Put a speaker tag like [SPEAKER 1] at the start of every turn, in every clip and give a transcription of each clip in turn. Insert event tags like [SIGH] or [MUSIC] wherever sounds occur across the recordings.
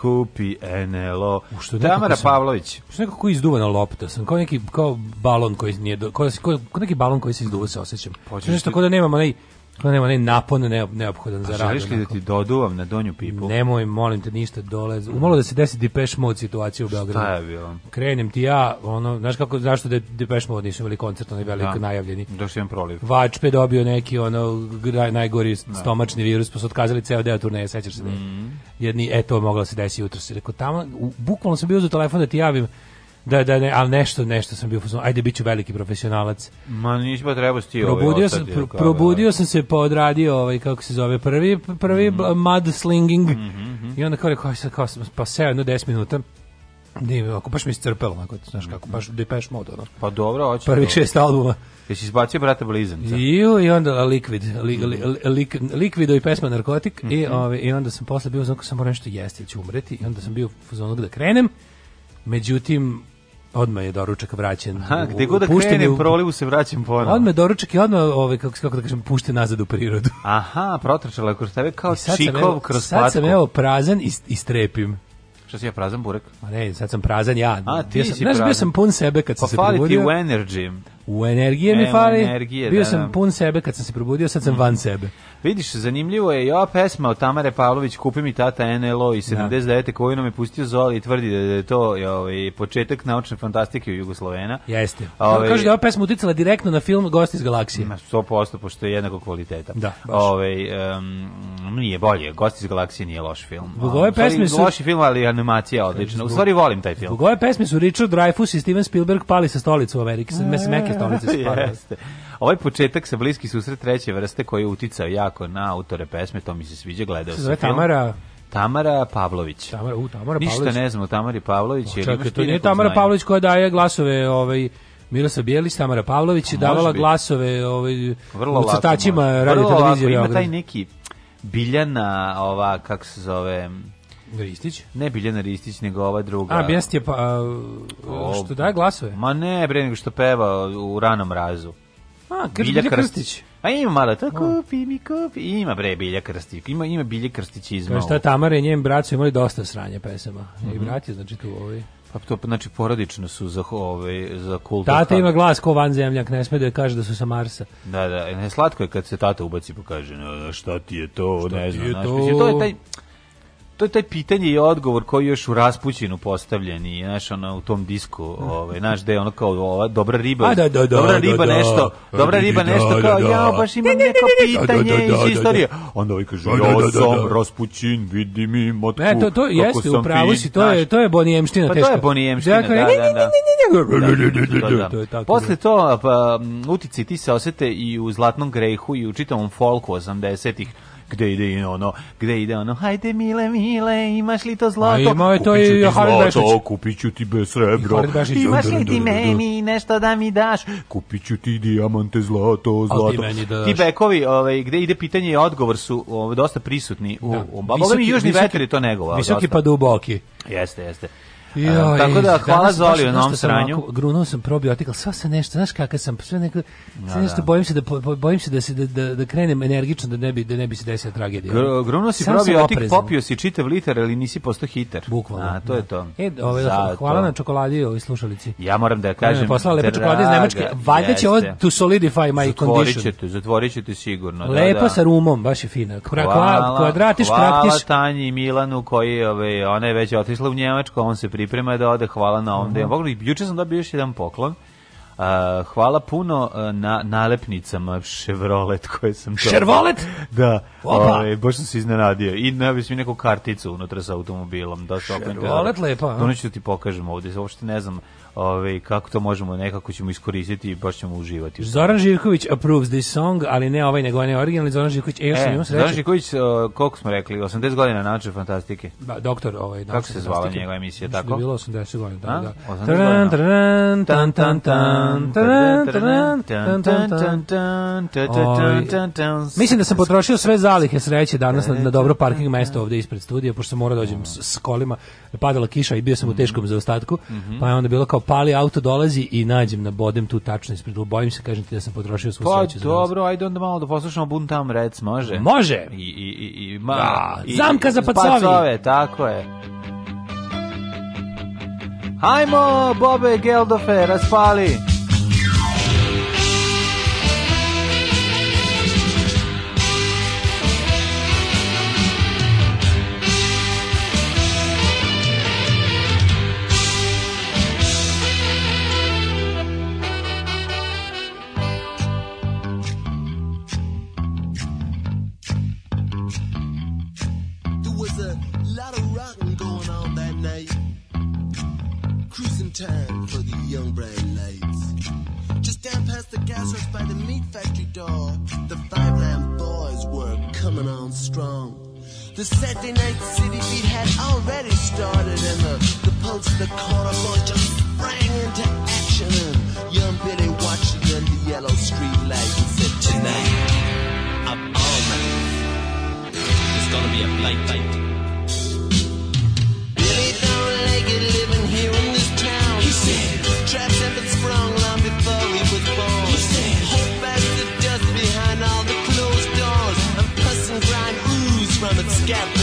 [SPEAKER 1] kupi NLO. Što Tamara sam, Pavlović. Što nekako izduvana lopta sam, kao neki kao balon koji nije, do, kao, kao, kao neki balon koji se izduva se osjećam. Počeš, pa nešto kao da nemam onaj To nema onaj napon ne, neophodan za rad. Želiš li da ti doduvam na donju pipu? Nemoj, molim te, ništa dolez. Umalo da se desi Depeche Mode situacija u Beogradu. Šta je bilo? Krenem ti ja, ono, znaš kako, zašto da Depeche Mode nisu imali koncert, onaj velik da. najavljeni. Došli da imam proliv. Vačpe dobio neki, ono, najgori da. stomačni virus, pa su otkazali ceo deo turneja, sećaš se mm. da jedni, eto, moglo se desi jutro. Si rekao, tamo, u, bukvalno sam bio za telefon da ti javim, Da, da, ne, ali nešto, nešto sam bio fuzon. Ajde, biću veliki profesionalac. Ma nisi pa trebao da sti ovaj Probudio, ovaj, sam, pro, probudio da. sam se, pa odradio ovaj, kako se zove, prvi, prvi mm -hmm. mud slinging. Mm -hmm. I onda kao rekao, kao, pa seo jedno 10 minuta. Ne, da ako baš mi se iscrpelo, onako, znaš kako, baš mhm. Depeche Mode, ono. Pa dobro, hoće. Prvi šest albuma. Jesi izbacio brata Blizanca? Ju, i onda Liquid, li, li, mhm. li, Liquido i pesma Narkotik, mm -hmm. i, mhm. ove, i onda sam posle bio, znam sam morao nešto jesti, ću umreti, i onda sam bio u fazonu da krenem, međutim, odmah je doručak vraćen. Aha, gde god da krenem u... prolivu se vraćam ponovno. Odmah je doručak i odmah, ovaj, kako, kako da kažem, pušten nazad u prirodu. [LAUGHS] Aha, protračala je kroz tebe kao čikov evo, kroz sad patku. Sad sam evo prazan i, i strepim. Šta si ja prazan burek? Ma ne, sad sam prazan ja. A, ti ja sam, si znaš, prazan. bio sam pun sebe kad pa se probudio. Pa fali ti u energy. U energije mi fali. Energije, Bio da, sam da. pun sebe kad sam se probudio, sad sam mhm. van sebe. Vidiš, zanimljivo je i ova pesma od Tamare Pavlović Kupi mi tata NLO i 79. Da. koju nam je pustio Zoli i tvrdi da je to ovaj, početak naučne fantastike u Jugoslovena. Jeste. Ove, ovaj, Kaže da je ova pesma uticala direktno na film Gosti iz galaksije. 100% pošto je jednako kvaliteta. Da, baš. Ove, ovaj, um, nije bolje, Gosti iz galaksije nije loš film. Zbog ove pesme su... Loši film, ali animacija odlična. Zbog... U stvari volim taj film. Zbog ove pesme su Richard Dreyfuss i Steven Spielberg pali sa stolicu u Ameriki. Sa, e, stolice spada. [LAUGHS] Jeste. Ovaj početak sa bliski susret treće vrste koji je uticao jako na autore pesme, to mi se sviđa, gledao sam film. Tamara Tamara Pavlović. Tamara, u, Tamara Pavlović. Ništa ne znam o Tamari Pavlović. O, čekaj, to nije Tamara znaju. Pavlović koja daje glasove ovaj, Mirosa Bjelić, Tamara Pavlović je davala glasove ovaj, Vrlo u crtačima radio televizije. Vrlo lako, ima taj neki Biljana, ova, kako se zove, Ristić? Ne Biljana Ristić, nego ova druga. A, Bjest je pa... A, e, što daje glasove? Ma ne, bre, nego što peva u ranom razu. A, Krst, Bilja Krstić. Krstić. A ima malo to, kupi mi, kupi. Ima bre Bilja Krstić, ima, ima Bilja Krstić izma. Kao šta Tamara i njen brat su imali dosta sranje pesama. Mm -hmm. I mhm. brat je, znači, tu ovi... Ovaj. Pa to znači porodično su za ovaj za kultu. Tata ima glas ko vanzemljak, ne sme da kaže da su sa Marsa. Da, da, ne slatko je kad se tata ubaci pa kaže, šta ti je to, šta ne znam, to? to je taj to je taj pitanje i odgovor koji još u raspućinu postavljen i znaš ono u tom disku da. ovaj naš da je ono kao ova dobra riba A, da, da, da dobra da, riba nešto dobra riba nešto kao ja baš imam neko pitanje iz istorije onda ovaj kaže ja sam raspućin vidi mi motku e, to, to jeste u pravu si to je to je bonijemština pa to je bonijemština dakle, da da da posle to pa, utici ti se osete i u zlatnom grehu i u čitavom folku 80-ih gde ide ono, gde ide ono, hajde mile, mile, imaš li to zlato? A imao ovaj, je to i Harid Zlato, kupit ću ti bez srebro. Imaš li ti meni nešto da mi daš? Kupit ću ti dijamante, zlato, zlato. Da ti, ti bekovi, ovaj, gde ide pitanje i odgovor su ovaj, dosta prisutni. U, da. u, u, južni veter je to negovao. Visoki pa duboki. Jeste, jeste. Joj, tako da, da hvala Zoli u novom sranju. Ovako, grunuo sam probiotik, ali sva se nešto, znaš kakav sam, sve neko, da, sve da, nešto da. bojim se da bojim se da se da, da, da krenem energično da ne bi da ne bi se desila tragedija. Gr, grunuo si probiotik, popio si čitav liter, ali nisi postao hiter. Bukvalno. A to da. je to. E, ovaj, Zato. hvala na čokoladi ovoj slušalici. Ja moram da, da kažem. Poslala lepa čokolada iz Nemačke. Valjda će ovo to solidify my condition. Zatvorićete, zatvorićete sigurno. Da, Lepa sa rumom, baš je fina. Kvadratiš, kraptiš. Hvala Tanji Milanu koji, ove, ovaj, ona je već otišla u Njemačku, on se priprema da ode, hvala na ovom. Mm -hmm. Juče sam dobio još jedan poklon. Uh, hvala puno uh, na nalepnicama Chevrolet koje sam to... Chevrolet? da. Ovaj baš sam se iznenadio. I navis mi neku karticu unutra sa automobilom da Chevrolet lepa. Doneću da ti pokažem ovdje, uopšte ne znam Ove, kako to možemo, nekako ćemo iskoristiti i baš ćemo uživati. Zoran Živković approves this song, ali ne ovaj, nego onaj originalni Zoran Živković. E, još e, sam Zoran Živković, uh, koliko smo rekli, 80 godina nauče fantastike. Da, doktor ovaj, Kako se zvala njegova emisija, tako? Da je bilo 80 godina, da, da. 80 godina. Tan, tan, tan, tan, tan, tan, tan, tan, tan, Mislim da sam potrošio sve zalihe sreće danas na, na dobro parking mesto ovde ispred studija, pošto sam morao da dođem s, s kolima, padala kiša i bio sam u teškom zaostatku, mhm. pa je onda bilo kao pali auto dolazi i nađem na bodem tu tačno ispred bojim se kažem ti da sam potrošio svu pa, sreću dobro ajde onda malo da poslušamo buntam rec može može i i i, i ma da, i, zamka za pacovi pacove tako je Hajmo, Bobe Geldofe, raspali!
[SPEAKER 2] time for the young bright lights. Just down past the gas house by the meat factory door, the five lamb boys were coming on strong. The Saturday night city beat had already started, and the, the pulse of the corner boys just sprang into action. And young Billy watched it in the yellow street light and said, Tonight, up all night, it's gonna be a blight night. Billy don't like it. together.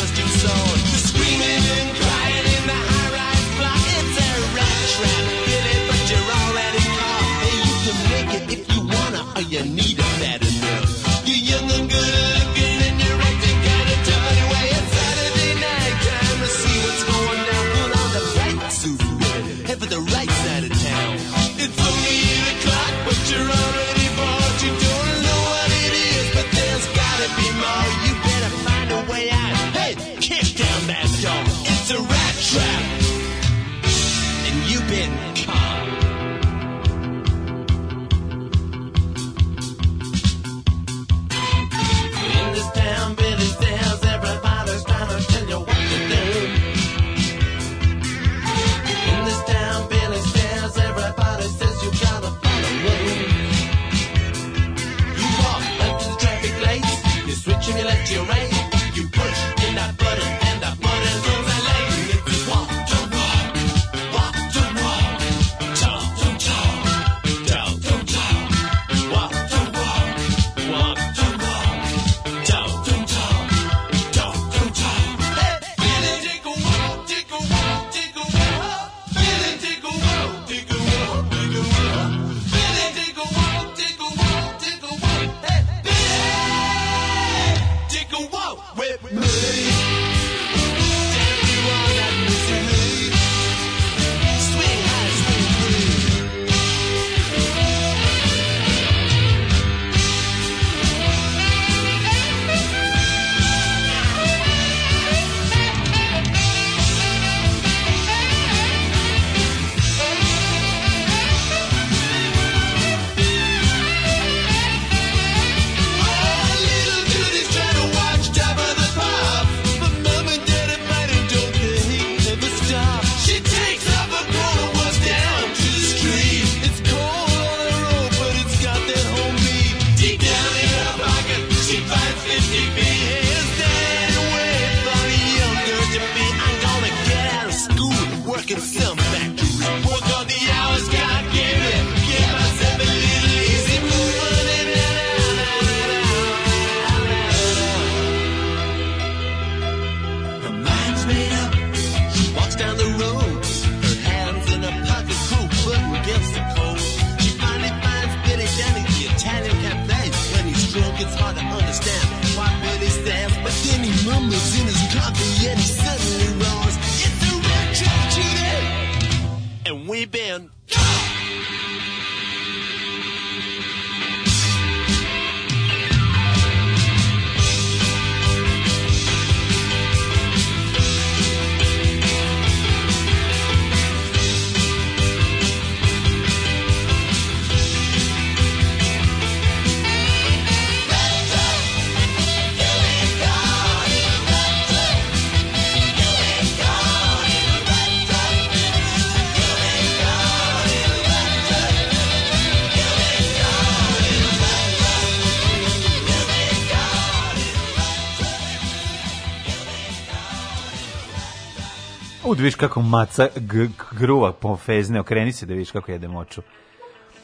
[SPEAKER 1] Kud da viš kako maca gruva po pomfezne, okreni se da viš kako jede moču.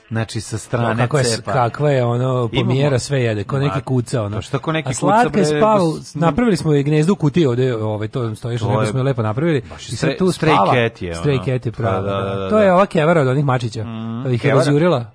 [SPEAKER 1] Znači sa strane kako je, cepa. Kakva je ono pomjera sve jede, ko neki kuca ono. Što ko neki kuca. A slatka je spao, napravili smo i gnezdu kutije ovde, ovaj to stoji što je, smo je lepo napravili. I sad tu spava. Stray cat je. Stray cat je pravo. Da, da, to je ova kevara od onih mačića. Mm, ih je razjurila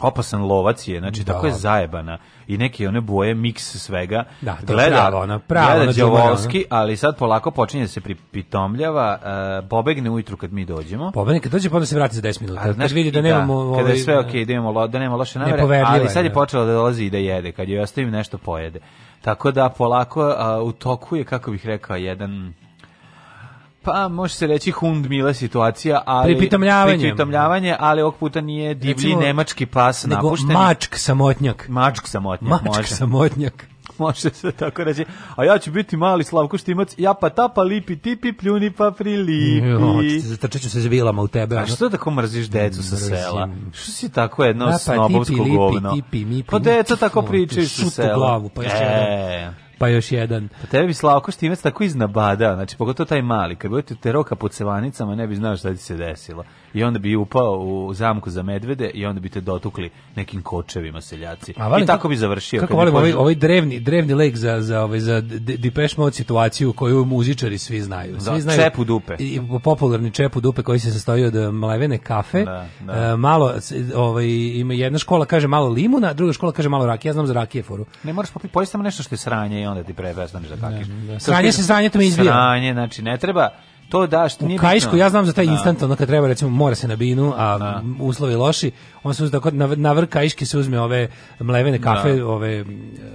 [SPEAKER 1] opasan lovac je, znači da. tako je zajebana i neke one boje, miks svega. Da, gleda, prava ona, pravo gleda džavoski, ali sad polako počinje da se pripitomljava, uh, e, pobegne ujutru kad mi dođemo. Pobegne kad dođe, pa se vrati za 10 minuta. Kad, znaš, vidi da nemamo... Da, ovaj, kada je sve okej, okay, da, imamo, da nemamo loše namere, ali sad je da. počela da dolazi i da jede, kad joj ostavim nešto pojede. Tako da polako uh, u toku je, kako bih rekao, jedan Pa može se reći hundmila situacija, ali pripitomljavanje, pripitomljavanje ali ovog puta nije divlji Recimo, nemački pas nego mačk samotnjak. Mačk samotnjak, mačk može. samotnjak. [LAUGHS] Može se tako reći. A ja ću biti mali Slavko Štimac, ja pa tapa lipi tipi, pljuni pa prilipi. Zatrčat ću se zbilama u tebe. A što tako da mrziš decu sa sela? Što si tako jedno ja, pa, pa snobovsko tipi, govno? Lipi, tipi, mi, pa deca tako pričaju sa sela. glavu, pa e pa još jedan. Pa tebe bi Slavko Štimec tako iznabadao, znači pogotovo taj mali, kad budete te roka pod cevanicama ne bi znao šta ti se desilo i onda bi upao u zamku za medvede i onda bi te dotukli nekim kočevima seljaci. A valim, I tako bi završio. Kako volim ovaj, ovaj drevni, drevni lek za, za, ovaj, za Depeche Mode situaciju koju muzičari svi znaju. Da, svi da, znaju čepu dupe. I, popularni čepu dupe koji se sastoji od um, mlevene kafe. Da, da. Uh, malo, ovaj, ima jedna škola kaže malo limuna, druga škola kaže malo rakije. Ja znam za rakije foru. Ne moraš popiti, pojesti samo nešto što je sranje i onda ti prebestaneš da kakiš. Da, da. Sranje se sranje to me izbija. Sranje, znači ne treba to da što nije u ja znam za taj da. instant, onda kad treba recimo mora se na binu, a, a. Da. uslovi loši, on se uzda kod na vrh kaiške se uzme ove mlevene da. kafe, da. ove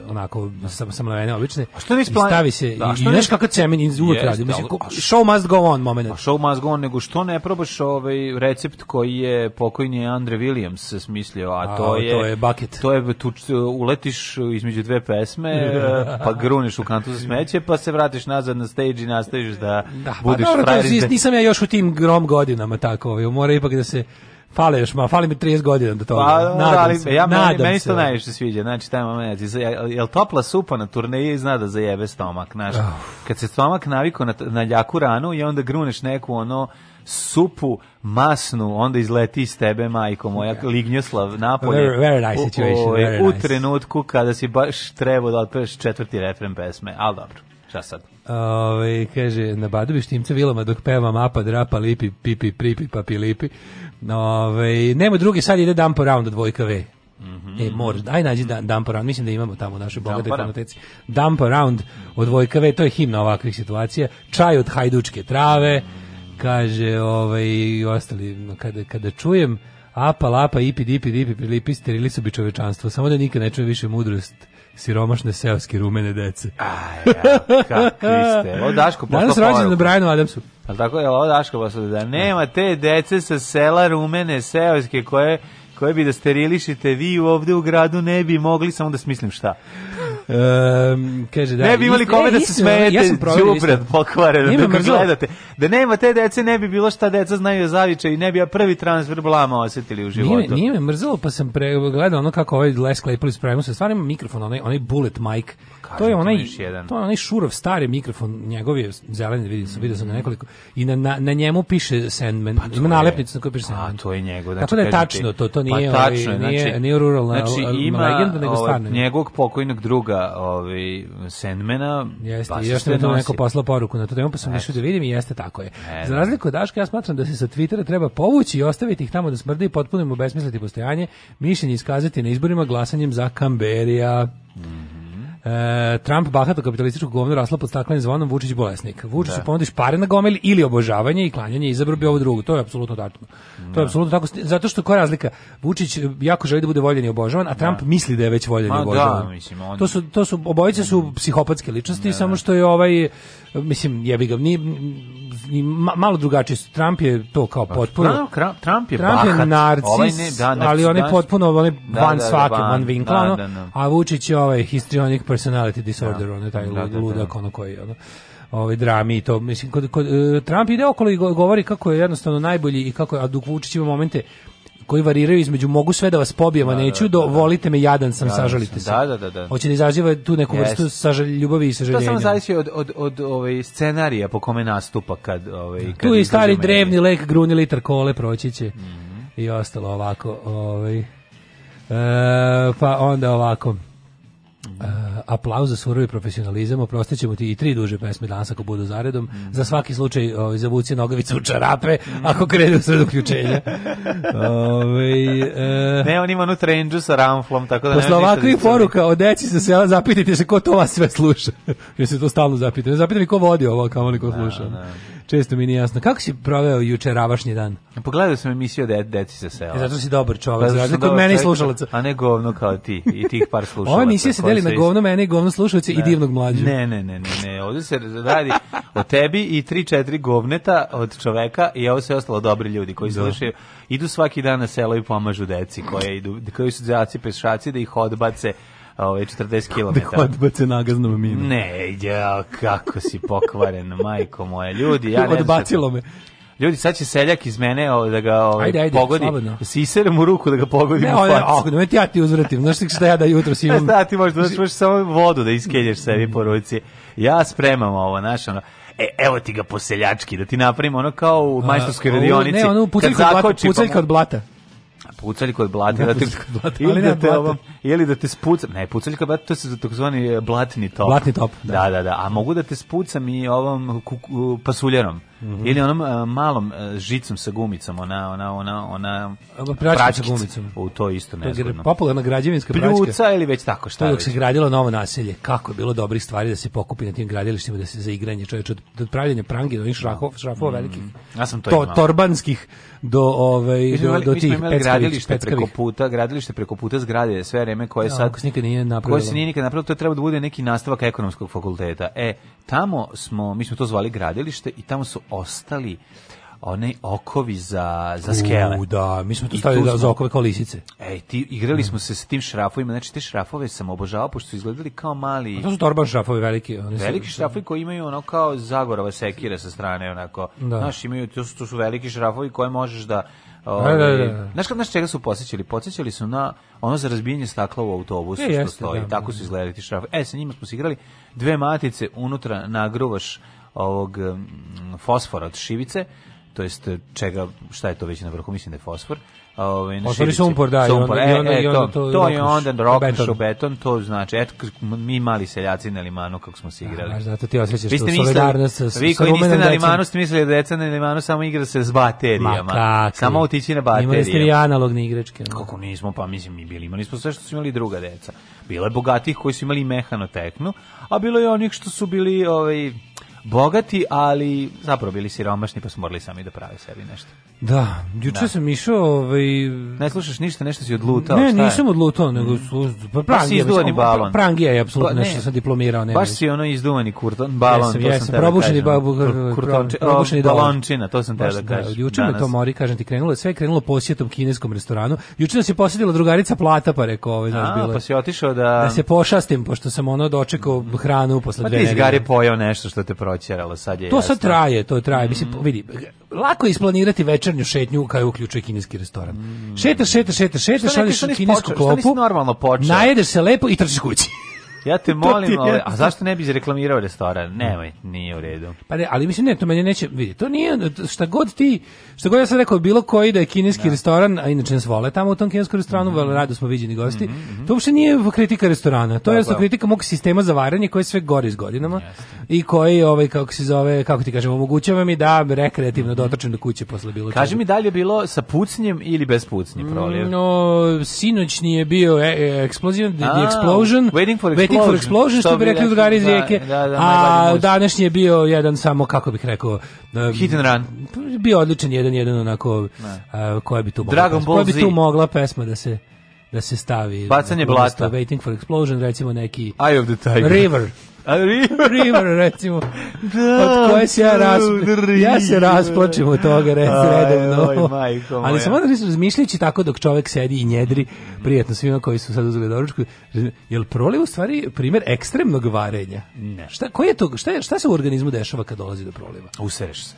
[SPEAKER 1] onako samo sam mlevene obične. A što nisi plan... stavi se da, i znaš kako cemen iz uvek radi. Mislim show must go on moment. show must go on nego što ne probaš ovaj recept koji je pokojni Andre Williams smislio, a, a to je to je bucket. To je tu uletiš između dve pesme, [LAUGHS] pa gruneš u kantu za smeće, pa se vratiš nazad na stage i nastaviš da, da budiš pa, dobro, frajer. Nisam ja još u tim grom godinama tako, ovaj, mora ipak da se Fale još, ma, fali mi 30 godina do toga. Pa, nadam ali, se, ja, nadam meni, meni se. najviše sviđa, znači taj moment. Jel, jel topla supa na turneji zna da zajebe stomak, znaš. Oh. Kad se stomak naviko na, na ljaku ranu i onda gruneš neku ono supu masnu, onda izleti iz tebe, majko moja, yeah. Lignjoslav napolje. Very, very nice situation, very u, nice. U trenutku kada si baš trebao da otpeš četvrti refren pesme, ali dobro, šta sad? Ove, ovaj, kaže, na badovi štimce vilama dok peva mapa, drapa, lipi, pipi, pripi, papi, lipi. Ove, nemoj drugi, sad ide Dump Around od Vojka V. Mm -hmm. E, moraš, aj nađi mm da- Dump Around, mislim da imamo tamo u našoj bogatoj konoteci. Dump Around od Vojka V, to je himna ovakvih situacija. Čaj od hajdučke trave, kaže, ovaj, i ostali, kada, kada čujem, apa, lapa, ipi, dipi, dipi, prilipi, sterili su bi čovečanstvo, samo da nikad ne čuje više mudrost siromašne seoske rumene dece. Aj, ja, kakvi ste. Ovo Daško Danas rođen na Brianu Adamsu. Ali tako je, ovo Daško poslao da nema da. te dece sa sela rumene seoske koje koje bi da sterilišite vi ovde u gradu ne bi mogli, samo da smislim šta. Um, kaže, da, ne bi imali kome da se smejete, ja sam džubret pokvareno, da gledate. Da nema te dece, ne bi bilo šta deca znaju zaviče i ne bi ja prvi transfer blama osetili u životu. Nije, nije me mrzalo, pa sam pre, gledao ono kako ovaj Les Claypool ispravimo se. Stvarno ima mikrofon, onaj, onaj bullet mic. Pa to je onaj, to je onaj šurov stari mikrofon, njegov je zeleni, da vidio sam, vidio sam na nekoliko. I na, na, na njemu piše Sandman, pa ima nalepnicu na kojoj piše Sandman. A to je njegov. Znači, Tako da je tačno, to, to pa nije, pa, tačno, nije, znači, nije, nije ruralna znači, ima, legenda, nego stvarno. njegovog pokojnog druga knjiga ovaj Sandmana. Jeste, pa i to neko poslao poruku na to temu, pa sam išao da vidim i jeste tako je. Za razliku od Daška, ja smatram da se sa Twittera treba povući i ostaviti ih tamo da smrde i potpuno im obesmisliti postojanje, mišljenje iskazati na izborima glasanjem za Kamberija. Mm E, Trump bahato kapitalističko govno rasla pod staklenim zvonom Vučić bolesnik. Vučić da. ponudiš pare na gomili ili obožavanje i klanjanje izabro bi ovo drugo. To je apsolutno tako. To je da. apsolutno tako zato što koja razlika? Vučić jako želi da bude voljen i obožavan, a da. Trump da. misli da je već voljen i da, obožavan. Da, mislim, on... To su to su obojice su psihopatske ličnosti samo što je ovaj mislim jebi ga ni malo drugačije su. Trump je to kao pa, potpuno. Trump, Trump, Trump je, Trump je narcis, ovaj ne, da, narcis, ali on je da. potpuno on je da, van da, da, svake, van, van vinkla, da, ono, a Vučić je ovaj histrionic personality disorder, on je taj ludak, ono koji, ono ovaj drami i to mislim kod, kod e, Trump ide okolo i govori kako je jednostavno najbolji i kako a dok Vučić ima momente koji variraju između mogu sve da vas pobijem, a da, da, neću, da, do volite me, jadan sam, sažalite se. Da, da, da, Hoće da izaziva tu neku vrstu sažalj, ljubavi i sažaljenja. To samo zavisi od, od, od ovaj, scenarija po kome nastupa kad... Ovaj, kad tu je stari meni. drevni lek, gruni litar kole, proći će. Mm -hmm. I ostalo ovako. Ovaj. E, pa onda ovako. Uh, aplauz za surovi profesionalizam, oprostit ćemo ti i tri duže pesme danas ako budu zaredom. Mm. Za svaki slučaj ovaj, zavuci nogavicu u čarape mm. ako krene u sred uključenja. ovaj, uh, ne, on ima unutra enđu sa ramflom, tako da Posle ovakvih da poruka od deci sa sela zapitajte se ko to vas sve sluša. [LAUGHS] Jer se to stalno zapitam. Zapitam i ko vodi ovo, kao oni ko da, sluša. Da, da. Često mi nije jasno. Kako si proveo juče ravašnji dan? Pogledao sam emisiju de, Deci sa sela. E, zato si dobar čovjek, pa, za razliku od mene A ne govno kao ti i tih par slušalaca. [LAUGHS] Ova emisija se deli na govno mene i govno slušaoci i da. divnog mlađu. Ne, ne, ne, ne, ne. Ovde se radi o tebi i 3-4 govneta od čoveka i ovo se ostalo dobri ljudi koji da. slušaju. Idu svaki dan na selo i pomažu deci koje idu, koji su djaci pešaci da ih odbace ovaj 40 km. Da odbace nagaznom minu. Ne, ja, kako si pokvaren, majko moja. Ljudi, ja ne Odbacilo me. Ljudi, sad će seljak iz mene o, da ga ovaj, ajde, ajde, pogodi. Slobodno. Siserem ruku da ga pogodi. Ne, ovaj, ako ne, ja ti uzvratim. Znaš šta ja da jutro [LAUGHS] si imam? Šta ti možda, znaš, možeš samo vodu da iskelješ sebi po ruci. Ja spremam ovo, znaš, ono e, evo ti ga poseljački, da ti napravimo ono kao u majstorskoj radionici. Ne, ono pucaljka od blata. Pa pucaljka od blata. Pucaljka od blata. Da te, blata ne da te, ovo, ili da te spucam. Ne, pucaljka od blata, to se takozvani e, blatni top. Blatni top, da. Da, da, da. A mogu da te spucam i ovom kuku, pasuljerom. Mm -hmm. Ili onom uh, malom uh, žicom sa gumicom, ona ona ona ona praćka sa gumicom. U to isto ne znam. Popularna građevinska Pljuca praćka. Pljuca ili već tako šta. To dok se gradilo novo naselje, kako je bilo dobrih stvari da se pokupi na tim gradilištima da se za igranje, čoveče, od, od pravljenja prangi do onih da. šrafova, šrafova mm. velikih. Ja sam to, to imao. torbanskih do ovaj do, do, do tih peckavih, gradilište peckavih. preko puta, gradilište preko puta zgrade, sve vreme koje ja, da, sad ko se nikad nije napravilo. Koje se nije nikad napravilo, to je treba da bude neki nastavak ekonomskog fakulteta. E, tamo smo, mi smo to zvali gradilište i tamo su ostali onaj okovi za, za skele. U, da, mi smo to stavili da, smo, za okove kao lisice. Ej, ti, igrali mm. smo se sa tim šrafovima, znači te šrafove sam obožavao, pošto su izgledali kao mali... A to su torban šrafovi veliki. Oni veliki šrafovi koji imaju ono kao Zagorova sekira sa strane, onako. Da. Znaš, imaju, to su, to su veliki šrafovi koje možeš da... da ovaj, da, da, da. Znaš, znaš čega su posjećali? Posjećali su na ono za razbijanje stakla u autobusu je, što jeste, stoji. Da, Tako su izgledali ti šrafovi. E, sa njima smo se igrali dve matice, unutra nagrovaš ovog mm, fosfora od šivice, to jest e, čega, šta je to već na vrhu, mislim da je fosfor. Ovaj fosfor da, i sumpor, da, sumpor. i onda, e, i onda, e, i to, to, je onda rokneš beton. u beton, to znači, eto, mi mali seljaci na limanu kako smo se da, igrali. Da, zato ti osjećaš vi ste mislili, solidarnost sa, Vi koji niste na limanu, ste mislili da deca na limanu samo igra se s baterijama. Ma, samo otići na baterije. Imali ste i analogne igračke. No. Kako nismo, pa mislim, mi bili imali smo sve što su imali druga deca. Bilo je bogatih koji su imali mehano tehnu, a bilo je onih što su bili, ovaj, bogati, ali zapravo bili siromašni pa su morali sami da prave sebi nešto. Da, juče da. sam išao, ovaj Ne slušaš ništa, nešto si odlutao, Ne, šta nisam odlutao, nego sluš... pa, pa prangija. izduvani balon. Prangija je apsolutno ba, pa nešto sam diplomirao, ne. Baš si ono izduvani kurton, balon, jesam, to jesam, sam da probušeni babu, probušeni balončina, to sam te da, da kažem. Juče me to mori, kažem ti, krenulo, sve krenulo posjetom kineskom restoranu. Juče nas je posjetila drugarica plata, pa rekao, ovaj, znaš, bilo. Pa si otišao da da se pošastim pošto sam ono dočekao hranu posle pa dve. Pa ti izgari pojeo nešto što te proćeralo, sad je. To sad traje, to traje, mislim, mm. vidi, lako je isplanirati večernju šetnju koja uključuje kineski restoran. Mm. Šetaš, šetaš, šetaš, šetaš, šetaš, šetaš kinesku klopu, najedeš se lepo i trčiš kući. Ja te molim, ali, ovaj, a zašto ne bi reklamirao restoran? Mm. Nemoj, nije u redu. Pa ne, ali mislim ne, to meni neće, vidi, to nije šta god ti, šta god ja sam rekao bilo koji da je kineski da. restoran, a inače nas vole tamo u tom kineskom restoranu, mm -hmm. rado smo viđeni gosti. Mm -hmm. To uopšte nije kritika restorana, to je pa. kritika mog sistema za varanje koji sve gori s godinama Jeste. i koji ovaj kako se zove, kako ti kažem, omogućava mi da rekreativno mm -hmm. dotrčim do kuće posle bilo Kaži čega. mi da li je bilo sa pucnjem ili bez pucnje proljev? No, sinoćni je bio e, e, explosion, the, the explosion. Waiting for explosion. Kick for Explosion, što bi rekli drugari iz da, rijeke. Da, da, a današnji je bio jedan samo, kako bih rekao... Hit and run. Bio odličan jedan, jedan onako... koja bi tu koja bi tu mogla pesma da se da se stavi. Bacanje blata. Waiting for Explosion, recimo neki... Eye of the Tiger. River. A River? River, recimo. Da, od koje se ja rasplačem. Ja se rasplačem od toga, red, redovno. Oj, majko moja. Ali sam onda razmišljajući tako dok čovek sedi i njedri, prijatno svima koji su sad uzeli doručku, je li proliv u stvari primjer ekstremnog varenja? Ne. Šta, koje to, šta, šta se u organizmu dešava kad dolazi do proliva? Usereš se.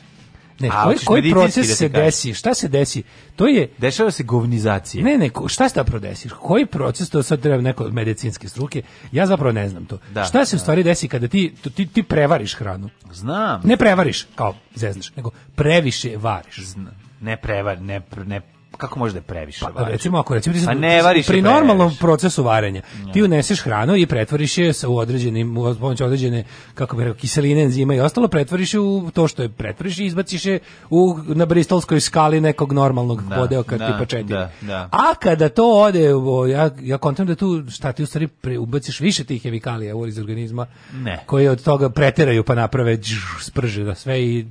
[SPEAKER 1] Ne, A, koji, koji proces da se kaži. desi? Šta se desi? To je dešava se govnizacija. Ne, ne, šta se zapravo desi? Koji proces to sad treba neko od medicinske struke? Ja zapravo ne znam to. Da, šta se da. u stvari desi kada ti, ti ti prevariš hranu? Znam. Ne prevariš, kao zezneš, nego previše variš. Znam. Ne prevar, ne, ne kako može da je previše? Pa, variš? recimo ako recimo pa ne variš pri normalnom previše. procesu varenja ti da. uneseš hranu i pretvoriš je sa u određenim u pomoć određene kako bi rekao kiseline, enzima i ostalo pretvoriš u to što je pretvoriš i izbaciš je u na bristolskoj skali nekog normalnog da, podeoka da, tipa četiri. Da, da. A kada to ode ja ja kontam da tu šta ti u stvari pre, ubaciš više tih hemikalija iz organizma ne. koje od toga preteraju pa naprave dž, sprže da sve i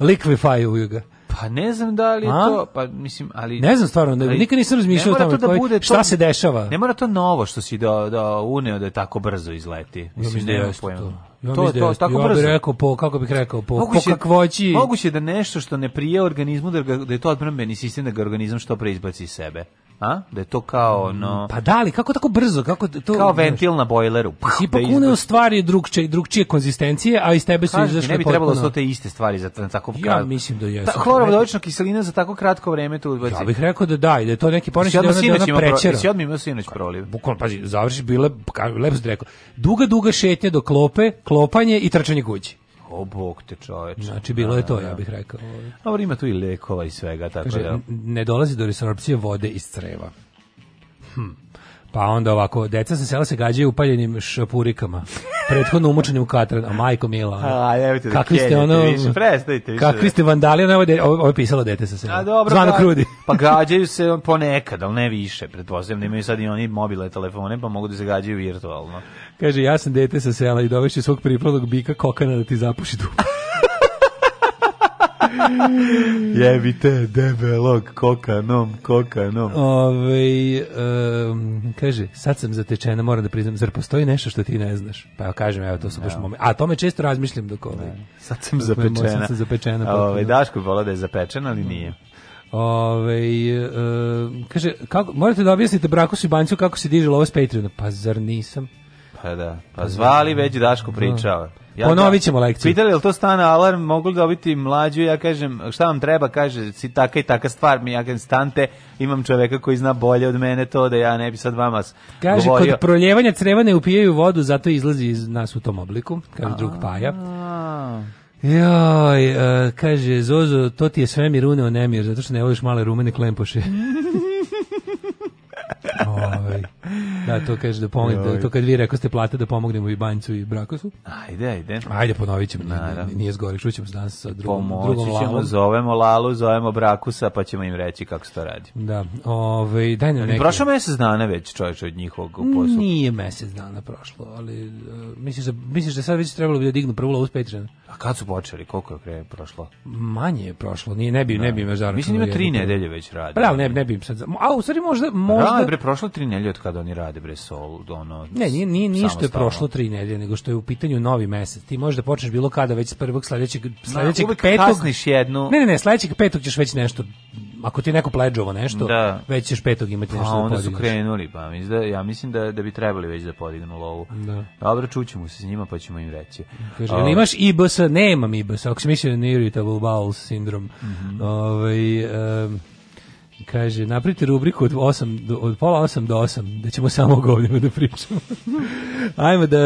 [SPEAKER 1] likvifaju ga. Pa ne znam da li A? to, pa mislim, ali Ne znam stvarno, ali, nikad nisam razmišljao o tome da koji, bude šta to, se dešava. Ne mora to novo što si da da uneo da je tako brzo izleti. Mislim, ja da nema pojma. To. Ja to, da to, tako ja brzo. Bi rekao po, kako bih rekao, po, moguće, po kakvoći. Moguće da nešto što ne prije organizmu, da, ga, da je to odbrambeni sistem, da ga organizam što pre izbaci iz sebe. A? Da je to kao mm, ono... Pa da li, kako tako brzo? Kako to, kao ventil na bojleru. Pa ipak uneo da stvari drugče, drugčije konzistencije, a iz tebe su izašle ne bi trebalo da su te iste stvari za tako kratko. Ja mislim da jesu. Hlorovodorična kiselina za tako kratko vreme tu ubaci. Ja bih rekao da da, da je to neki poneš da je ona da prečera. Si odmah sinoć proliv. Bukvalno, pazi, završiš bile, lepo se rekao, duga, duga šetnja do klope, klopanje i trčanje kući. O, bog te čoveče. Znači, bilo je to, ja da, da. bih rekao. Ovaj. Dobro, ima tu i lekova i svega, tako Kaže, da. Ne dolazi do resorpcije vode iz creva. Hm. Pa onda ovako, deca sa sela se gađaju upaljenim šapurikama. Prethodno umočenim u katran, a majko mila. A, nemojte kakvi da ste ono, više, prestajte više. Kakvi ste vandali, ono je, ovo je pisalo dete sa sela. A dobro, Zvano pa, krudi. pa [LAUGHS] gađaju se ponekad, ali ne više, pretpostavljam da imaju sad i oni mobile telefone, pa mogu da se gađaju virtualno. Kaže, ja sam dete sa sela i dovešću svog priplodog bika kokana da ti zapuši dupu. [LAUGHS] [LAUGHS] Jebite debelog kokanom, kokanom. Ove, um, kaže, sad sam zatečena, moram da priznam, zar postoji nešto što ti ne znaš? Pa ja kažem, evo, to su baš da. momenti. A to me često razmišljam dok ovaj. Da. Sad sam dok zapečena. Sad sam zapečena. Ove, Daško vola da je zapečena, ali nije. Ove, e, kaže, kako, morate da objasnite braku i bancu kako se diže ovo s Patreona. Pa zar nisam? Pa da, pa, pa zvali već Daško pričao. Da. Ja, Ponovit ćemo lekciju. Pitali li to stana alarm, mogu li dobiti mlađu, ja kažem, šta vam treba, kaže, si taka i taka stvar, mi ja kažem, stante, imam čoveka koji zna bolje od mene to, da ja ne bi sad vama kaže, govorio. kod proljevanja creva ne upijaju vodu, zato izlazi iz nas u tom obliku, kaže drug Paja. Joj, e, kaže, Zozo, to ti je svemir uneo nemir, zato što ne voliš male rumene klempoše. [LAUGHS] Ove, ovaj, da, to kaže da pomogne, to kad vi rekao ste plate da pomognemo i Banjcu i Brakosu. Ajde, ajde. Ajde, ponovit ćemo, nije, nije zgori, čućemo se danas sa drugom, Pomoći drugom ćemo, Lalom. zovemo Lalu, zovemo Brakusa, pa ćemo im reći kako se to radi. Da, ove, ovaj, daj nam neke... Prošlo mesec dana već čovječ od njihovog poslu. Nije mesec dana prošlo, ali uh, misliš, da, misliš da sad već trebalo bi da dignu prvu lovu s Patreon? A kad su počeli? Koliko je vreme prošlo? Manje je prošlo. Nije ne bi ne bi me da. zaračunao. Mislim ima 3 nedelje već radi. Bravo, pa da, ne ne bi sad. A u stvari možda možda Rade bre prošlo 3 nedelje od kada oni rade bre sol ono. Ne, nije, nije ništa je prošlo 3 nedelje, nego što je u pitanju novi mesec. Ti možeš da počneš bilo kada već s prvog sledećeg sledećeg petog kasniš jednu. Ne, ne, ne, sledećeg petog ćeš već nešto Ako ti neko pledžovo nešto, da. već ćeš petog imati pa nešto pa, da onda su krenuli, pa mislim da, ja mislim da, da bi trebali već da podignu lovu. Da. Dobro, čućemo se s njima pa ćemo im reći. Kaže, uh, imaš IBS? Nemam IBS. Ako si mislio na irritable bowel syndrome. Mm -hmm. Ove, ovaj, um, Kaže, napravite rubriku od, 8 do, od pola 8 do 8, da ćemo samo o govnima da pričamo. [LAUGHS] Ajmo da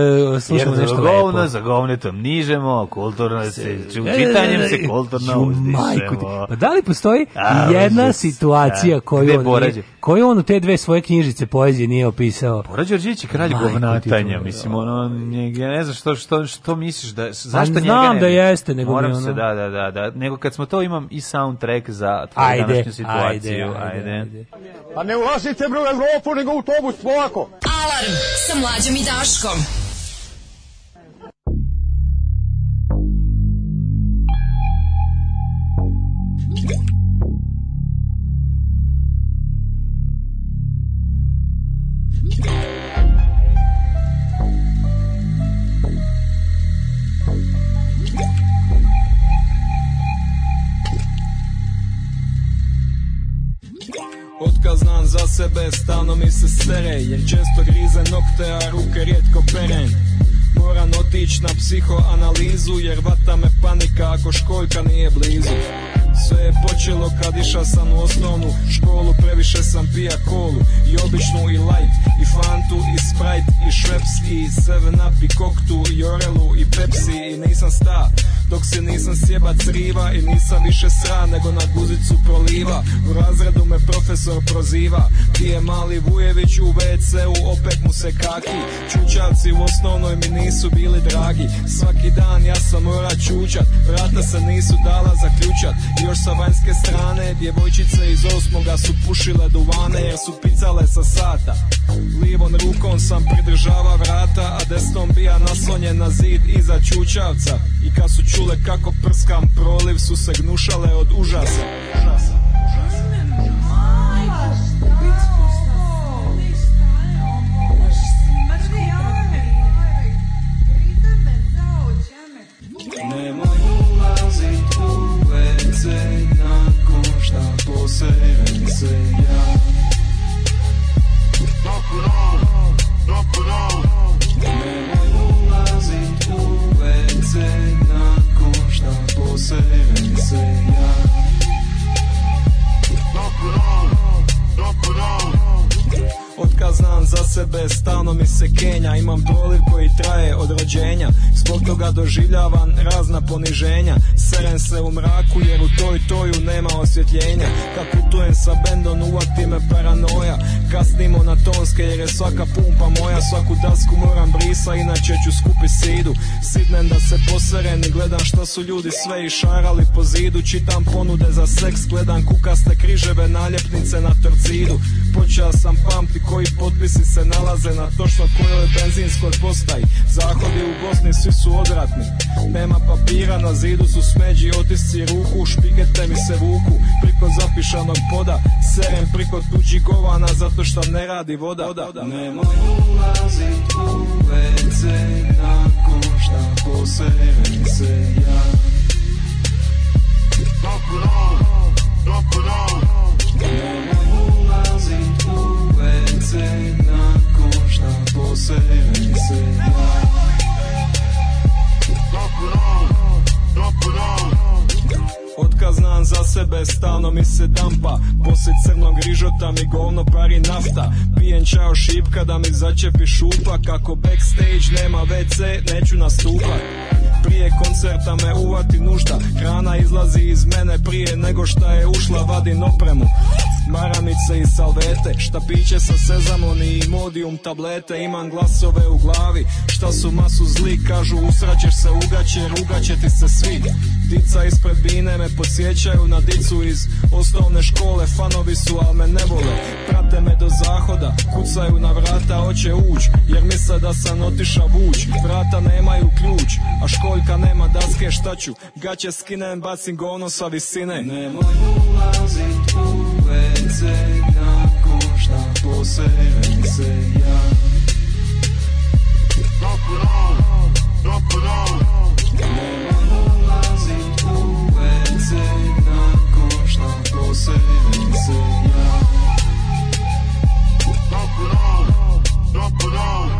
[SPEAKER 1] slušamo Jer nešto govno, lepo. Govno, za govnetom nižemo, kulturno se, čitanjem se kulturno uzdišemo. Pa da li postoji A, jedna užas, da. situacija ja, koju, on, je, koju on u te dve svoje knjižice poezije nije opisao? Borađe Orđević je kralj govnatanja, mislim, ono, ne, ja ne znam što, što, što misliš, da, pa zašto njega ne... Znam da jeste, nego Moram se, da, da, da, da, nego kad smo to imam i soundtrack za tvoju današnju
[SPEAKER 3] situaciju. Ajde, ajde, Pa ne ulazite bre u Evropu, nego u autobus, polako. Alarm sa mlađom i Daškom.
[SPEAKER 4] sobe stalno mi se sere Jer često grize nokte, a ruke rijetko perem Moram otić na psihoanalizu Jer vata me panika ako školjka nije blizu sve je počelo kad iša sam u osnovnu školu Previše sam pija kolu I običnu i light I fantu i sprite i šveps I seven up i koktu i orelu i pepsi I nisam sta Dok se nisam sjebac riva i nisam više sra nego na guzicu proliva U razredu me profesor proziva Ti je mali Vujević u WC-u opet mu se kaki Čučavci u osnovnoj mi nisu bili dragi Svaki dan ja sam mora čučat Vrata se nisu dala zaključat Još sa vanjske strane djevojčice iz osmoga su pušile duvane jer su picale sa sata Livon rukom sam pridržava vrata A desnom bija naslonjen na zid iza čučavca I kad su ču čule kako prskam proliv su se gnušale od užasa. Užasa. Nemoj ulazit u WC nakon šta posebem se ja. Dobro, dobro, dobro. saving. otkazan za sebe Stanom mi se kenja Imam proliv koji traje od rođenja Zbog toga doživljavam razna poniženja Seren se u mraku jer u toj toju nema osvjetljenja Kad putujem sa bendom uvati me paranoja Kasnimo na tonske jer je svaka pumpa moja Svaku dasku moram brisa inače ću skupi sidu Sidnem da se poseren i gledam šta su ljudi sve išarali po zidu Čitam ponude za seks, gledam kukaste križeve naljepnice na torcidu Počeo sam pamti koji potpisi se nalaze na to točno kojoj benzinskoj postaji Zahodi u Bosni svi su odratni Nema papira, na zidu su smeđi otisci ruku Špigete mi se vuku priko zapišanog poda Serem priko tuđi govana zato što ne radi voda, voda. Nemoj ulazit u WC nakon šta poserem se ja Dobro, dobro, dobro na se vesela, kožna pose vesela. Dobro, dobro. Otkaznan za sebe, stalno mi se dampa Posle crnog rižota mi govno pari nafta Pijen čao šipka da mi začepi šupa Kako backstage nema WC, neću nastupat prije koncerta me uvati nužda Hrana izlazi iz mene prije nego šta je ušla Vadim opremu, maramice i salvete Štapiće sa sezamon i modijum tablete Imam glasove u glavi, šta su masu zli Kažu usraćeš se ugaće, rugaće ti se svi Dica ispred bine me podsjećaju na dicu iz osnovne škole Fanovi su, al me ne vole Prate me do zahoda, kucaju na vrata, hoće uć Jer misle da sam otiša vuć Vrata nemaju ključ, a školjka nema daske Šta ću, gaće skinem, bacim govno sa visine Nemoj ulazit u WC Nakon šta posebem se ja Dobro, dobro gon' save it, Dump it dump it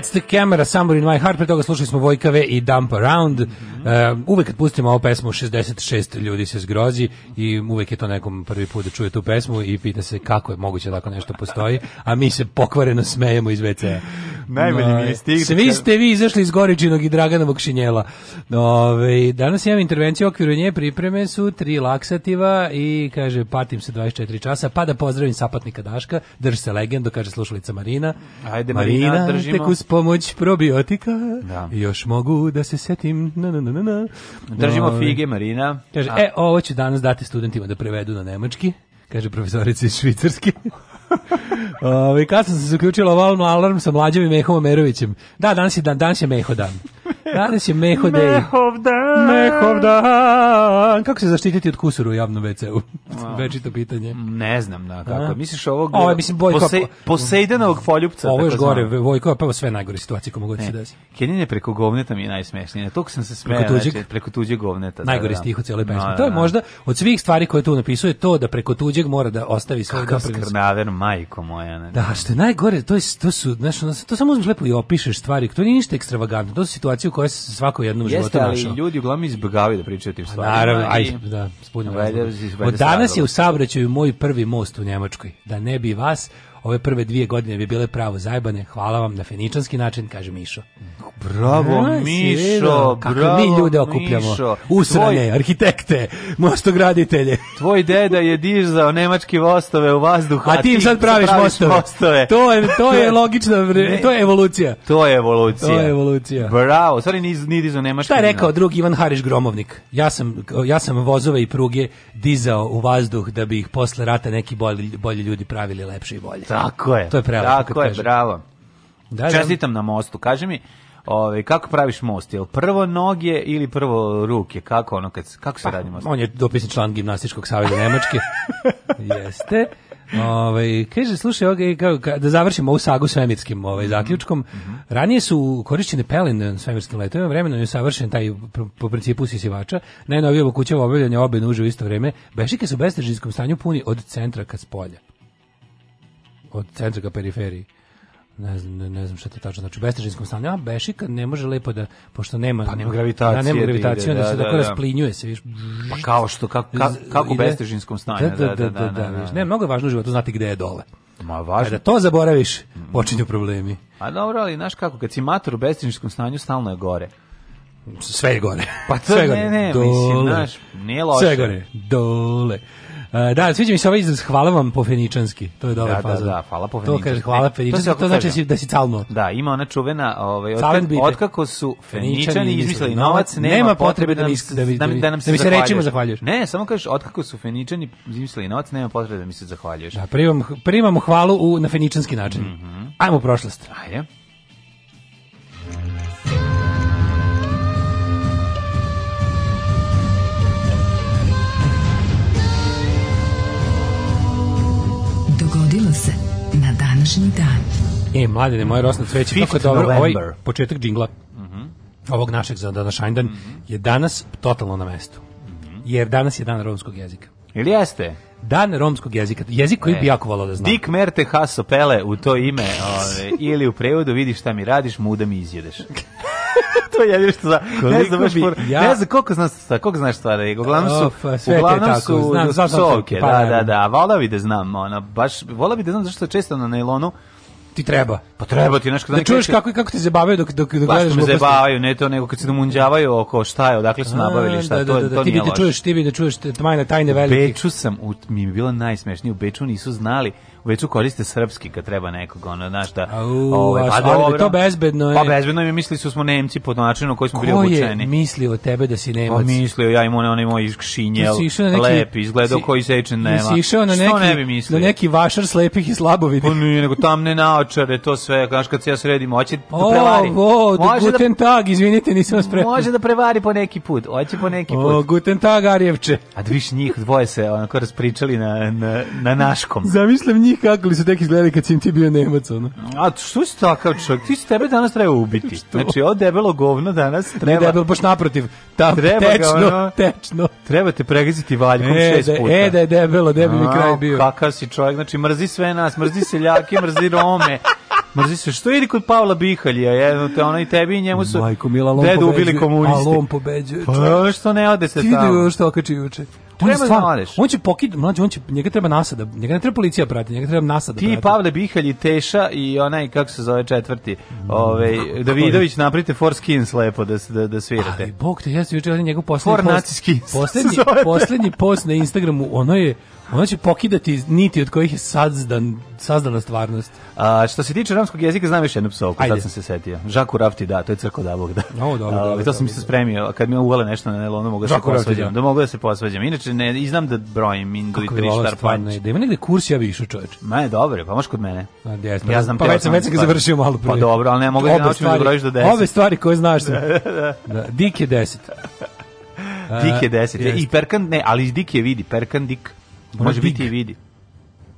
[SPEAKER 1] That's the camera, Somewhere in my heart. Pre toga slušali smo Vojkave i Dump Around. Mm -hmm. uh, uvek kad pustimo ovu pesmu, 66 ljudi se zgrozi i uvek je to nekom prvi put da čuje tu pesmu i pita se kako je moguće da tako nešto postoji, a mi se pokvareno smejemo iz WC-a.
[SPEAKER 5] Najbolje mi je stigli.
[SPEAKER 1] Svi ste vi izašli iz Goričinog i Dragana Bokšinjela. Ove, danas imam intervenciju u okviru nje, pripreme su tri laksativa i kaže patim se 24 časa, pa da pozdravim sapatnika Daška, drž se legendo, kaže slušalica Marina.
[SPEAKER 5] Ajde Marina, Marina držimo. tek
[SPEAKER 1] uz pomoć probiotika da. još mogu da se setim. Na, na, na, na.
[SPEAKER 5] Držimo Ove, fige Marina.
[SPEAKER 1] Kaže, A. e, ovo ću danas dati studentima da prevedu na nemački, kaže profesorica iz Švicarske. Ove, kad sam se zaključila ovalno alarm sa mlađim i Mehom Omerovićem. Da, danas je, dan, danas je Meho dan. Danas je Meho Day. Mehov dan. Mehov dan. Kako se zaštititi od kusura u javnom WC-u? Večito pitanje.
[SPEAKER 5] Ne znam na da, kako. Misliš ovog... Ovo je, mislim, Bojko... Pose, posejdenovog
[SPEAKER 1] poljupca. Ovo je gore. Vojko pa sve najgore situacije koje mogu da se desi.
[SPEAKER 5] Kenin je preko govneta mi je najsmešnije. Toliko sam se smeo. Preko tuđeg? Znači, preko tuđeg govneta.
[SPEAKER 1] Najgore da, da, stih u cijeloj pesmi. To je možda od svih stvari koje tu napisuje to da preko tuđeg mora da ostavi svoj
[SPEAKER 5] doprinos. Kakav majko moja.
[SPEAKER 1] Ne. Da, što je najgore, to, je, to su, znaš, to samo uzmeš lepo i opišeš stvari. To nije ništa ekstravagantno. To su situacije u koje se svako jednom u životu našao.
[SPEAKER 5] Jeste, ali ljudi uglavnom izbjegavaju da pričaju
[SPEAKER 1] o
[SPEAKER 5] tim pa stvarima.
[SPEAKER 1] Naravno, aj, da, spunjamo. Od danas je u saobraćaju moj prvi most u Njemačkoj. Da ne bi vas, ove prve dvije godine bi bile pravo zajbane. Hvala vam na feničanski način, kaže Mišo.
[SPEAKER 5] Bravo, A, Mišo, Kako bravo, mi ljude okupljamo. Mišo.
[SPEAKER 1] Usrane, tvoj, arhitekte, mostograditelje.
[SPEAKER 5] Tvoj deda je dizao nemački vostove u vazduhu. A ti im sad praviš, praviš mostove. mostove.
[SPEAKER 1] To
[SPEAKER 5] je,
[SPEAKER 1] to je [LAUGHS] logično, to
[SPEAKER 5] je evolucija.
[SPEAKER 1] To je evolucija. To je evolucija.
[SPEAKER 5] Bravo, stvari ni, ni dizao nemački.
[SPEAKER 1] Šta je rekao drugi Ivan Hariš Gromovnik? Ja sam, ja sam vozove i pruge dizao u vazduh da bi ih posle rata neki bolji, bolji ljudi pravili lepše i bolje.
[SPEAKER 5] Tako je. To je pravo. Tako je, kažem. bravo. Da, da. Čestitam na mostu. Kaže mi, Ove, ovaj, kako praviš most? Jel prvo noge ili prvo ruke? Kako ono kad kako se pa, radi most?
[SPEAKER 1] On je dopisni član gimnastičkog saveza Nemačke. [LAUGHS] Jeste. Ovaj kaže slušaj ovaj, ka, da završimo ovu sagu svemirskim ovaj mhm, zaključkom. Mm -hmm. Ranije su korišćene pelene na svemirskim letovima, vremeno je savršen taj po principu sisivača. Najnovije kućevo obavljanje obe nuže u isto vreme. Bešike su u bestežinskom stanju puni od centra ka spolja od centra ka periferiji ne znam, ne, ne znam šta to tačno znači u bestežinskom stanju, a Bešika ne može lepo da, pošto nema,
[SPEAKER 5] pa nema gravitacije, da,
[SPEAKER 1] nema da gravitacije da, se da, tako da, rasplinjuje se, viš,
[SPEAKER 5] pa kao što, ka, ka, kako u bestežinskom da, stanju, da,
[SPEAKER 1] da, da, da, da, da, da, ne, mnogo je važno u životu znati gde je dole. Ma važno. Kada to zaboraviš, počinju problemi.
[SPEAKER 5] A dobro, ali znaš kako, kad si mator u bestežinskom stanju, stalno je gore.
[SPEAKER 1] Sve je gore. Pa to
[SPEAKER 5] sve ne, gore. ne, ne, dole. mislim, znaš, nije loše. Sve gore,
[SPEAKER 1] dole. E, da, sviđa mi se ovaj izraz hvala vam po feničanski. To je dobar da, fazan. Da, da,
[SPEAKER 5] hvala po feničanski. To kaže
[SPEAKER 1] e,
[SPEAKER 5] hvala feničanski,
[SPEAKER 1] to, to znači da si, da
[SPEAKER 5] Da, ima ona čuvena, ovaj, otkako su feničani izmislili novac, nema, nema potrebe da, da mis, da, mi, da, mi, da, nam se, da mi se rečimo zahvaljuješ. Ne, samo kažeš otkako su feničani izmislili novac, nema potrebe da mi se zahvaljuješ. Da, primam,
[SPEAKER 1] primam hvalu u, na feničanski način. Mm -hmm. Ajmo u prošlost.
[SPEAKER 5] Ajde.
[SPEAKER 1] na današnji dan. E, mladine, moje rosno cveće, kako je dobro ovaj početak džingla mm -hmm. ovog našeg za današajndan da mm -hmm. je danas totalno na mestu. Mm -hmm. Jer danas je dan romskog jezika.
[SPEAKER 5] Ili jeste?
[SPEAKER 1] Dan romskog jezika, jezik koji e. bi jako volao da znam.
[SPEAKER 5] Dik merte haso pele u to ime ove, ovaj, ili u prevodu vidi šta mi radiš, muda mi izjedeš. [LAUGHS] to [LAUGHS] je jedino što zna. Ne znam baš por... ja... Ne znam koliko znaš stvar, koliko znaš stvari. Uglavnom su Of, pa sve uglavnom tako, su znam, znam psovke. Pa, da, da, da. Vola bi da znam, ona baš vola bi da znam zašto je često na nailonu
[SPEAKER 1] ti treba.
[SPEAKER 5] Pa treba ti nešto
[SPEAKER 1] da ne čuješ kako i kako te zabavaju dok dok dok gledaš gluposti. zabavaju,
[SPEAKER 5] ne to nego kad se domunđavaju oko šta je, odakle su nabavili, šta da, da, to da, da, to
[SPEAKER 1] ti
[SPEAKER 5] nije. Ti da
[SPEAKER 1] čuješ, ti bi da čuješ tajne tajne velike.
[SPEAKER 5] Beču sam, u, mi je bila najsmešnije, u Beču nisu znali već su koriste srpski kad treba nekog, ono, znaš da...
[SPEAKER 1] ovaj, pa dobro, to bezbedno je.
[SPEAKER 5] Pa bezbedno mi mislili su da smo Nemci pod načinu koji smo
[SPEAKER 1] Ko
[SPEAKER 5] bili obučeni. Ko je
[SPEAKER 1] mislio tebe da si Nemac? Pa
[SPEAKER 5] mislio, ja one oni moj šinjel, lepi lep, izgledao si, koji sečen nema. Si išao na neki, ne Na
[SPEAKER 1] neki vašar slepih i slabovidi.
[SPEAKER 5] Pa nije, nego tamne naočare, to sve, znaš kad se ja sredim, hoće da prevari. O,
[SPEAKER 1] o, da- guten tag, izvinite, nisam spreman. Može
[SPEAKER 5] da prevari po neki put, hoće po neki put. O,
[SPEAKER 1] guten tag, Arjevče.
[SPEAKER 5] A da viš njih dvoje se onako raspričali na, na, na naškom.
[SPEAKER 1] Zamislim njih njih kako li su tek izgledali kad si im ti bio Nemac, ono.
[SPEAKER 5] A što si takav čovjek? Ti si tebe danas treba ubiti. što? Znači, ovo debelo govno danas treba...
[SPEAKER 1] Ne
[SPEAKER 5] debelo,
[SPEAKER 1] baš naprotiv. Tam, treba tečno, ga, ono, tečno.
[SPEAKER 5] Treba te pregaziti valjkom e, šest da- puta.
[SPEAKER 1] E, da je debelo, debi mi kraj bio.
[SPEAKER 5] Kakav si čovjek, znači mrzi sve nas, mrzi seljake, mrzi Rome. Mrzi se, što ili kod Pavla Bihalija, jedno te ona i tebi i njemu su Majko, Mila, Lom dedu ubili komunisti. A Lom pobeđuje. Pa što ne ode se tamo?
[SPEAKER 1] Ti vidi što okači juče. On je da on će pokid, mlađi, on će, njega treba nasada, njega ne treba policija prati, njega treba nasada
[SPEAKER 5] Ti,
[SPEAKER 1] prati. Ti,
[SPEAKER 5] Pavle Bihalj Teša i onaj, kako se zove četvrti, mm. ovaj, Davidović, naprite Four Skins lepo da, da, da svirate.
[SPEAKER 1] Ali, bog te, ja sam juče njegov poslednji post.
[SPEAKER 5] Four Nazi
[SPEAKER 1] Skins. [LAUGHS] Posljednji, posljednji post na Instagramu, ono je, Ona će pokidati niti od kojih je sazdan, sazdana stvarnost.
[SPEAKER 5] A, što se tiče romskog jezika, znam još jednu psovku, sad sam se setio. Žaku Rafti, da, to je crko da bog, da. No, dobro, a, dobro, to sam mi se spremio, a kad mi uvele nešto na nelo, onda mogu da se posvađam. Da. da. mogu da se posvađam. Inače, ne, i znam da brojim Indu i tri štar
[SPEAKER 1] panč.
[SPEAKER 5] Da
[SPEAKER 1] ima negde kurs, ja bi išao čovječ.
[SPEAKER 5] Ma je dobro, pa možeš kod mene. A,
[SPEAKER 1] jes, ja znam pa već sam već pa- završio malo pa
[SPEAKER 5] prije. Pa dobro, ali ne mogu da naučim da brojiš do 10.
[SPEAKER 1] Ove stvari koje znaš sam. [LAUGHS] da, Dik je 10.
[SPEAKER 5] Dik je 10. I Perkan, ne, ali Dik je vidi, Perkan Dik. Može biti i vidi.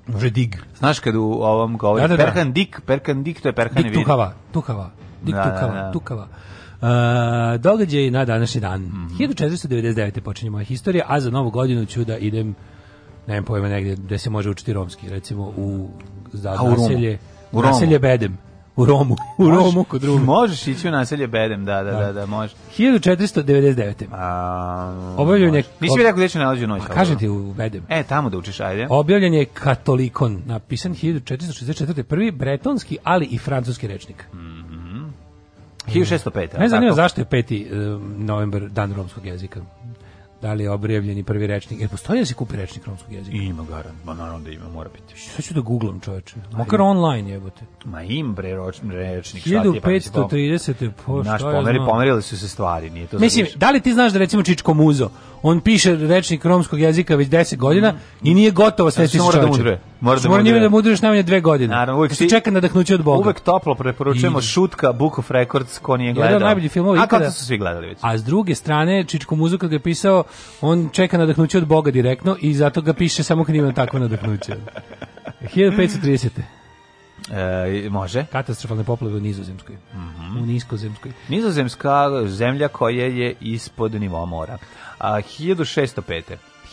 [SPEAKER 1] Može dig.
[SPEAKER 5] Znaš kad u ovom govori ovaj da, da, da. perhan dik, perhan dik, to je perhan dik vidi. Dik
[SPEAKER 1] tukava, tukava, dik da, da tukava, da, da. tukava. Uh, događaj na današnji dan. Mm -hmm. 1499. počinje moja historija, a za novu godinu ću da idem, nemam pojma, negde, gde se može učiti romski, recimo u da, naselje, u naselje Bedem. U Romu, u možeš, Romu kod Rume.
[SPEAKER 5] Možeš ići u naselje Bedem, da, da, da, da, da može.
[SPEAKER 1] 1499. A,
[SPEAKER 5] Objavljen je... Nisi mi rekao gde će nalazi
[SPEAKER 1] u
[SPEAKER 5] noć. A
[SPEAKER 1] kažem ti u Bedem.
[SPEAKER 5] E, tamo da učiš, ajde.
[SPEAKER 1] Objavljen je katolikon, napisan 1464. Prvi bretonski, ali i francuski rečnik. Mm -hmm. 1605. Ne znam zašto je 5. Eh, novembar dan romskog jezika da li je obrevljeni prvi rečnik. Jer postoji da se kupi rečnik romskog jezika?
[SPEAKER 5] Ima, garant. Ba, naravno da ima, mora biti.
[SPEAKER 1] Šta ću da googlam, čoveče? Makar ima. online jebote.
[SPEAKER 5] Ma im, bre, rečnik.
[SPEAKER 1] 1530.
[SPEAKER 5] Po, Naš, pomeri, pomerili su se stvari, nije to Mislim,
[SPEAKER 1] da li ti znaš da recimo Čičko Muzo, on piše rečnik romskog jezika već 10 godina mm. i nije gotovo sve ti čoveče. Da Možda mora njima da mudriš da najmanje dve godine. Naravno, uvek ti da čeka nadahnuće od Boga.
[SPEAKER 5] Uvek toplo preporučujemo I... Šutka, Book of Records, ko nije gledao.
[SPEAKER 1] Jedan
[SPEAKER 5] najbolji film A kako su svi gledali već?
[SPEAKER 1] A s druge strane, Čičko Muzu kad ga je pisao, on čeka nadahnuće od Boga direktno i zato ga piše samo kad ima takvo nadahnuće. 1530. [LAUGHS]
[SPEAKER 5] E, može.
[SPEAKER 1] Katastrofalne poplave u Nizozemskoj. Mm -hmm. U Nizozemskoj.
[SPEAKER 5] Nizozemska zemlja koja je ispod nivoa mora. A 1605.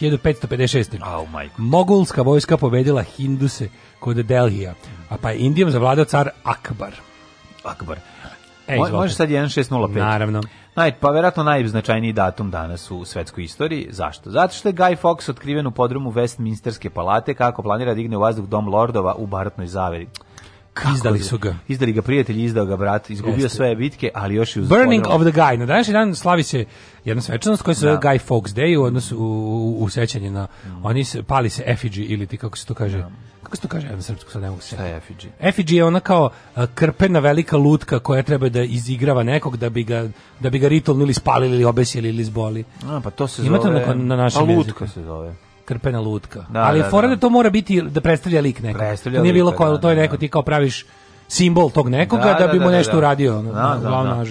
[SPEAKER 1] 1556. Au, oh, majko. Mogulska vojska pobedila Hinduse kod Delhija, a pa je Indijom zavladao car Akbar.
[SPEAKER 5] Akbar. E, Mo, može sad 1605.
[SPEAKER 1] Naravno.
[SPEAKER 5] Naj, pa verovatno najznačajniji datum danas u svetskoj istoriji. Zašto? Zato što je Guy Fawkes otkriven u podrumu Westminsterske palate kako planira da digne u vazduh dom lordova u baratnoj zaveri.
[SPEAKER 1] Kako izdali su ga.
[SPEAKER 5] Izdali ga prijatelji, izdao ga brat, izgubio Jeste. sve bitke, ali još i uz
[SPEAKER 1] Burning of the Guy. Na današnji dan slavi se jedna svečanost koja se zove da. Guy Fawkes Day u odnosu u, u, u sećanje na mm. oni se pali se effigy ili ti kako se to kaže. Mm. Kako se to kaže na srpskom, sad ne mogu se. Šta
[SPEAKER 5] je effigy?
[SPEAKER 1] Effigy je ona kao krpena velika lutka koja treba da izigrava nekog da bi ga da bi ga ritualno ili spalili ili obesili ili zboli.
[SPEAKER 5] A pa to se Ima zove. Imate to na, na našem pa lutka jeziku. se zove
[SPEAKER 1] krpena lutka. Da, ali da, da, da. to mora biti da predstavlja lik nekog. Predstavlja nije bilo pa kao da, to je da, neko ti kao praviš simbol tog nekoga da, bi mu nešto uradio, glavno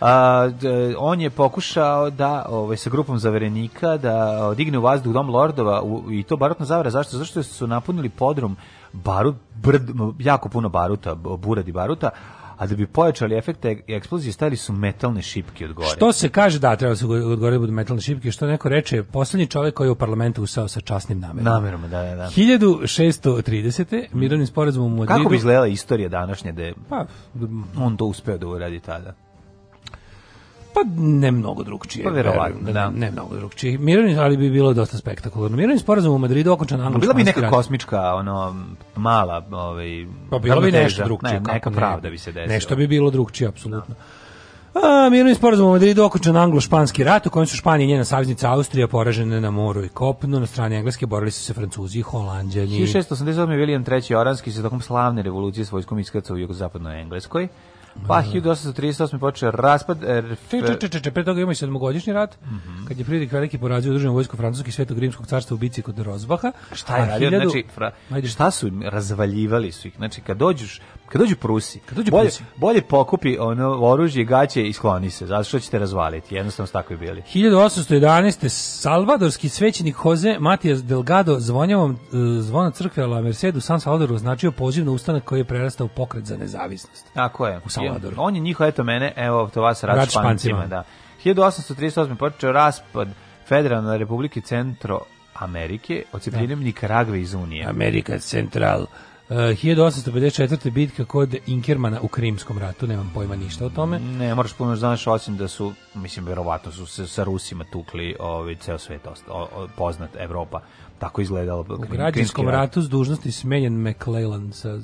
[SPEAKER 5] a, d, on je pokušao da ovaj sa grupom zaverenika da odigne u vazduh dom lordova u, i to barutna zavara zašto zašto su napunili podrum barut brd, jako puno baruta burad i baruta a da bi pojačali efekte eksplozije stali su metalne šipke od gore.
[SPEAKER 1] Što se kaže da treba da se od gore budu metalne šipke, što neko reče, poslednji čovjek koji je u parlamentu usao sa časnim namerom. Namerom, da, da, da. 1630. Mm. mirovnim sporazumom u
[SPEAKER 5] Madridu. Kako bi izgledala istorija današnje da je pa, on to uspeo da uradi tada?
[SPEAKER 1] Pa ne mnogo drugčije. Pa verovatno, da. Ne, ne mnogo drugčije. Mirovni, ali bi bilo dosta spektakularno. Mirovni sporazum u Madridu okončan pa anglo Bila bi neka rat. kosmička, ono, mala, ovaj, pa bilo bi nešto drugčije. Ne, neka pravda bi se desila. Nešto bi bilo drugčije, apsolutno. No. A, mirovni sporazum u Madridu okončan anglo-španski rat u kojem su Španija i njena saveznica Austrija poražene na moru i kopnu. Na strani Engleske borili su se Francuzi i Holandjani.
[SPEAKER 5] 1688. William III. Oranski se tokom slavne revolucije s vojskom iskrcao u jugozapadnoj Engleskoj. Pa 1838. počeo raspad... Er, če, če, pre toga ima i sedmogodišnji rat, mm -hmm. kad je Fridrik Veliki porazio udruženu francuske i svetog rimskog carstva u bici kod Rozbaha. Šta je radio? Hiljadu... Znači, fra, šta su, razvaljivali su ih. Znači, kad dođeš Kad dođu Prusi, kad dođu bolje, Prusi. bolje pokupi ono oružje, gaće i skloni se, zato što ćete razvaliti. Jednostavno su tako i bili.
[SPEAKER 1] 1811. Salvadorski svećenik Jose Matias Delgado zvonjavom e, zvona crkve La Mercedu San Salvadoru označio poziv na ustanak koji je prerastao pokret za nezavisnost. Tako je. U Salvadoru.
[SPEAKER 5] On je njihov, eto mene, evo to vas rad, špancima. špancima. Da. 1838. počeo raspad Federalne republike Centro Amerike, ocepljenjem da. Nikaragve iz Unije.
[SPEAKER 1] Amerika Central Uh, eh, 1854. bitka kod Inkermana u Krimskom ratu, nemam pojma ništa o tome.
[SPEAKER 5] Ne, moraš puno da znaš, osim da su, mislim, verovatno su se sa Rusima tukli ovaj, ceo svet, osta, poznat Evropa. Tako izgledalo.
[SPEAKER 1] U
[SPEAKER 5] Krim,
[SPEAKER 1] građanskom ratu s dužnosti smenjen McClellan sa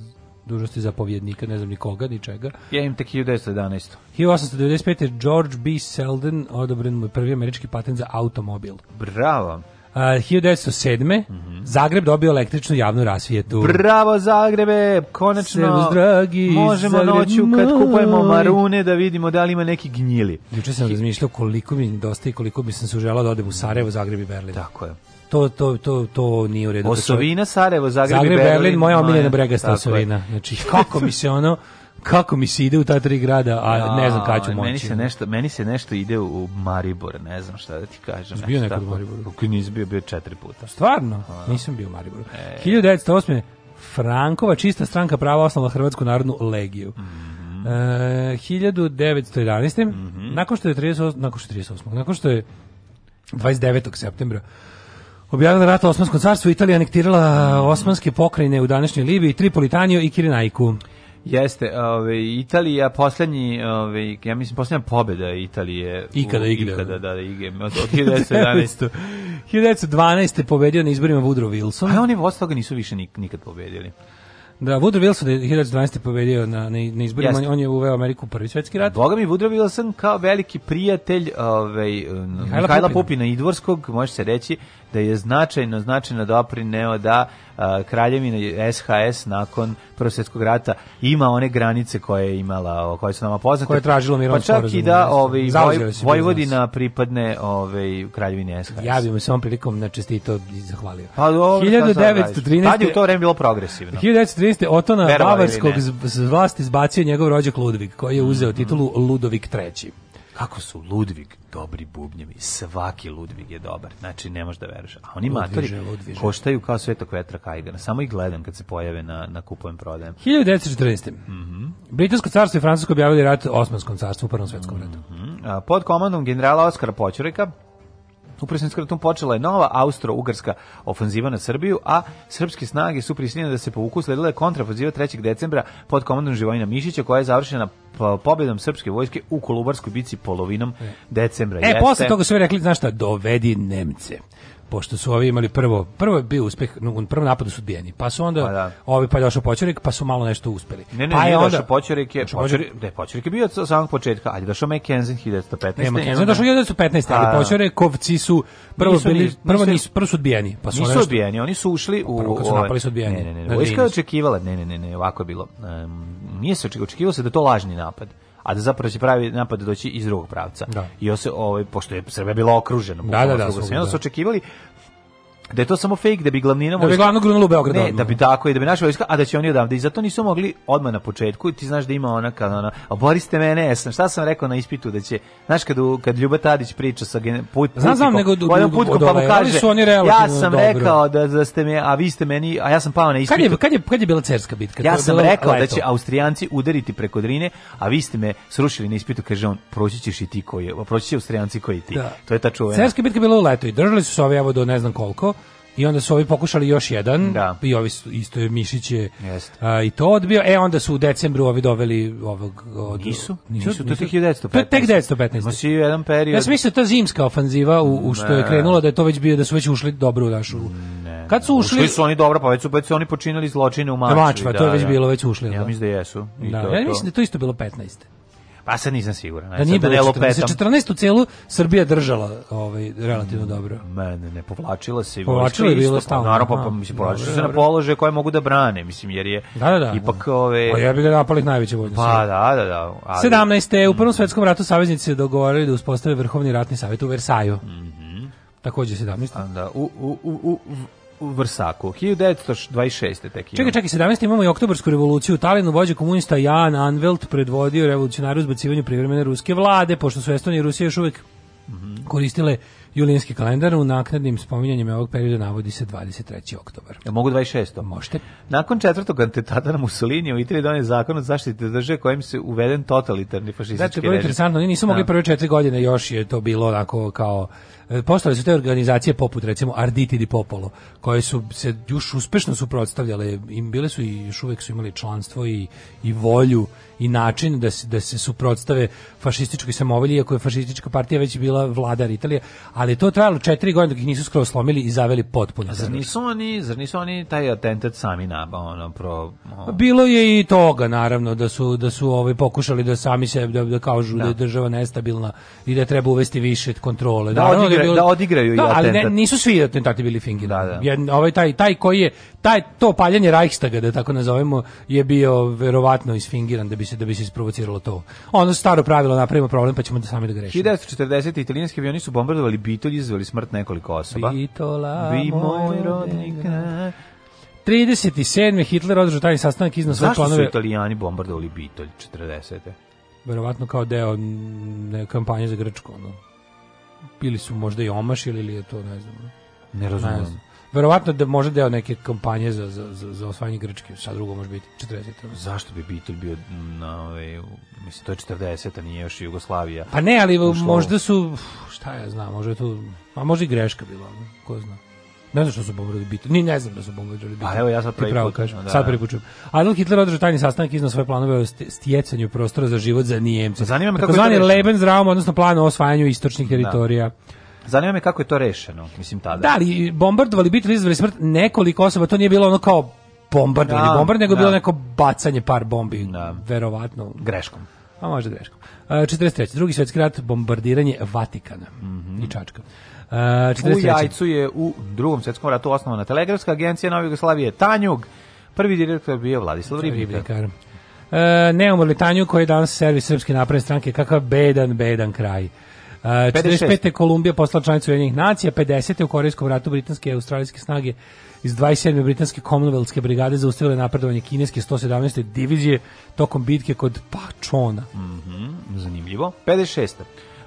[SPEAKER 1] dužnosti zapovjednika, ne znam nikoga, ni čega.
[SPEAKER 5] Ja im tek 1911.
[SPEAKER 1] 1895. George B. Selden odobren mu prvi američki patent za automobil.
[SPEAKER 5] Bravo!
[SPEAKER 1] Uh, 1907. Mm -hmm. Zagreb dobio električnu javnu rasvijetu.
[SPEAKER 5] Bravo Zagrebe, konačno dragi, možemo Zagreb noću kad kupujemo marune da vidimo da li ima neki gnjili.
[SPEAKER 1] Juče sam razmišljao koliko mi dosta i koliko bi sam se želao da odem u Sarajevo, Zagreb i Berlin.
[SPEAKER 5] Tako je.
[SPEAKER 1] To, to, to, to nije u redu.
[SPEAKER 5] Osovina, Sarajevo, Zagreb,
[SPEAKER 1] Zagreb i Berlin.
[SPEAKER 5] Berlin
[SPEAKER 1] moja omiljena brega sta Osovina. Znači, kako mi se ono kako mi se ide u ta tri grada, a ne znam kada ću moći.
[SPEAKER 5] Meni se nešto, meni se nešto ide u Maribor, ne znam šta da ti kažem. Jesi bio
[SPEAKER 1] nekad u Mariboru? Nisam
[SPEAKER 5] bio, bio četiri puta.
[SPEAKER 1] Stvarno? A. Nisam bio u Mariboru. E. 1908. Frankova čista stranka prava osnovala Hrvatsku narodnu legiju. Mm. Uh, 1911. Mm -hmm. Nakon što je 38, nakon što je 38, nakon što je 29. septembra objavila rat Osmanskom carstvu, Italija anektirala osmanske pokrajine u današnjoj Libiji, Tripolitaniju i Kirinajku.
[SPEAKER 5] Jeste, ove, Italija poslednji, ove, ja mislim poslednja pobeda Italije
[SPEAKER 1] ikada u, igra. Ikada,
[SPEAKER 5] da, da,
[SPEAKER 1] igra.
[SPEAKER 5] Od, od
[SPEAKER 1] 1911. 1912. [LAUGHS] pobedio na izborima Woodrow Wilson.
[SPEAKER 5] A oni od toga nisu više nik, nikad pobedili.
[SPEAKER 1] Da, Woodrow Wilson je 1912. pobedio na, na, na izborima, on, on je uveo Ameriku u prvi svetski rat.
[SPEAKER 5] Boga mi, Woodrow Wilson kao veliki prijatelj ovaj, Mihajla, Mihajla Pupina. Pupina Idvorskog, može se reći, da je značajno, značajno doprineo da a, kraljevina SHS nakon Prvog rata ima one granice koje je imala, o, koje su nama poznate. Koje je
[SPEAKER 1] tražilo mirovno
[SPEAKER 5] sporazum.
[SPEAKER 1] Pa čak
[SPEAKER 5] i da ovaj, voj, Vojvodina pripadne ovaj, kraljevini SHS.
[SPEAKER 1] Ja bih mu se ovom prilikom načestito i zahvalio. Pa,
[SPEAKER 5] dobro,
[SPEAKER 1] 1913. Tad je u to
[SPEAKER 5] vreme bilo progresivno.
[SPEAKER 1] 1913. Otona Bavarskog z, z vlasti izbacio njegov rođak Ludvig, koji je uzeo titulu Ludovik III
[SPEAKER 5] kako su Ludvig dobri bubnjevi, svaki Ludvig je dobar, znači ne možeš da veruješ. A oni Ludviže, matori koštaju kao svetog vetra Kajgana, samo ih gledam kad se pojave na, na kupujem prodajem.
[SPEAKER 1] 1914. Mm -hmm. Britansko carstvo i Francusko objavili rat Osmanskom carstvu u Prvom svetskom ratu. Mm
[SPEAKER 5] -hmm. Pod komandom generala Oskara Počurika, Upravo sam skratom počela je nova austro-ugarska ofanziva na Srbiju, a srpske snage su prisiljene da se povuku sledila je kontrafanziva 3. decembra pod komandom Živojina Mišića koja je završena pobedom srpske vojske u Kolubarskoj bici polovinom e. decembra. E,
[SPEAKER 1] Jeste. posle toga su rekli, znaš šta, dovedi Nemce pošto su ovi imali prvo, prvo je bio uspeh, u prvom napadu su odbijeni, pa su onda pa da. ovi pa Jošo Počerik, pa su malo nešto uspeli.
[SPEAKER 5] Ne, ne,
[SPEAKER 1] pa
[SPEAKER 5] nije Jošo Počerik je, Počerik, ne, Počerik je bio od samog početka, ali
[SPEAKER 1] došao
[SPEAKER 5] McKenzie 1915. Ne,
[SPEAKER 1] McKenzie
[SPEAKER 5] došao
[SPEAKER 1] 1915, ali pa da. Počerikovci su prvo nisu, bili, prvo, nisu, prvo su odbijeni. Pa
[SPEAKER 5] su nisu nešto, odbijeni, oni su ušli u... Prvo
[SPEAKER 1] kad su napali su odbijeni.
[SPEAKER 5] Ne, ne, ne, vojska je očekivala, ne, ne, ne, ne, ovako je bilo. Um, nije se očekivalo se da to lažni napad a da zapravo će pravi napad doći iz drugog pravca. Da. I ose ovaj pošto je Srbija bila okružena, da, da, da, su, da, da. se očekivali da je to samo fake da bi glavnina vojska da bi glavno grunulo u Beograd ne, odmah. da bi tako i da bi naša vojska a da će oni odavde i zato nisu mogli odmah na početku ti znaš da ima ona kad ona a boriste mene jesam šta sam rekao na ispitu da će znaš kad u, kad Ljuba Tadić priča sa gen, put znam, znam nego put pa mu ovaj, kaže su oni ja sam dobro. rekao da, da ste me a vi ste meni a ja sam pao na ispitu kad je
[SPEAKER 1] kad je kad je bila cerska bitka
[SPEAKER 5] ja sam rekao da će Austrijanci udariti preko Drine a vi ste me srušili na ispitu kaže on proći ćeš i ti koji proći će Austrijanci koji ti da. to je ta čuvena
[SPEAKER 1] cerska bitka bila u leto i držali su se ove evo do ne znam koliko i onda su ovi pokušali još jedan da. i ovi su, isto je Mišić je i to odbio, e onda su u decembru ovi doveli ovog od, nisu,
[SPEAKER 5] nisu, to je 1915 to je tek
[SPEAKER 1] 1915
[SPEAKER 5] jedan period ja mislim,
[SPEAKER 1] mislio ta da zimska ofanziva u, u što je krenulo da je to već bio da su već ušli dobro u našu kad su
[SPEAKER 5] ušli,
[SPEAKER 1] ušli
[SPEAKER 5] su oni dobro pa već su, već su oni počinali zločine u Mačvi Mačva,
[SPEAKER 1] da, to je da, već da. bilo, već ušli ja da. mislim
[SPEAKER 5] da jesu i da. to,
[SPEAKER 1] ja mislim da to isto bilo 15
[SPEAKER 5] Pa sad nisam siguran.
[SPEAKER 1] Da ne, da nije bilo 14, 14 u celu Srbija držala ovaj, relativno mm, dobro.
[SPEAKER 5] Ne, ne, ne, povlačila se.
[SPEAKER 1] Povlačila je bilo pa stalno. Naravno,
[SPEAKER 5] pa, pa mislim, povlačila se na položaje koje mogu da brane, mislim, jer je da, da, da, ipak... Ove...
[SPEAKER 1] Pa ja bih
[SPEAKER 5] ga
[SPEAKER 1] napali najveće vojne
[SPEAKER 5] Pa da, da, da. Ali...
[SPEAKER 1] 17. u Prvom mm. svetskom ratu saveznici se dogovorili da uspostave Vrhovni ratni savjet u Versaju. Mhm. Mm Takođe 17.
[SPEAKER 5] Da, u, u, u, u u Vrsaku, 1926. tek
[SPEAKER 1] Čekaj, čekaj, 17. imamo i oktobarsku revoluciju. U Talinu vođe komunista Jan Anvelt predvodio revolucionaru zbacivanju privremene ruske vlade, pošto su Estonija i Rusija još uvek mm koristile julijanski kalendar u naknadnim spominjanjem ovog perioda navodi se 23. oktobar.
[SPEAKER 5] Ja mogu 26.
[SPEAKER 1] Možete.
[SPEAKER 5] Nakon četvrtog antetata na Mussolini u Italiji donio zakon od zaštite države kojim se uveden totalitarni fašistički režim. Znači,
[SPEAKER 1] to je interesantno, oni nisu mogli da. prve četiri godine, još je to bilo onako kao E, postale su te organizacije poput recimo Arditi di Popolo, koje su se još uspešno suprotstavljale, im bile su i još uvek su imali članstvo i, i volju i način da se, da se suprotstave fašističkoj samovolji, iako je fašistička partija već bila vladar Italije, ali to trajalo četiri godine dok ih nisu skroz slomili i zaveli potpuno. A
[SPEAKER 5] zar
[SPEAKER 1] nisu
[SPEAKER 5] oni, zar nisu oni taj atentat sami naba, ono, pro...
[SPEAKER 1] Ono. Pa bilo je i toga, naravno, da su, da su ovaj, pokušali da sami se, da, da kažu da. da je država nestabilna i da treba uvesti više kontrole. Da,
[SPEAKER 5] naravno, bilo... da odigraju da, i ali ne,
[SPEAKER 1] nisu svi atentati bili fingi Da, da. Jedan, ovaj taj taj koji je taj to paljenje Reichstaga da tako nazovemo je bio verovatno isfingiran da bi se da bi se isprovociralo to. Ono staro pravilo napravimo problem pa ćemo da sami da grešimo.
[SPEAKER 5] 1940 italijanski avioni su bombardovali Bitolj, izveli smrt nekoliko osoba.
[SPEAKER 1] Bitola, Bi moj rodnik 37. Hitler održao tajni sastanak iznad svoje planove. Zašto
[SPEAKER 5] su italijani bombardovali Bitolj 40.
[SPEAKER 1] Verovatno kao deo kampanje za Grčko. No ili su možda i omašili ili je to, ne znam. Ne razumem. Ne znam. Verovatno da može deo neke kampanje za, za, za, za osvajanje Grčke, šta drugo može biti, 40.
[SPEAKER 5] Zašto bi Beatle bio na, ove, ovaj, mislim, to je 40, a nije još Jugoslavija.
[SPEAKER 1] Pa ne, ali Ušlo možda su, šta ja znam, možda je tu, a pa možda i greška bila, ko zna. Ne znam što su bombardovali Beatles. Ni ne znam da su bombardovali
[SPEAKER 5] Beatles. Pa evo ja sad prvi pravo
[SPEAKER 1] kažem. Da, sad da. prvi Adolf Hitler održao tajni sastanak iznao svoje planove o stjecanju prostora za život za Nijemce.
[SPEAKER 5] Zanima me kako
[SPEAKER 1] zvani Lebensraum, odnosno plan o osvajanju istočnih da. teritorija. Da.
[SPEAKER 5] Zanima me kako je to rešeno,
[SPEAKER 1] mislim tada. Da, ali bombardovali Beatles izveli smrt nekoliko osoba, to nije bilo ono kao bombardovali da, bombard, nego da. bilo neko bacanje par bombi, da. verovatno.
[SPEAKER 5] Greškom.
[SPEAKER 1] A možda greškom. 43. E, drugi svetski rat, bombardiranje Vatikana mm -hmm. i Čačka.
[SPEAKER 5] Uh, u Jajcu je u drugom svjetskom ratu osnovana telegrafska agencija Nove Jugoslavije Tanjug. Prvi direktor je bio Vladislav Ribnikar. Uh,
[SPEAKER 1] e, neumrli Tanju koji je danas servis Srpske napredne stranke, kakav bedan, bedan kraj. Uh, e, 45. Kolumbija postala članica Ujedinjenih nacija, 50. u Korejskom ratu britanske i australijske snage iz 27. britanske Commonwealthske brigade zaustavile napredovanje kineske 117. divizije tokom bitke kod Pačona.
[SPEAKER 5] Mm -hmm, zanimljivo. 56.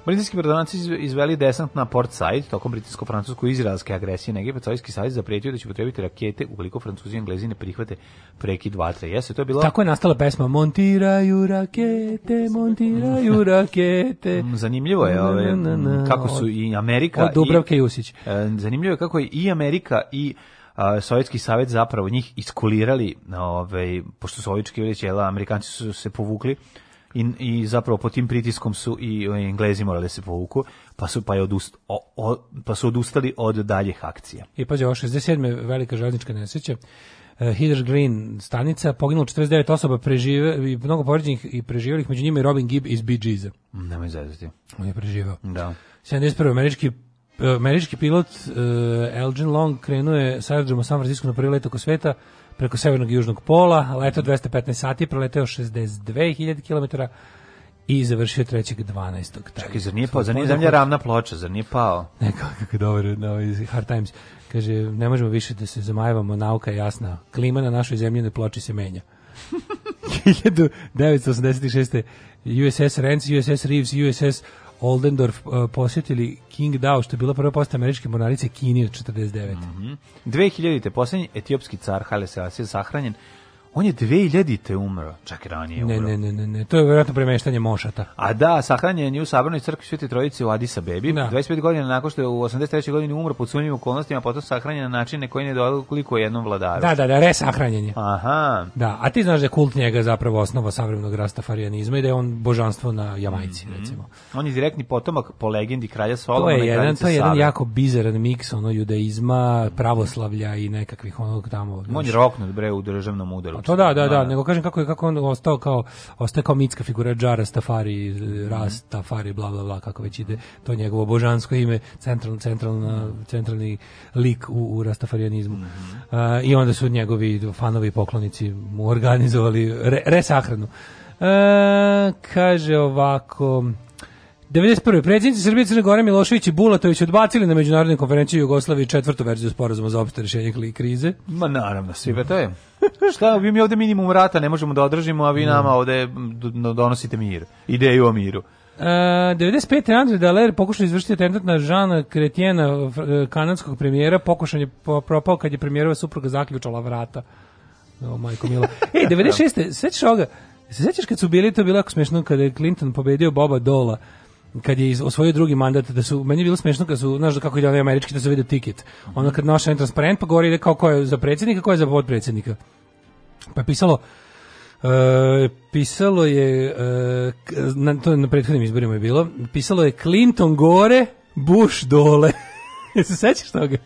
[SPEAKER 5] Britanski brodonavci izveli desant na Port Said tokom britansko-francusko-izraelske agresije na Egipat. Sovjetski savez zapretio da će potrebiti rakete ukoliko Francuzi i Englezi ne prihvate prekid vatre. Jeste, to je bilo...
[SPEAKER 1] Tako je nastala pesma Montiraju rakete, montiraju [LAUGHS] rakete.
[SPEAKER 5] Mm, zanimljivo je ove, ovaj, mm, kako su i Amerika... Od
[SPEAKER 1] Dubravke
[SPEAKER 5] Jusić. E, zanimljivo je kako je i Amerika i a, Sovjetski savez zapravo njih iskulirali, ovaj, pošto sovjetski ovički Amerikanci su se povukli i, i zapravo pod tim pritiskom su i Englezi morali da se povuku, pa su, pa, je odust, o, o, pa su odustali od daljih akcija.
[SPEAKER 1] I pađe, ovo 67. velika železnička nesreća, uh, Green stanica, poginulo 49 osoba, prežive, i mnogo poređenih i preživelih, među njima i Robin Gibb iz Bee Gees-a.
[SPEAKER 5] Mm, nemoj zazati.
[SPEAKER 1] On je preživao.
[SPEAKER 5] Da.
[SPEAKER 1] 71. američki eh, Američki pilot uh, Elgin Long krenuo je sa aerodroma San Francisco na prvi let oko sveta, preko severnog i južnog pola, leto 215 sati, preleteo 62.000 km i završio 3.12. Čekaj,
[SPEAKER 5] zar nije pao, zar nije zemlja ravna ploča, zar nije pao?
[SPEAKER 1] Nekako, kako dobro, na no, ovaj Hard Times. Kaže, ne možemo više da se zamajavamo, nauka je jasna. Klima na našoj zemljenoj ploči se menja. 1986. USS Rance, USS Reeves, USS Oldendorf uh, eh, posjetili King Dao, što je bila prva posta američke mornarice Kini od 49.
[SPEAKER 5] Mm -hmm. 2000. posljednji etiopski car Haile Selassie sahranjen On je 2000-te umro, čak i ranije umro.
[SPEAKER 1] Ne, ne, ne, ne, ne, to je vjerojatno premeštanje mošata.
[SPEAKER 5] A da, sahranjen je u Sabranoj crkvi Svete Trojice u Adisa Bebi. Da. 25 godina nakon što je u 83. godini umro pod sumnjivim okolnostima, potom sahranjen na način na koji ne dodalo koliko jednom vladaru.
[SPEAKER 1] Da, da, da, resahranjen je.
[SPEAKER 5] Aha.
[SPEAKER 1] Da, a ti znaš da je kult njega zapravo osnova savremenog rastafarijanizma i da je on božanstvo na Jamajci, mm -hmm. recimo.
[SPEAKER 5] On je direktni potomak po legendi kralja Solomona
[SPEAKER 1] i kraljice jedan, To je jedan Save. jako bizaran miks ono judaizma, pravoslavlja i nekakvih onog tamo.
[SPEAKER 5] On je roknut bre u državnom udaru.
[SPEAKER 1] To da, da, da, da, nego kažem kako je kako on ostao kao ostao kao mitska figura Džara Stafari, mhm. Rast Stafari, bla bla bla, kako već ide to njegovo božansko ime, centralno centralna, centralni lik u, u rastafarijanizmu. uh, I onda su njegovi fanovi poklonici mu organizovali re, resahranu. Uh, kaže ovako 91. Predsjednici Srbije Crne Gore Milošević i Bulatović odbacili na međunarodnoj konferenciji Jugoslaviji četvrtu verziju sporazuma za opšte rešenje krize.
[SPEAKER 5] Ma naravno, svi pa to je. Šta, vi mi ovde minimum rata ne možemo da održimo, a vi da. nama ovde donosite mir, ideju o miru. Uh,
[SPEAKER 1] e, 95. Andrej Daler pokušao izvršiti atentat na Žana Kretjena, e, kanadskog premijera, pokušan je propao kad je premijerova supruga zaključala vrata. O, majko mila. Ej, 96. Sećaš ovoga? Se sećaš kad su bili, to bilo jako smiješno, kada je Clinton pobedio Boba Dola, kad je osvojio drugi mandat da su meni je bilo smešno kad su znaš kako ide onaj američki da se vidi tiket. Onda kad naša transparent pa govori kao ko je za predsednika, ko je za potpredsjednika. Pa je pisalo e, pisalo je e, na, to na prethodnim izborima je bilo pisalo je Clinton gore Bush dole [LAUGHS] se sećaš toga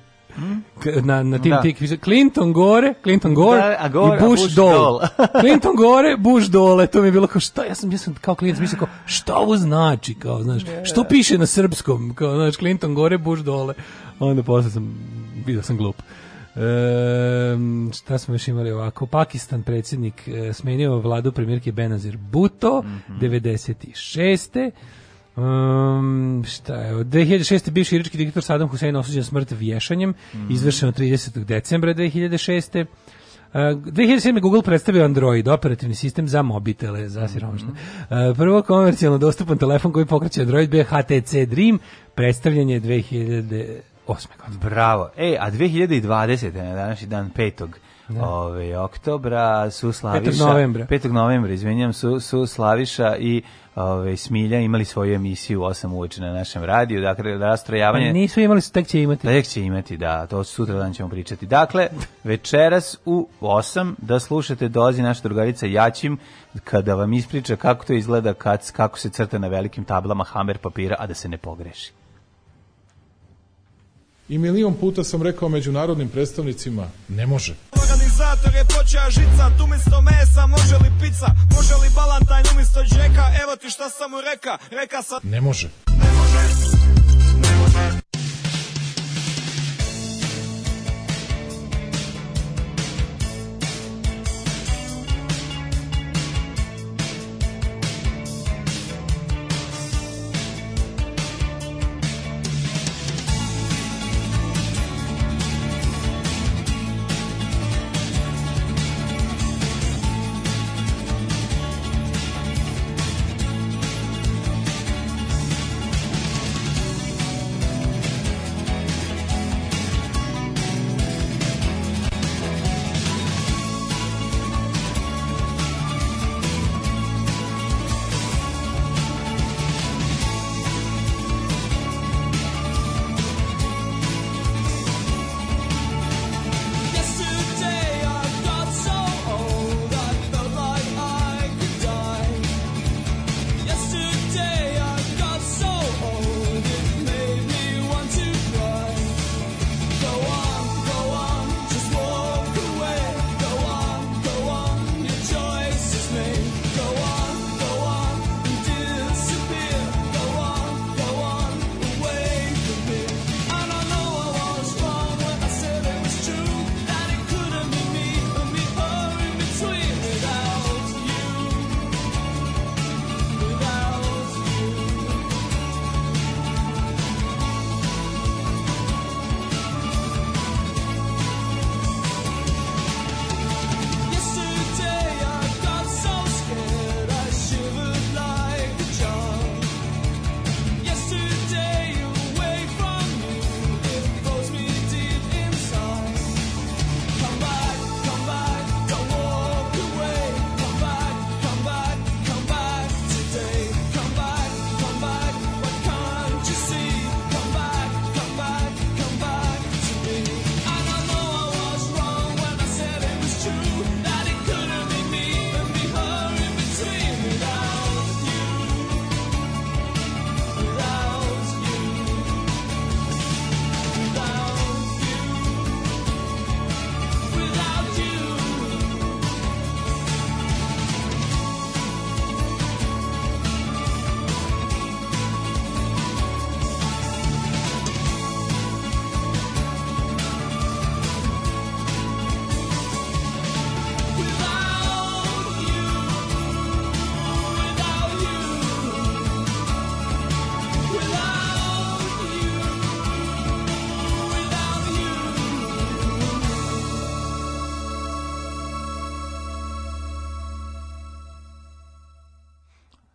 [SPEAKER 1] na, na tim da. tik Clinton gore, Clinton gore da, a gore, i Bush, Bush dole. dole. [LAUGHS] Clinton gore, Bush dole, to mi je bilo kao šta ja sam, ja sam kao klijent mislim kao, šta ovo znači, kao, znaš, što piše na srpskom, kao, znaš, Clinton gore, Bush dole, onda posle sam, vidio sam glup. Ehm, šta smo još imali ovako Pakistan predsjednik e, smenio vladu premijerke Benazir Buto mm -hmm. 96. Um, šta je, od 2006. bivši irački diktator Saddam Hussein osuđen smrt vješanjem, mm izvršeno 30. decembra 2006. Uh, 2007. Google predstavio Android, operativni sistem za mobitele, za mhm. siromašne. Mm -hmm. uh, prvo komercijalno dostupan telefon koji pokreće Android bio HTC Dream, predstavljen je 2008.
[SPEAKER 5] godine. Bravo. E, a 2020. E, na današnji dan petog, Da. Ove, oktobra su Slaviša...
[SPEAKER 1] 5. novembra.
[SPEAKER 5] 5. novembra, izvinjam, su, su Slaviša i ove, Smilja imali svoju emisiju 8 uveče na našem radiju, dakle rastrojavanje...
[SPEAKER 1] Pa nisu imali, tek će
[SPEAKER 5] imati. Tek će
[SPEAKER 1] imati,
[SPEAKER 5] da, to sutra dan ćemo pričati. Dakle, večeras u 8 da slušate dozi naša drugarica Jačim kada vam ispriča kako to izgleda kad, kako se crta na velikim tablama hamer papira, a da se ne pogreši.
[SPEAKER 1] I milion puta sam rekao međunarodnim predstavnicima, ne može katalizator je počeo žica, tu misto mesa, može li pizza, može li balantajn umisto džeka, evo ti šta sam mu reka, reka sa... Ne može. Ne može. Ne može.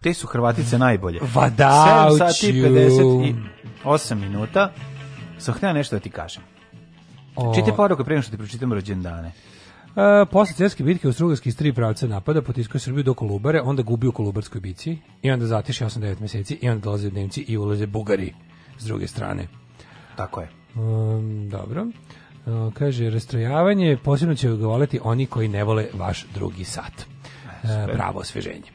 [SPEAKER 5] te su Hrvatice najbolje.
[SPEAKER 1] Vadauću.
[SPEAKER 5] 7 sati 58 minuta. Sam htio nešto da ti kažem. O... Čite poruke prije što ti pročitam rođendane.
[SPEAKER 1] E, posle cetske bitke Austrugarski iz tri pravca napada potiskao Srbiju do Kolubare, onda gubi u Kolubarskoj bici i onda zatiši 8-9 meseci i onda dolaze Nemci i ulaze Bugari s druge strane.
[SPEAKER 5] Tako je.
[SPEAKER 1] Um, dobro. Uh, kaže, rastrojavanje posebno će ga oni koji ne vole vaš drugi sat. E, pravo osveženje.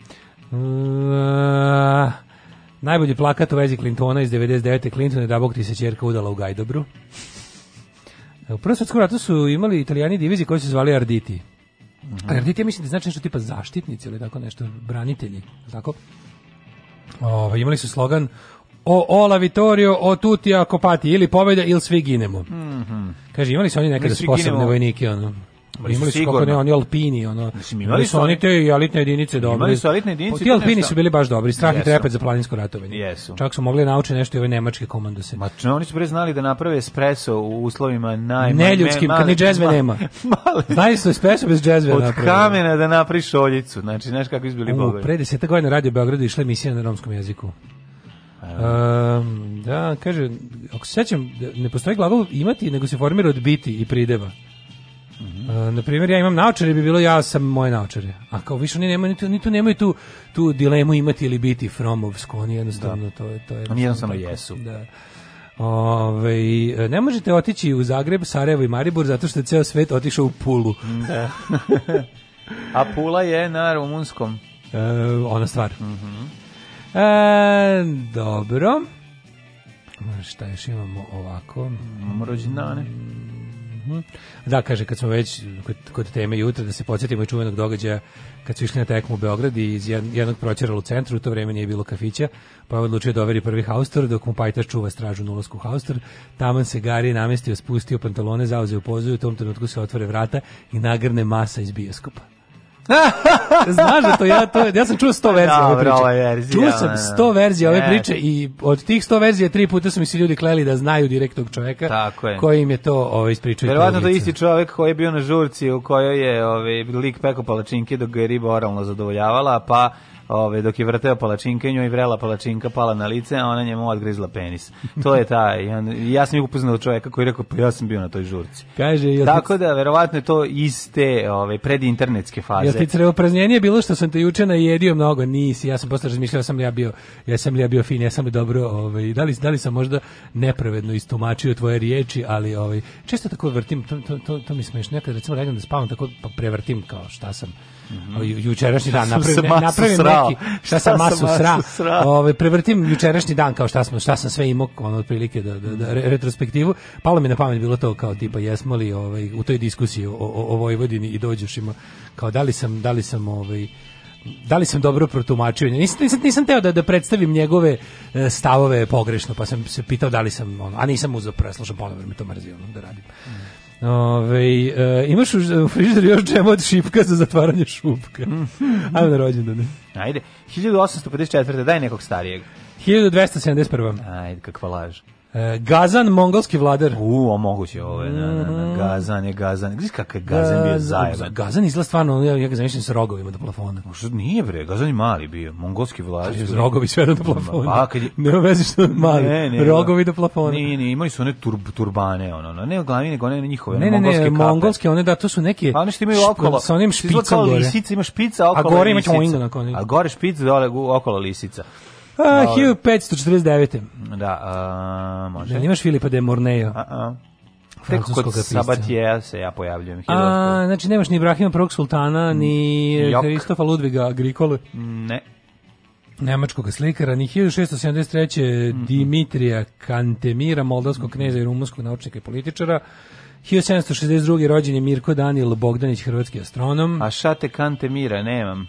[SPEAKER 1] Uh, najbolji plakat u vezi Clintona iz 99. Clinton je da bog ti se čerka udala u Gajdobru. E, u Prvom svjetskom ratu su imali italijani divizije koji se zvali Arditi. Mm -hmm. Arditi, ja mislim da znači nešto tipa zaštitnici ili tako nešto, branitelji, tako? O, imali su slogan o Ola Vittorio, o Tuti Akopati, ili pobjeda, ili svi ginemo. Mm
[SPEAKER 5] -hmm.
[SPEAKER 1] Kaže, imali su oni nekada sposobne vojnike, ono. Pa imali su kako ne, oni Alpini, ono. Mislim, imali su oni te
[SPEAKER 5] elitne jedinice
[SPEAKER 1] dobre. Imali su elitne jedinice. Ti Alpini su bili baš dobri, strah i trepet za planinsko ratovanje. Jesu. Čak su mogli naučiti nešto i ove nemačke komandose.
[SPEAKER 5] Ma, no, oni su pre znali da naprave espresso u uslovima naj neljudskim,
[SPEAKER 1] kad ni džezve nema. [LAUGHS] Male. Znali su espresso bez džezve
[SPEAKER 5] Od kamena da napravi šoljicu. Znači, znaš kako
[SPEAKER 1] izbili bogovi. Pre 10 godina radio Beogradu išla emisija na romskom jeziku. Um, da, kaže, ako se sećam, ne postoji glagol imati, nego se formira od biti i prideva. Mm uh, na primjer, ja imam naočare, bi bilo ja sam moje naočare. A kao više oni nemaju, ni tu nemaju tu, tu dilemu imati ili biti fromovsko, oni jednostavno da. to, To je
[SPEAKER 5] oni jednostavno tako, jesu.
[SPEAKER 1] Da. Ove, ovaj, ne možete otići u Zagreb, Sarajevo i Maribor zato što je ceo svet otišao u Pulu. Mm.
[SPEAKER 5] A Pula je na rumunskom.
[SPEAKER 1] E, ona stvar. Mm -hmm. e, dobro. Šta još imamo ovako? Imamo
[SPEAKER 5] rođendane. Mm,
[SPEAKER 1] Mhm. Da, kaže, kad smo već kod, kod teme jutra, da se podsjetimo i čuvenog događaja kad su išli na tekmu u Beograd i iz jednog proćerala u centru, u to vreme nije bilo kafića, pa je odlučio da overi prvi haustor, dok mu pajtaš čuva stražu na ulazku u haustor. Taman se Gari namestio, spustio pantalone, zauzeo pozu u tom trenutku se otvore vrata i nagrne masa iz bioskopa. [LAUGHS] Znaš da to ja to ja sam čuo 100 verzija ove priče. Ova
[SPEAKER 5] verzija,
[SPEAKER 1] čuo sam 100 da, da, da. verzija ove priče e. i od tih 100
[SPEAKER 5] verzija
[SPEAKER 1] tri puta su mi se ljudi kleli da znaju direktnog čovjeka
[SPEAKER 5] Tako je. koji
[SPEAKER 1] im je
[SPEAKER 5] to ovaj
[SPEAKER 1] ispričao.
[SPEAKER 5] Verovatno to isti čovjek koji je bio na žurci u kojoj je ovaj lik pekao palačinke dok ga je riba oralno zadovoljavala, pa ove, dok je vrteo i njoj vrela palačinka pala na lice, a ona njemu odgrizla penis. To je taj. On, ja sam ih upoznao čovjeka koji je rekao, pa ja sam bio na toj žurci. Kaže, jel Tako da, verovatno je to iste te ove, predinternetske faze.
[SPEAKER 1] Jel ti creopraznjenje bilo što sam te juče najedio mnogo? Nisi, ja sam posle razmišljao sam li ja bio, ja sam li ja bio fin, ja sam li dobro, ovaj, da, li, da li sam možda nepravedno istumačio tvoje riječi, ali ovaj, često tako vrtim, to, to, to, to mi smeš nekad, recimo, legam da spavam, tako pa prevrtim kao šta sam ju, jučerašnji dan napravim, ne, napravim neki, šta sam masu sra, Ovaj prevrtim jučerašnji dan kao šta, smo, šta sam sve imao, ono, otprilike da, da, da, retrospektivu, palo mi na pamet bilo to kao tipa jesmo li ovaj, u toj diskusiji o, o, o Vojvodini i dođušima, kao da li sam, da li sam ovaj, da li sam dobro protumačio nisam, nisam, nisam teo da, da predstavim njegove e, stavove pogrešno, pa sam se pitao da li sam ono, a nisam uzeo preslušan ponovno, me to mrzio da radim. Mm. Ove, e, imaš u, u frižderu još džema od šipka za zatvaranje šupka. [LAUGHS] Ajmo na rođendane.
[SPEAKER 5] Ajde, 1854. daj nekog starijeg.
[SPEAKER 1] 1271.
[SPEAKER 5] Ajde, kakva laž.
[SPEAKER 1] E, Gazan, mongolski vladar.
[SPEAKER 5] U, o, moguće ovo je, da, da, da. Mhm. Gazan je Gazan. Gdje kakav je Gazan bio da, da, da. zajeban? Gazan
[SPEAKER 1] izgleda stvarno, ja, ja ga zamišljam sa rogovima do plafona.
[SPEAKER 5] Što nije bre, Gazan je mali bio, mongolski vladar. Kad
[SPEAKER 1] je rogovi sve do plafona. Pa, kad je... Ne veze što je mali, ne, ne, rogovi do plafona.
[SPEAKER 5] Ne, ne, imali su one turb, turbane, ono, ono, ne glavine, nego one njihove, ne, ne, mongolske ne, kape. mongolske,
[SPEAKER 1] one da, to su neke...
[SPEAKER 5] Pa one što imaju okolo,
[SPEAKER 1] sa onim špicom gore.
[SPEAKER 5] Lisica, ima špica okolo A gore ima čoinga nakon. A gore špica, dole okolo lisica. A,
[SPEAKER 1] 1549.
[SPEAKER 5] Da, da, a, može. Da,
[SPEAKER 1] imaš Filipa de Mornejo. A, a.
[SPEAKER 5] Tek kod Sabatija se ja pojavljujem.
[SPEAKER 1] A, znači, nemaš ni Ibrahima prvog sultana, ni Kristofa Ludviga Agrikole.
[SPEAKER 5] Ne.
[SPEAKER 1] Nemačkog slikara, ni 1673. Mm -hmm. Dimitrija Kantemira, moldavskog knjeza i rumunskog naučnika i političara. 1762. rođen je Mirko Danil Bogdanić, hrvatski astronom.
[SPEAKER 5] A šate Kantemira nemam.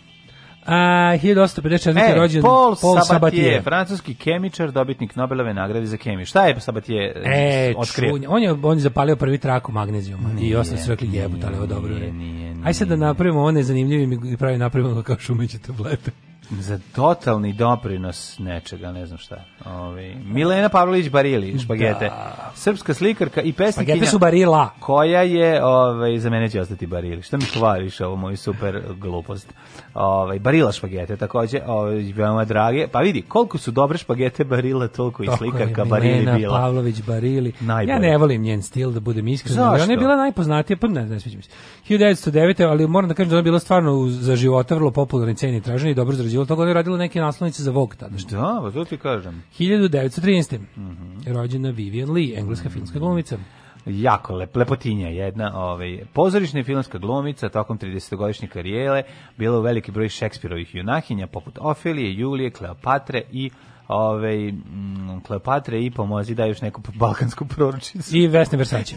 [SPEAKER 1] A, 1854.
[SPEAKER 5] E,
[SPEAKER 1] rođen
[SPEAKER 5] Paul, Paul Sabatier, Sabatier, francuski kemičar, dobitnik Nobelove nagrade za kemiju. Šta je Sabatier e, e otkrio?
[SPEAKER 1] Čunj, on, je, on je zapalio prvi traku magnezijuma nije, i ostali su rekli jebut, ali ovo dobro. Nije, nije, nije, Aj sad da napravimo one zanimljive i pravi napravimo kao šumeće tablete
[SPEAKER 5] za totalni doprinos nečega, ne znam šta. Ovi, ovaj, Milena Pavlović Barili, da. špagete. Da. Srpska slikarka i pesnikinja. Špagete
[SPEAKER 1] su Barila.
[SPEAKER 5] Koja je, ovaj, za mene će ostati Barili. Šta mi kvariš ovo moju super glupost. Ovaj, barila špagete takođe, ovaj, veoma drage. Pa vidi, koliko su dobre špagete Barila, toliko i Tako slikarka je, Barili bila. Milena
[SPEAKER 1] Pavlović Barili. Najbolj. Ja ne volim njen stil, da budem iskren. Zašto? Ona je bila najpoznatija, pa ne, ne sviđa mi se. 1909. ali moram da kažem da ona bila stvarno za života vrlo popularna i ceni i dobro zarađivala bilo toga, ona je radila neke naslovnice za Vogue tada.
[SPEAKER 5] Da,
[SPEAKER 1] pa
[SPEAKER 5] to ti kažem.
[SPEAKER 1] 1913.
[SPEAKER 5] Mm
[SPEAKER 1] -hmm. Rođena Vivian Lee, engleska mm -hmm. filmska glumica
[SPEAKER 5] jako lep, lepotinja jedna, ovaj, pozorišna i filmska glumica tokom 30-godišnje karijere, bila u veliki broj Šekspirovih junahinja poput Ofelije, Julije, Kleopatre i ove, mm, Kleopatra i pomozi da još neku balkansku proročicu.
[SPEAKER 1] I Vesne Versace.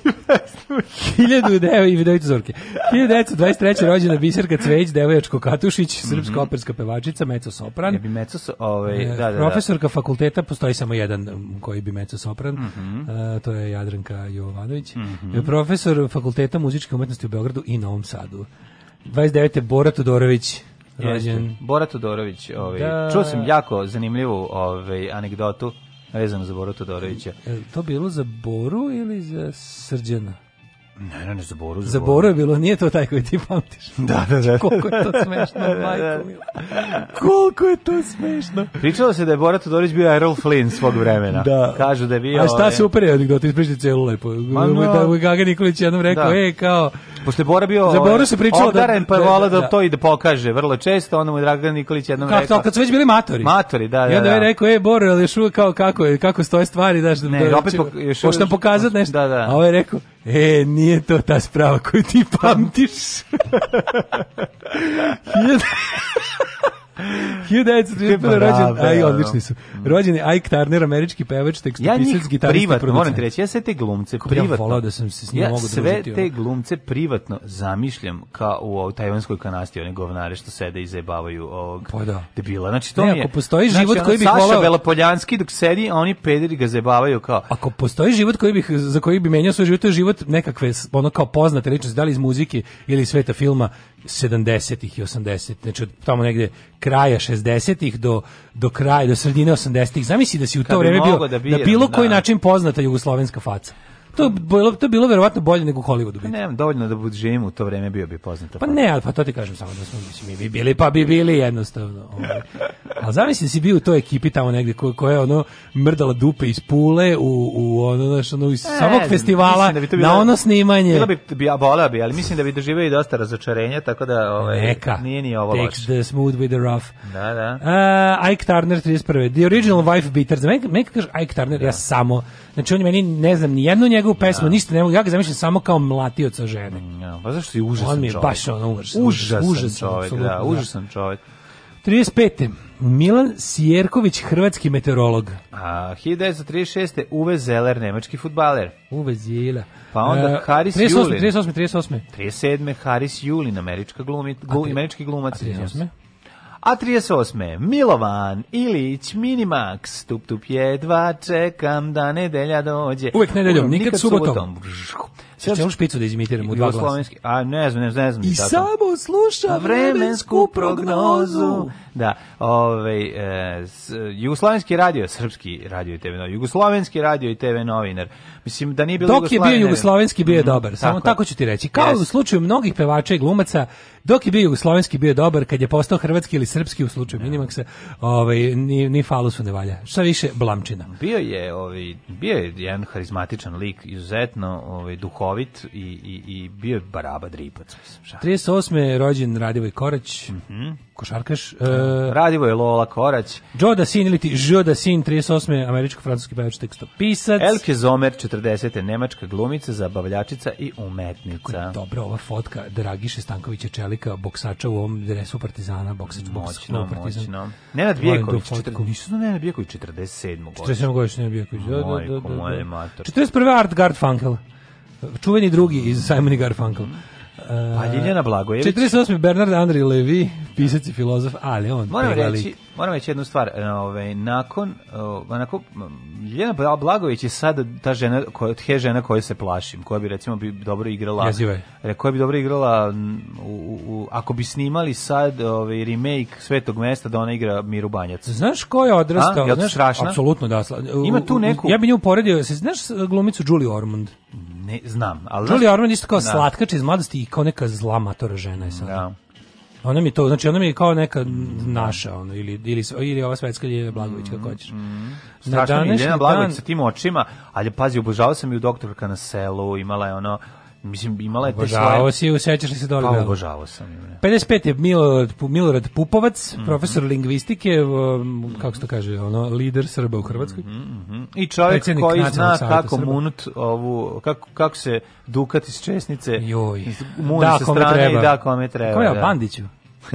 [SPEAKER 1] 1900 i Vidovicu Zorke. 1923. rođena Biserka Cveć, devojačko Katušić, mhm. srpska mm -hmm. operska pevačica, meco sopran.
[SPEAKER 5] Ja bi meco, so, ovaj, da, da, da.
[SPEAKER 1] Profesorka fakulteta, postoji samo jedan koji bi meco sopran, mm -hmm. uh, to je Jadranka Jovanović. Mm -hmm. Profesor fakulteta muzičke umetnosti u Beogradu i Novom Sadu. 29. Bora Todorović, rođen.
[SPEAKER 5] Bora Todorović, ovaj, da. čuo sam jako zanimljivu ovaj, anegdotu vezano za Boru Todorovića. E,
[SPEAKER 1] to bilo za Boru ili za Srđana? Ne, ne, ne, za Boru. Za, je bilo, nije to taj koji ti pamtiš. [LAUGHS]
[SPEAKER 5] Da, da, da.
[SPEAKER 1] Koliko je to smešno, [LAUGHS] majko da, da. mila. Koliko je to smešno.
[SPEAKER 5] Pričalo se da je Bora Todorić bio Errol Flynn svog vremena. Da. Kažu da je bio... A
[SPEAKER 1] šta se ovaj- super je anegdota, da ispričati cijelu lepo. Ma no, da, Gaga Nikolić jednom rekao, da. ej, kao...
[SPEAKER 5] Pošto je Bora bio
[SPEAKER 1] za Boru ovaj, se pričalo
[SPEAKER 5] da pa da, pa vola da, da, da, to i da pokaže vrlo često, onda mu je Dragan Nikolić jednom kako, rekao...
[SPEAKER 1] Kad su već bili matori.
[SPEAKER 5] Matori, da, da. I onda je rekao,
[SPEAKER 1] ej, Bora, ali još uvijek kao kako, je kako stoje stvari, daš, ne, da, opet po, još, pokazati nešto. Da, da. A on ovaj je rekao, E, nije to ta sprava koju ti pamtiš. [LAUGHS] 1931. Pa da, rođen, da, aj, da, odlični su. Rođen je Ike Turner, američki pevač, tekstopisac, ja gitarista, privatno,
[SPEAKER 5] moram ti reći, ja sve te glumce privatno. Ja volao
[SPEAKER 1] da
[SPEAKER 5] sam
[SPEAKER 1] se s njim ja mogu sve družiti, te glumce privatno zamišljam kao u tajvanskoj kanasti, one govnare što sede i zajebavaju ovog pa da. debila. Znači, to ne, mi je, ako postoji znači, život koji bih volao... Saša
[SPEAKER 5] Velopoljanski dok sedi, a oni pederi ga zajebavaju kao...
[SPEAKER 1] Ako postoji život koji bih, za koji bih menjao svoj život, to je život nekakve, ono kao poznate ličnosti, da li iz muzike ili sveta filma, 70-ih i 80-ih, znači od tamo negde kraja 60-ih do, do kraja, do sredine 80-ih. Zamisli da si u to vreme bio, da, bira, na bilo koji da. način poznata jugoslovenska faca. To je bilo to je bilo verovatno bolje nego u pa biti. Pa
[SPEAKER 5] nemam dovoljno da bud živim u to vreme bio bi poznato.
[SPEAKER 1] Pa, pa ne, ali pa to ti kažem samo da smo mislim mi bi bili pa bi bili jednostavno. Ovaj. A zamisli si bio u toj ekipi tamo negde koja ko je ono mrdala dupe iz Pule u u ono naš ono iz e, samog festivala da bi bilo, na ono snimanje.
[SPEAKER 5] Bilo bi bi ja voleo bi, ali mislim da bi doživeli dosta razočarenja, tako da ovaj Neka. nije ni ovo Takes loš. the
[SPEAKER 1] smooth with the rough.
[SPEAKER 5] Da, da.
[SPEAKER 1] Uh, Ike Turner 31. The original wife beater. Za mene kaže Ike Turner, da. ja samo Znači on meni ne znam ni jednu njegovu pesmu, ja. Da. ništa ne mogu. Ja ga zamišljam samo kao mlatioca žene. Mm, ja,
[SPEAKER 5] pa zašto je užasan On mi je čovjek. baš on
[SPEAKER 1] užasan.
[SPEAKER 5] Užasan, užasan čovjek, čovjek da, da, užasan čovjek.
[SPEAKER 1] 35. Milan Sjerković, hrvatski meteorolog. A,
[SPEAKER 5] 1936. Uwe Zeller, nemački futbaler.
[SPEAKER 1] Uwe Zeller.
[SPEAKER 5] Pa onda uh, Haris 38, Julin. 38. 38.
[SPEAKER 1] 37.
[SPEAKER 5] Haris Julin, američka glumit, glu, američki glumac. A 38. A 38. Milovan Ilić Minimax Tup tup jedva čekam da nedelja dođe.
[SPEAKER 1] Uvek nedeljom, nikad, nikad subotom. subotom. Celu špicu da izimitiram u dva glasa.
[SPEAKER 5] A ne znam, ne znam, ne znam.
[SPEAKER 1] I tako. samo sluša vremensku prognozu.
[SPEAKER 5] Da, ovaj e, jugoslovenski radio, srpski radio i TV novinar, jugoslovenski radio i TV novinar.
[SPEAKER 1] Mislim da nije bilo Dok je bio jugoslovenski bio je mhm, dobar, mm, samo tako, tako ću ti reći. Kao yes. u slučaju mnogih pevača i glumaca, dok je bio jugoslovenski bio je dobar, kad je postao hrvatski ili srpski u slučaju mm. Minimaxa, ovaj ni ni falusu ne valja. Šta više blamčina.
[SPEAKER 5] Bio je ovaj bio je jedan harizmatičan lik, izuzetno ovaj duhovit duhovit i, i, i bio je baraba dripac.
[SPEAKER 1] Mislim, 38. rođen Radivoj Korać, mm -hmm. košarkaš. Uh,
[SPEAKER 5] Radivo je Lola Korać.
[SPEAKER 1] Joe Dasin ili ti Joe Dasin, 38. američko-francuski pevač tekstopisac.
[SPEAKER 5] Elke Zomer, 40. nemačka glumica, zabavljačica i umetnica. Kako je
[SPEAKER 1] dobra ova fotka Dragiše Stankovića Čelika, boksača u ovom dresu Partizana, boksač,
[SPEAKER 5] boks, moćno, partizan. moćno. Da Nenad Bijeković, 40, nisu da Nenad Bijeković,
[SPEAKER 1] 47. godišnje. 47. godišnje Nenad Bijeković,
[SPEAKER 5] da, da, da, da.
[SPEAKER 1] 41. Da, da. Art Gard Funkel. Čuveni drugi iz Simon i Garfunkel.
[SPEAKER 5] Pa Ljiljana Blagojević.
[SPEAKER 1] 48. Bernard Andri Levi, pisac i filozof, ali on
[SPEAKER 5] moram reći, moram reći jednu stvar. E, Ove, ovaj, nakon, nakon, Ljiljana Blagojević je sad ta žena, koja, he žena koju se plašim, koja bi recimo bi dobro igrala. Jezivaj. Koja bi dobro igrala, u, u, ako bi snimali sad ovaj, remake Svetog mesta da ona igra Miru Banjac.
[SPEAKER 1] Znaš ko je
[SPEAKER 5] odrastao? A, je strašna?
[SPEAKER 1] Apsolutno da.
[SPEAKER 5] U, Ima tu neku.
[SPEAKER 1] Ja bi nju poredio, znaš glumicu Julie Ormond?
[SPEAKER 5] Ne znam,
[SPEAKER 1] ali Julie Orman isto kao da. slatkač iz mladosti i kao neka zla matora žena je sada. Da. Ona mi to, znači ona mi je kao neka mm, da. naša ono ili ili ili ova svetska Ljiljana Blagović kako hoćeš. Mm -hmm.
[SPEAKER 5] dan Ljiljana Blagović sa tim očima, ali pazi obožavao sam ju u doktorka na selu, imala je ono Mislim,
[SPEAKER 1] imala je te svoje... Obožavao si, usjećaš li se dole? Pa,
[SPEAKER 5] da? obožavao sam. Ja.
[SPEAKER 1] 55. je Milorad, Milorad Pupovac, mm -hmm. profesor lingvistike, um, kako se to kaže, ono, lider Srba u Hrvatskoj. Mm
[SPEAKER 5] -hmm. I čovjek koji zna kako Srba. munut ovu, kako, kako se dukat iz česnice, Joj. muni da, sa strane i da kome treba. Kome
[SPEAKER 1] je, da. Bandiću?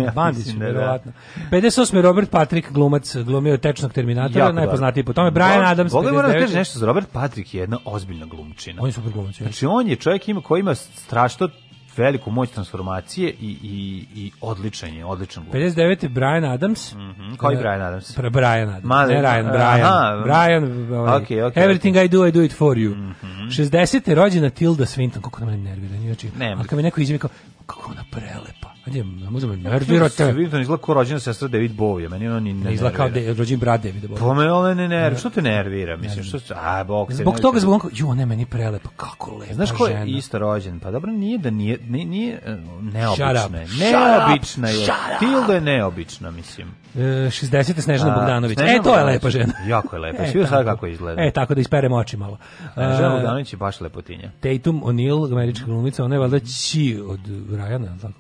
[SPEAKER 1] ja Bandić, da ne, da. verovatno. 58. Robert Patrick glumac glumio tečnog Terminatora, jako najpoznatiji po tome. Brian Bo, Adams,
[SPEAKER 5] Boga moram da kaže nešto, Robert Patrick je jedna ozbiljna glumčina.
[SPEAKER 1] On je super glumac.
[SPEAKER 5] Znači, on je čovjek ima, koji ima strašno veliku moć transformacije i, i, i odličan je, odličan glumac.
[SPEAKER 1] 59. Brian Adams. Mm -hmm.
[SPEAKER 5] Koji e, Brian Adams?
[SPEAKER 1] Pra, Brian Adams. Mali, ne Ryan, Brian. Aha. Brian, ovaj, okay, okay, everything okay. I do, I do it for you. Mm -hmm. 60. rođena Tilda Swinton, kako na mene nervira. Znači, ne, a kad mi neko izvije kao, kako ona prelepa Ajde, možemo nervirate.
[SPEAKER 5] Vidim da izgleda kao rođena sestra
[SPEAKER 1] David Bowie, meni ona ni ne izgleda kao da
[SPEAKER 5] rođen brat David Bowie. Pa me ona ne nervira. Što te nervira? Mislim što a bok se.
[SPEAKER 1] Zbog toga zbog ju ona meni prelepa kako lepa.
[SPEAKER 5] Znaš ko je isto rođen? Pa dobro nije da nije nije, nije neobična. Neobična je. Tilda je neobična, mislim.
[SPEAKER 1] 60. E, Snežana Bogdanović. E, to je lepa žena.
[SPEAKER 5] Jako je lepa. Sve [LAUGHS] sad kako izgleda.
[SPEAKER 1] E, tako da isperemo oči malo.
[SPEAKER 5] Snežana e, Bogdanović je baš lepotinja.
[SPEAKER 1] Tatum O'Neal, američka glumica, ona je valjda Chi od Rajana, tako?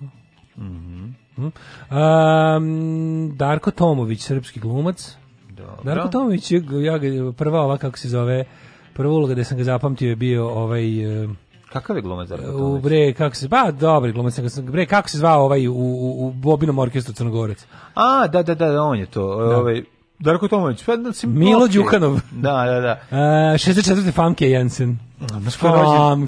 [SPEAKER 1] Mm -hmm. um, Darko Tomović, srpski glumac. Dobro. Darko Tomović, ja ga, prva ova, kako se zove, prva uloga da sam ga zapamtio je bio ovaj... Eh,
[SPEAKER 5] Kakav je glumac Darko Tomović?
[SPEAKER 1] U bre, kako se, pa dobro glumac, bre, kako se zvao ovaj u, u, u Bobinom orkestru Crnogorec?
[SPEAKER 5] A, da, da, da, on je to, da. ovaj, Darko Tomović,
[SPEAKER 1] pa da Milo okay. Đukanov.
[SPEAKER 5] Da, da, da.
[SPEAKER 1] Uh, eh, 64. Famke Jensen. Znaš ko je rođen?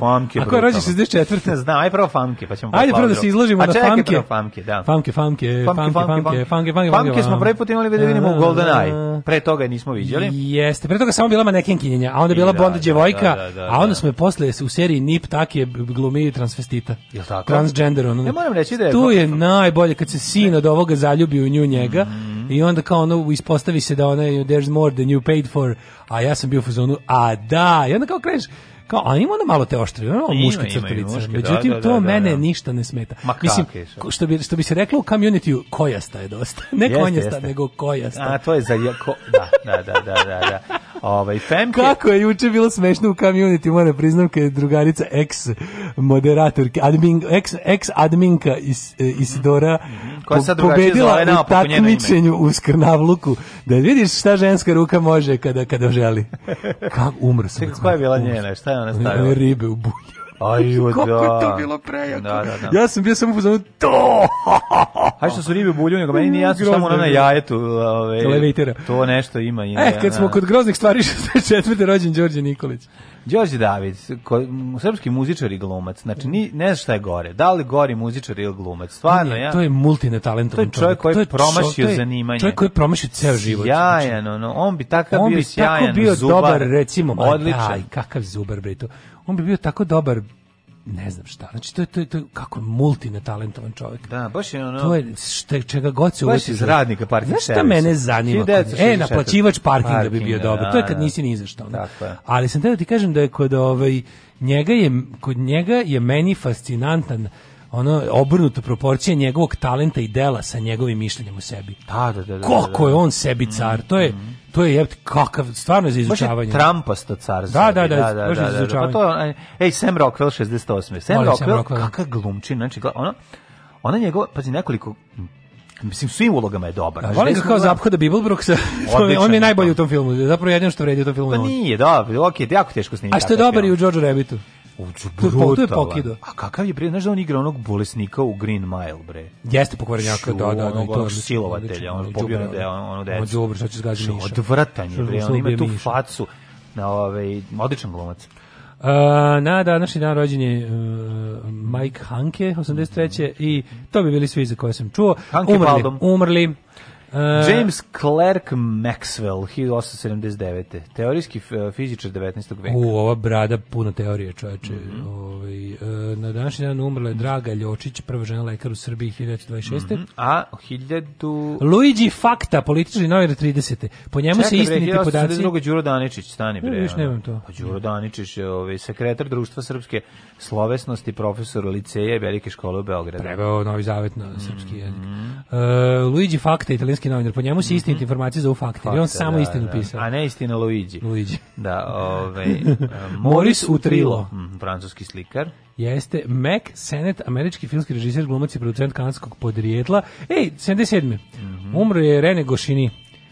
[SPEAKER 5] ko
[SPEAKER 1] Ako je rođen
[SPEAKER 5] 64.
[SPEAKER 1] Znam, aj
[SPEAKER 5] prvo famke, pa ćemo Ajde prvo da se izložimo na famke. A čekaj famke, da. Famke, famke, famke, famke, famke, famke. Famke smo prvi put imali da vidimo u e, Golden Eye. Pre toga je nismo viđali.
[SPEAKER 1] Jeste, pre toga samo bila manekenkinjenja, a onda bila da, Bond da, djevojka, da, a onda smo je posle u seriji Nip tak je glumi transvestita. Jel tako? Transgender. Ne
[SPEAKER 5] moram
[SPEAKER 1] reći da je... Tu je najbolje, kad se sin od ovoga zaljubi u nju njega, mm. -hmm. I onda kao ono ispostavi se da ona there's more than you paid for, a ja sam bio u fazonu, a da, i onda kao kreneš, kao, a ima ono malo te oštre, ono malo muške crtavice. Da, da, Međutim, da, da, to da, mene da. ništa ne smeta. Ma Mislim, što bi, što bi se reklo u community-u, kojasta je dosta. [LAUGHS] Ne jeste, konjasta, jeste. nego kojasta.
[SPEAKER 5] A, to je za... Ko, da, da, da, da, da.
[SPEAKER 1] Ovaj Femke. Kako je juče bilo smešno u community, moram da priznam kad je drugarica ex moderatorka, admin ex ex adminka iz eh, Isidora mhm, mhm. koja sad pobedila u takmičenju u skrnavluku. Da vidiš šta ženska ruka može kada kada želi. [LAUGHS] Kako umro sam.
[SPEAKER 5] Kako je bila njena? Šta je ona stavila?
[SPEAKER 1] Ribe u bulju.
[SPEAKER 5] Aju, [LAUGHS]
[SPEAKER 1] Kako
[SPEAKER 5] da. je to
[SPEAKER 1] bilo prejako. Da, da, da. Ja sam bio samo za to!
[SPEAKER 5] Hajde [LAUGHS] što su ribe bulju, nego meni nije jasno samo mu ona na jajetu. Ove, ovaj, Levitira. To nešto ima. ima
[SPEAKER 1] e, eh,
[SPEAKER 5] kad da.
[SPEAKER 1] smo kod groznih stvari, [LAUGHS] što je četvrte rođen Đorđe Nikolić.
[SPEAKER 5] Đorđe David, srpski muzičar i glumac. Znači ni ne znam šta je gore. Da li gori muzičar ili glumac? Stvarno ja.
[SPEAKER 1] To je multinatalentovan čovjek. To je čovjek
[SPEAKER 5] koji je promašio zanimanje. Čovjek
[SPEAKER 1] koji je promašio ceo život.
[SPEAKER 5] Sjajan, znači, no, on bi takav on bio sjajan, On bi tako bio zubar,
[SPEAKER 1] dobar recimo. Odličan. Aj, kakav
[SPEAKER 5] zubar
[SPEAKER 1] bre to. On bi bio tako dobar ne znam šta. Znači to je to je, to je kako multinatalentovan čovjek. Da,
[SPEAKER 5] baš je
[SPEAKER 1] ono. To je šte, čega god se
[SPEAKER 5] uvati iz radnika partije.
[SPEAKER 1] Znaš šta mene zanima? Kad, e, naplaćivač parkinga, parkinga bi bio dobar. Da, to je da, kad da. nisi ni izašao. Da. Ali sam te da ti kažem da je kod ovaj njega je kod njega je meni fascinantan ono obrnuta proporcija njegovog talenta i dela sa njegovim mišljenjem u sebi. Da, da, da. da, da Koliko da. je on sebi car, to je mhm. to je jebte kakav stvarno za izučavanje.
[SPEAKER 5] Baš je Trumpasta car.
[SPEAKER 1] Da, da, da, da, da, baš da, da, da,
[SPEAKER 5] Pa to je, ej, Sam Rockwell 68. Sam Molim Rockwell, Rockwell. kakav glumčin, znači ona ona njegova, pazi nekoliko Mislim, svim ulogama je dobar. Da,
[SPEAKER 1] volim ga kao zaphoda Bibelbroksa. [LAUGHS] on je da. najbolji u tom filmu. Zapravo jedino što vredi u tom filmu.
[SPEAKER 5] Pa nije,
[SPEAKER 1] da,
[SPEAKER 5] ok, jako teško snimiti.
[SPEAKER 1] A što je dobar i u George Rabbitu. Brutal. To je pokida.
[SPEAKER 5] A kakav je bre, znaš da on igra onog bolesnika u Green Mile, bre.
[SPEAKER 1] Jeste pokvarnjaka, da, da, da, da, onog, to da, je da,
[SPEAKER 5] silovatelja, on pobio na deo, ono deo.
[SPEAKER 1] Ono dobro, što će zgađati miša.
[SPEAKER 5] Odvratan je, bre, on ima tu facu. Na ovaj odličan glumac. Uh,
[SPEAKER 1] na današnji dan rođen je uh, Mike Hanke, 83. Mm -hmm. I to bi bili svi za koje sam čuo. Hanke umrli, Baldom. umrli
[SPEAKER 5] E, James Clerk Maxwell, 1879. Teorijski e, fizičar 19. veka. U,
[SPEAKER 1] ova brada puna teorije, čoveče. Mm -hmm. na današnji dan umrla je Draga Ljočić, prva žena lekar u Srbiji 1926.
[SPEAKER 5] Mm -hmm. A,
[SPEAKER 1] 1000... Luigi Fakta, političar i 30. Po njemu Čekaj, se istiniti bre, podaci...
[SPEAKER 5] Čekaj, bre, Đuro Daničić, stani bre. Ne, viš,
[SPEAKER 1] nemam to. Pa
[SPEAKER 5] Đuro Daničić je ovaj, sekretar društva srpske slovesnosti, profesor liceja i velike škole u Beogradu.
[SPEAKER 1] Preveo Novi Zavet na srpski jezik. Mm -hmm. uh, Luigi Fakta, italijanski italijanski novinar, po njemu se mhm. istinite informacije za u faktor. on samo da, istinu da. da. pisao. A
[SPEAKER 5] ne istina Luigi.
[SPEAKER 1] Luigi. [LAUGHS]
[SPEAKER 5] Da, ovaj [LAUGHS]
[SPEAKER 1] Moris Utrilo, mhm,
[SPEAKER 5] francuski slikar.
[SPEAKER 1] Jeste Mac Sennett, američki filmski režiser, glumac i producent kanadskog podrijetla. Ej, 77. Mhm. Umro je Rene Gošini.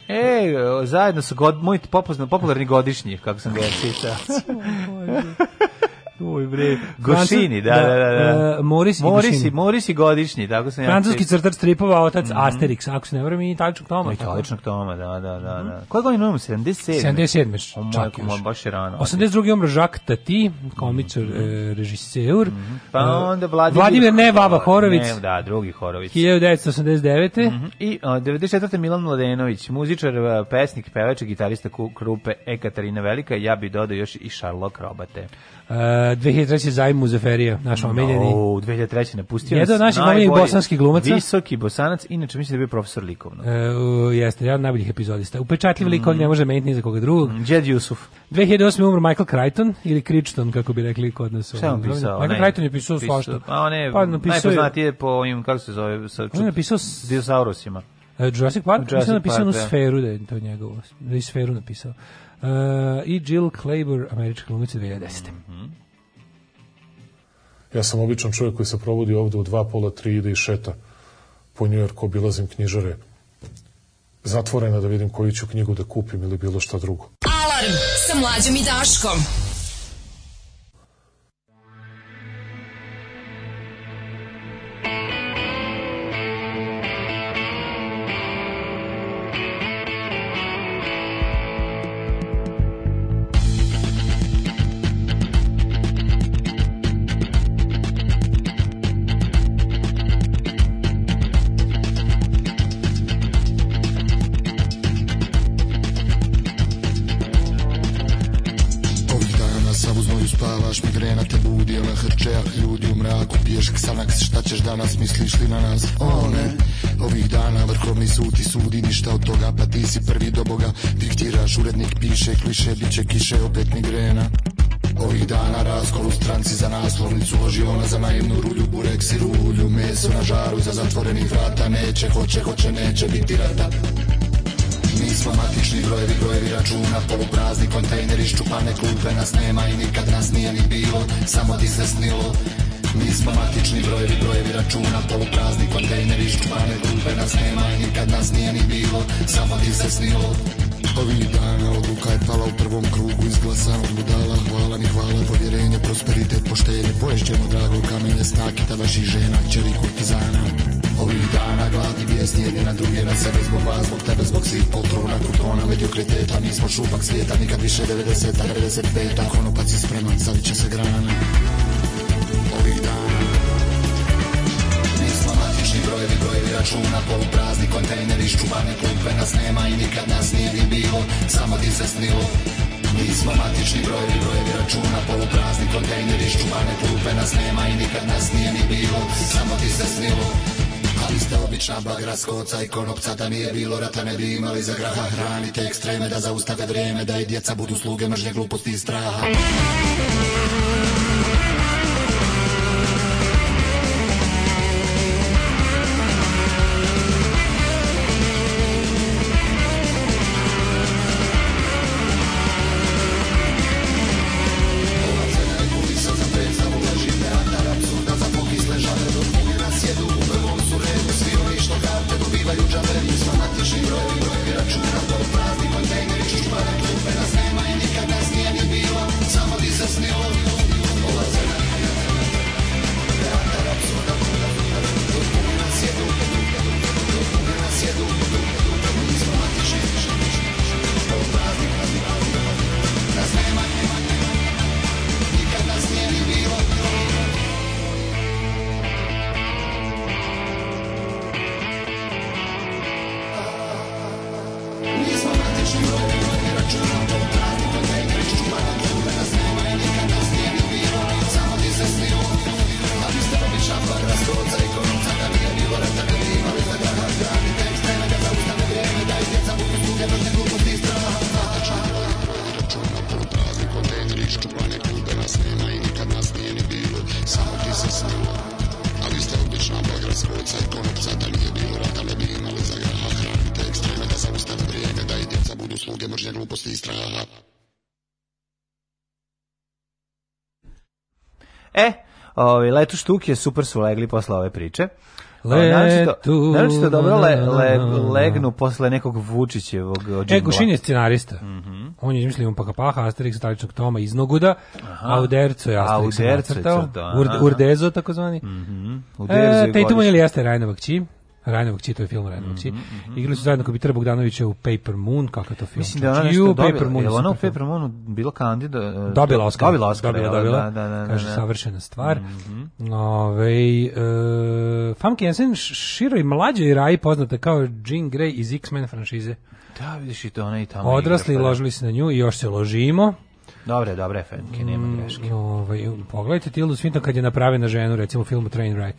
[SPEAKER 5] E, zajedno su god, moj popozno, popularni godišnji, kako sam ga ja [LAUGHS] čitao.
[SPEAKER 1] Oj bre,
[SPEAKER 5] Gošini, da, da, da. da. Uh, da, e,
[SPEAKER 1] Moris,
[SPEAKER 5] Moris, Moris godišnji, tako sam
[SPEAKER 1] ja. Francuski crtač stripova, otac mm -hmm. Asterix, ako se ne vrem, i Italičnog Toma. I da. Italičnog
[SPEAKER 5] Toma, da, da, da. Mm -hmm. Koje godine imamo? 77.
[SPEAKER 1] 77. O, čak još. baš je rano. 82. umro Žak Tati, komičar, mm -hmm. e, režiseur. Mm -hmm. Pa e, onda Vladimir... Vladimir ne, Vava Horović. Ne,
[SPEAKER 5] da, drugi Horović.
[SPEAKER 1] 1989. Mm
[SPEAKER 5] -hmm. I o, e, 94. Milan Mladenović, muzičar, pesnik, pevač, gitarista grupe Ekaterina Velika, ja bi dodao još i Sherlock Robate.
[SPEAKER 1] Uh,
[SPEAKER 5] 2003.
[SPEAKER 1] zajmu Muzaferija, naš da, omiljeni. No, 2003. napustio Jedan od naših omiljenih bosanskih glumaca.
[SPEAKER 5] Visoki bosanac, inače mislim da je bio profesor likovno.
[SPEAKER 1] Uh, jeste, jedan od najboljih epizodista. Upečatljiv mm. likovnik ne može meniti ni za koga drugog.
[SPEAKER 5] Džed Jusuf.
[SPEAKER 1] 2008. umro Michael Crichton, ili Crichton, kako bi rekli kod nas. Šta on ovaj, pisao? Michael Crichton
[SPEAKER 5] je
[SPEAKER 1] pisao svašta. A pa on
[SPEAKER 5] je pa, najpoznatije po ovim, kako se
[SPEAKER 1] zove,
[SPEAKER 5] sa čut,
[SPEAKER 1] on je pisao
[SPEAKER 5] s... dinosaurusima.
[SPEAKER 1] Uh, e, Jurassic Park, Jurassic mislim da napisao Park, da. sferu, da je to njegovo. Da je sferu napisao. Eh, i Jill Clayburgh, američka glumica 2010. Mm -hmm.
[SPEAKER 6] Ja sam običan čovjek koji se provodi ovde u dva pola, tri ide i šeta po Njujorku, obilazim knjižare zatvorena da vidim koju ću knjigu da kupim ili bilo šta drugo. Alarm sa mlađom i Daškom. kliše, bit će kiše, opet migrena Ovih dana raskol u stranci za naslovnicu Loži ona za naivnu rulju, burek i rulju Meso na žaru za zatvorenih vrata Neće, hoće, hoće, neće biti rata Mi smo matični brojevi, brojevi računa Poluprazni kontejneri, ščupane klupe Nas nema i nikad nas nije ni bilo Samo ti se snilo Mi smo matični brojevi, brojevi računa Poluprazni kontejneri, ščupane klupe Nas nema i nikad nas nije ni bilo Samo ti se snilo Ovih dana odluka je pala u prvom krugu Izglasanog budala, hvala ni hvala Povjerenje, prosperitet, poštenje Poješćemo drago kamenje snake Tadašnjih žena, čeri kurtizana Ovih dana gladi bijesni jedni na druge Na sebe zbog vas, zbog tebe, zbog svih poltrona Krutona, mediokriteta, nismo šupak svijeta Nikad više 90-a, 95-a Konopac je spreman, savit će se grana Kućni brojevi, brojevi računa, poluprazni kontejneri, ščuvane klupe, nas nema i nikad nas nije ni bilo, samo ti se snilo. Mi smo matični brojevi, brojevi
[SPEAKER 5] računa, poluprazni kontejneri, ščuvane klupe, nas nema i nikad nas nije ni bilo, samo ti se snilo. Ali ste obična bagra skoca i konopca Da nije bilo rata ne bi imali za graha Hranite ekstreme da zaustave vrijeme Da i djeca budu sluge mržnje gluposti i straha E, ovaj, letu štuke super su legli posle ove priče. Da letu. Naročito da dobro le, le, legnu posle nekog Vučićevog
[SPEAKER 1] džingla. E, Gušin je scenarista. Mm -hmm. On je izmislio Umpaka Paha, Asterix, Taličnog Toma iz Noguda, a u Uderco je Asterix nacrtao. Urde, urdezo, takozvani. Mm -hmm. Uderzo e, Tatum je li Asterix Rajnovak čim? Rajnovog Cito je film Rajnovog mhm, Cito. Mm -hmm, Igrali su zajedno kod Petra Bogdanovića u Paper Moon, kakav to
[SPEAKER 5] film. Mislim da ona nešto Paper Moon,
[SPEAKER 1] je
[SPEAKER 5] ona u Paper Moonu bila kandida?
[SPEAKER 1] Dobila Oscar.
[SPEAKER 5] Dobila Oscar,
[SPEAKER 1] dobila, dobila, da, da, da, da kaže, da. savršena stvar. Mm -hmm. Ove, uh, e, Famke Jensen široj mlađoj raji poznata kao Jean Grey iz X-Men franšize.
[SPEAKER 5] Da, vidiš i to ona i
[SPEAKER 1] tamo. Odrasli igra, pa da. ložili se na nju i još se ložimo.
[SPEAKER 5] Dobre, dobre, Femke, nema mm, greške.
[SPEAKER 1] Mm, ovaj, pogledajte Tildu Svinton kad je napravena ženu, recimo u filmu Trainwreck.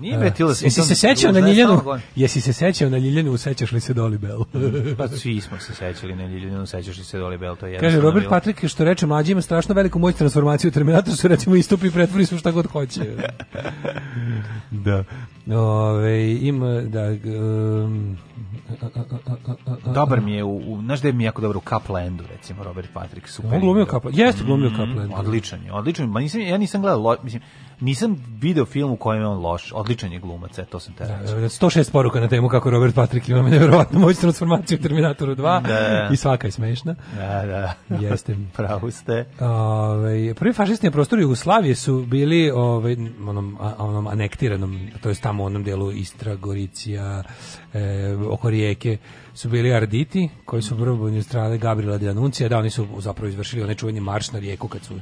[SPEAKER 1] Nije bre da. Tila Svinton. Jesi se sećao na Ljiljanu? Jesi se sećao na Ljiljanu, sećaš li se Doli Bell? [LAUGHS] pa
[SPEAKER 5] svi smo se sećali na
[SPEAKER 1] Ljiljanu, sećaš
[SPEAKER 5] li se
[SPEAKER 1] Doli Bell,
[SPEAKER 5] to je
[SPEAKER 1] Kaže Robert bilo. Patrick što reče mlađi ima strašno veliku moć transformaciju u Terminator, su recimo istupi i pretvori smo šta god hoće. [LAUGHS] da. Ove, ima da
[SPEAKER 5] um, Dobar mi je u, u znaš da je mi jako dobro u Kaplandu recimo Robert Patrick super. On
[SPEAKER 1] glumio Kaplan. Jeste glumio Kaplan. Mm,
[SPEAKER 5] odličan je, odličan. Ma nisam ja nisam gledao, mislim Nisam video film u kojem je on loš, odličan je glumac, e, to sam te da, rekao.
[SPEAKER 1] 106 da, da, poruka na temu kako Robert Patrick ima nevjerovatno moć transformaciju u Terminatoru 2 da. i svaka je smešna.
[SPEAKER 5] Da, da.
[SPEAKER 1] Jeste. [LAUGHS]
[SPEAKER 5] Pravo ste.
[SPEAKER 1] Ove, ovaj, prvi fašisti prostor Jugoslavije su bili ove, ovaj, onom, onom anektiranom, to je tamo u onom delu Istra, Goricija, e, oko rijeke, su bili Arditi, koji su prvo strane Gabriela Deanuncija, da, oni su zapravo izvršili onaj čuveni marš na rijeku kad su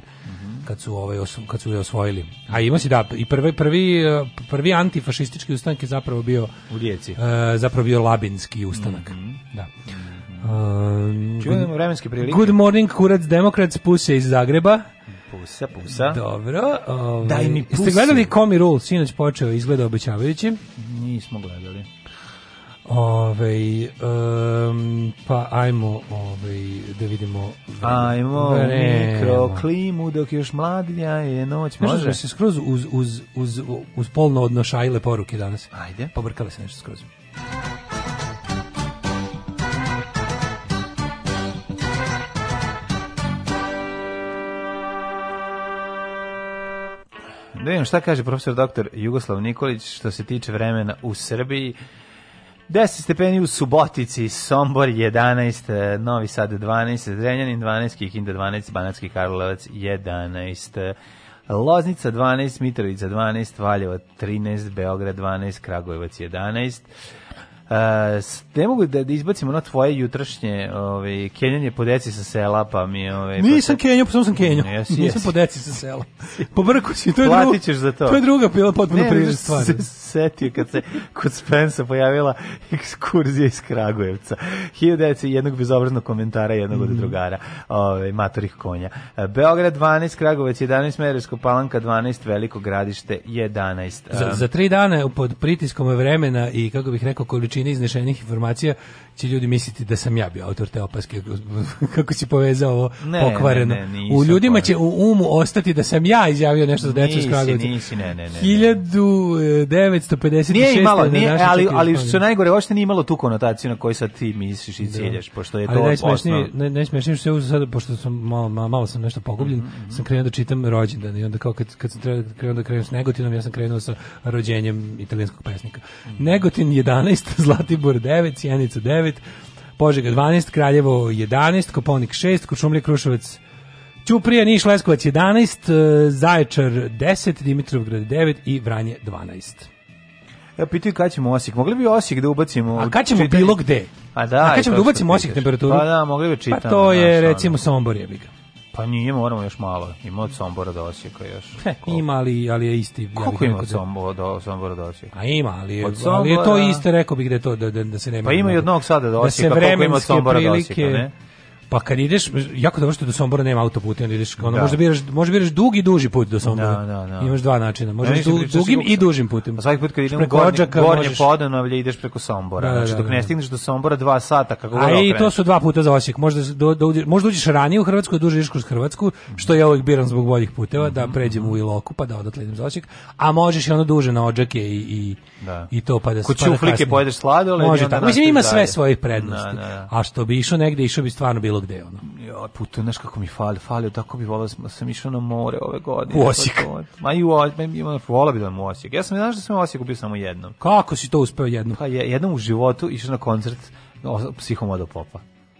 [SPEAKER 1] kad su ovaj osam kad su je osvojili. A ima se da i prvi prvi prvi antifašistički ustanak je zapravo bio
[SPEAKER 5] u Rijeci.
[SPEAKER 1] E, zapravo bio labinski ustanak. Mm -hmm. Da.
[SPEAKER 5] Um, Čujemo ehm, vremenske prilike.
[SPEAKER 1] Good morning, kurac demokrats, puse iz Zagreba.
[SPEAKER 5] Pusa, pusa.
[SPEAKER 1] Dobro. Ovaj, Daj mi pusa. Ste gledali Komi Rule, sinoć počeo, izgleda obećavajući.
[SPEAKER 5] Nismo gledali.
[SPEAKER 1] Ove, um, pa ajmo ove, da vidimo
[SPEAKER 5] ajmo vremo. mikroklimu dok još mladija je noć može nešto da se
[SPEAKER 1] skroz uz, uz, uz, uz polno odnošajile poruke danas
[SPEAKER 5] ajde
[SPEAKER 1] pobrkale se nešto skroz
[SPEAKER 5] Da vidim šta kaže profesor doktor Jugoslav Nikolić što se tiče vremena u Srbiji. 10 stepeni u Subotici, Sombor 11, Novi Sad 12, Zrenjanin 12, Kikinda 12, Banatski Karlovac 11, Loznica 12, Mitrovica 12, Valjevo 13, Beograd 12, Kragujevac 11, ne mogu da, da izbacimo na tvoje jutrašnje ovaj, kenjanje po deci sa sela, pa mi... Ovaj,
[SPEAKER 1] Nisam pa kenjao, samo sam kenjao. Mm, jesi, jesi. po deci sa sela. Pobrko si, to je Platit ćeš za
[SPEAKER 5] to.
[SPEAKER 1] To je druga pila potpuno priježa
[SPEAKER 5] stvar. Se [LAUGHS] setio kad se kod Spensa pojavila ekskurzija iz Kragujevca. deci jednog bezobraznog komentara jednog mm. od mhm. drugara, ovaj, matorih konja. Beograd 12, Kragujevac 11, Merevsko Palanka 12, Veliko Gradište 11.
[SPEAKER 1] Za, za tri dana pod pritiskom vremena i, kako bih rekao, količina količine iznešenih informacija će ljudi misliti da sam ja bio autor te opaske [LAUGHS] kako si povezao ovo ne, pokvareno. Ne, ne, u ljudima će u umu ostati da sam ja izjavio nešto za decu Skragovicu.
[SPEAKER 5] Nisi, ne, ne, ne. 1956. Nije imalo, nije, ali, ali što najgore, uopšte nije imalo tu konotaciju na koju sad ti misliš i
[SPEAKER 1] da. ciljaš,
[SPEAKER 5] pošto je
[SPEAKER 1] to osnovno. Ali najsmešnije što je sad, pošto sam malo, malo sam nešto pogubljen, mhm, mhm. sam krenuo da čitam rođendan i onda kao kad, kad sam krenuo da krenuo s Negotinom, ja sam krenuo sa rođenjem italijanskog pesnika. Mhm. Negotin 11, Zlatibor 9, Cijenica 9, Požega 12, Kraljevo 11, Koponik 6, Kočumlje Kruševac Ćuprija, Niš, Leskovac 11, e, Zaječar 10, Dimitrovgrad 9 i Vranje 12.
[SPEAKER 5] Ja pitaju kada ćemo Osijek. Mogli bi Osijek da ubacimo...
[SPEAKER 1] A kada ćemo čitanje? bilo gde? A da, a kada ćemo da ubacimo da Osijek temperaturu? Pa
[SPEAKER 5] da, mogli bi čitati.
[SPEAKER 1] Pa to je, recimo, Sombor je biga.
[SPEAKER 5] Pa nije, moramo još malo. Ima od
[SPEAKER 1] Sombora
[SPEAKER 5] do Osijeka još.
[SPEAKER 1] [LAUGHS] He, ima, ali, ali je isti.
[SPEAKER 5] Koliko ja ima od da- Sombora do, Sombora do Osijeka? A
[SPEAKER 1] ima, ali je,
[SPEAKER 5] Sombora, ali je
[SPEAKER 1] to isto, rekao bih da, to,
[SPEAKER 5] da, da,
[SPEAKER 1] da se nema...
[SPEAKER 5] Pa ima i od Novog Sada do Osijeka, da se koliko ima od Sombora prilike, do Osijeka,
[SPEAKER 1] ne? Pa kad ideš, jako dobro što do Sombora nema autoputa, onda ideš, ono, da. možda biraš, možda biraš dugi duži put do da, Sombora. Da, da, da. Imaš dva načina, možeš du, dugim i dužim putem. A
[SPEAKER 5] svaki put kad idem gornje, gornje možeš... podonavlje ideš preko Sombora. Da, znači, da, znači dok da, ne da. stigneš do Sombora dva sata kako
[SPEAKER 1] god okreneš. A i to su dva puta za Osijek. Možda do, do, možda uđeš ranije u Hrvatsku, duže ideš kroz Hrvatsku, što ja uvijek biram zbog boljih puteva, mm -hmm. da mhm, pređem mhm. u Iloku pa da odatle idem za Osijek, a možeš i ono duže na Odžake i i, da. i to pa da
[SPEAKER 5] Kod čuflike pa pojedeš sladoled. Može
[SPEAKER 1] tako. Mislim ima sve svojih prednosti. A što bi išao negde, išao bi stvarno bilo bilo gde ono.
[SPEAKER 5] Ja, putu, znaš kako mi fali, falio, tako bi volao da da sam išao na more ove godine.
[SPEAKER 1] U Osijek.
[SPEAKER 5] Pa ma i u volao bi da u Osijek. Ja sam, znaš da sam u Osijeku bio samo jednom.
[SPEAKER 1] Kako si to uspeo jednom?
[SPEAKER 5] Pa jednom u životu išao na koncert psihomodopopa. popa.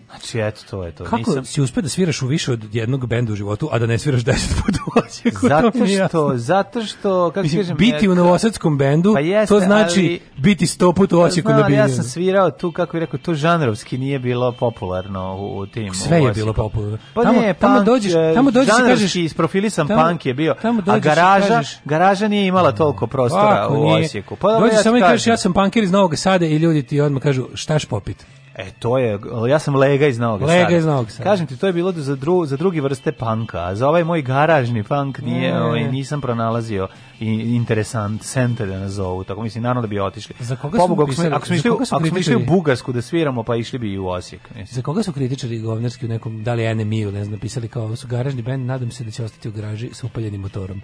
[SPEAKER 5] Znači, eto, to je to.
[SPEAKER 1] Kako Nisam... si uspio da sviraš u više od jednog benda u životu, a da ne sviraš deset puta u Osijeku?
[SPEAKER 5] [LAUGHS] Zato što, zato što, kako Mislim, kažem...
[SPEAKER 1] Biti u novosadskom bendu, pa jeste, to znači ali, biti sto puta u Osijeku
[SPEAKER 5] na Ja sam svirao tu, kako bih rekao, to žanrovski nije bilo popularno u, u tim
[SPEAKER 1] Sve u je bilo popularno.
[SPEAKER 5] Pa tamo, ne, tamo punk, dođeš, tamo dođeš i kažeš... isprofilisan tamo, punk je bio, tamo a garaža, kažeš, garaža nije imala toliko prostora u Osijeku. Pa,
[SPEAKER 1] dođeš samo i kažeš, ja sam punker iz Novog Sada i ljudi ti odmah kažu, štaš popiti?
[SPEAKER 5] E, to je, ja sam lega iz Novog Sada.
[SPEAKER 1] Lega iz Novog Sada.
[SPEAKER 5] Kažem ti, to je bilo za, dru, za drugi vrste panka, a za ovaj moj garažni punk nije, ne, ovaj, nisam pronalazio i interesant center da nazovu, tako mislim, naravno da bi otišli.
[SPEAKER 1] Za koga Pobogu,
[SPEAKER 5] ako, ako
[SPEAKER 1] smo
[SPEAKER 5] išli, ako smo išli u Bugarsku da sviramo, pa išli bi i u Osijek. Mislim.
[SPEAKER 1] Za koga su kritičari govnarski u nekom, da li NMI ili ne znam, pisali kao su garažni band, nadam se da će ostati u garaži sa upaljenim motorom. [LAUGHS]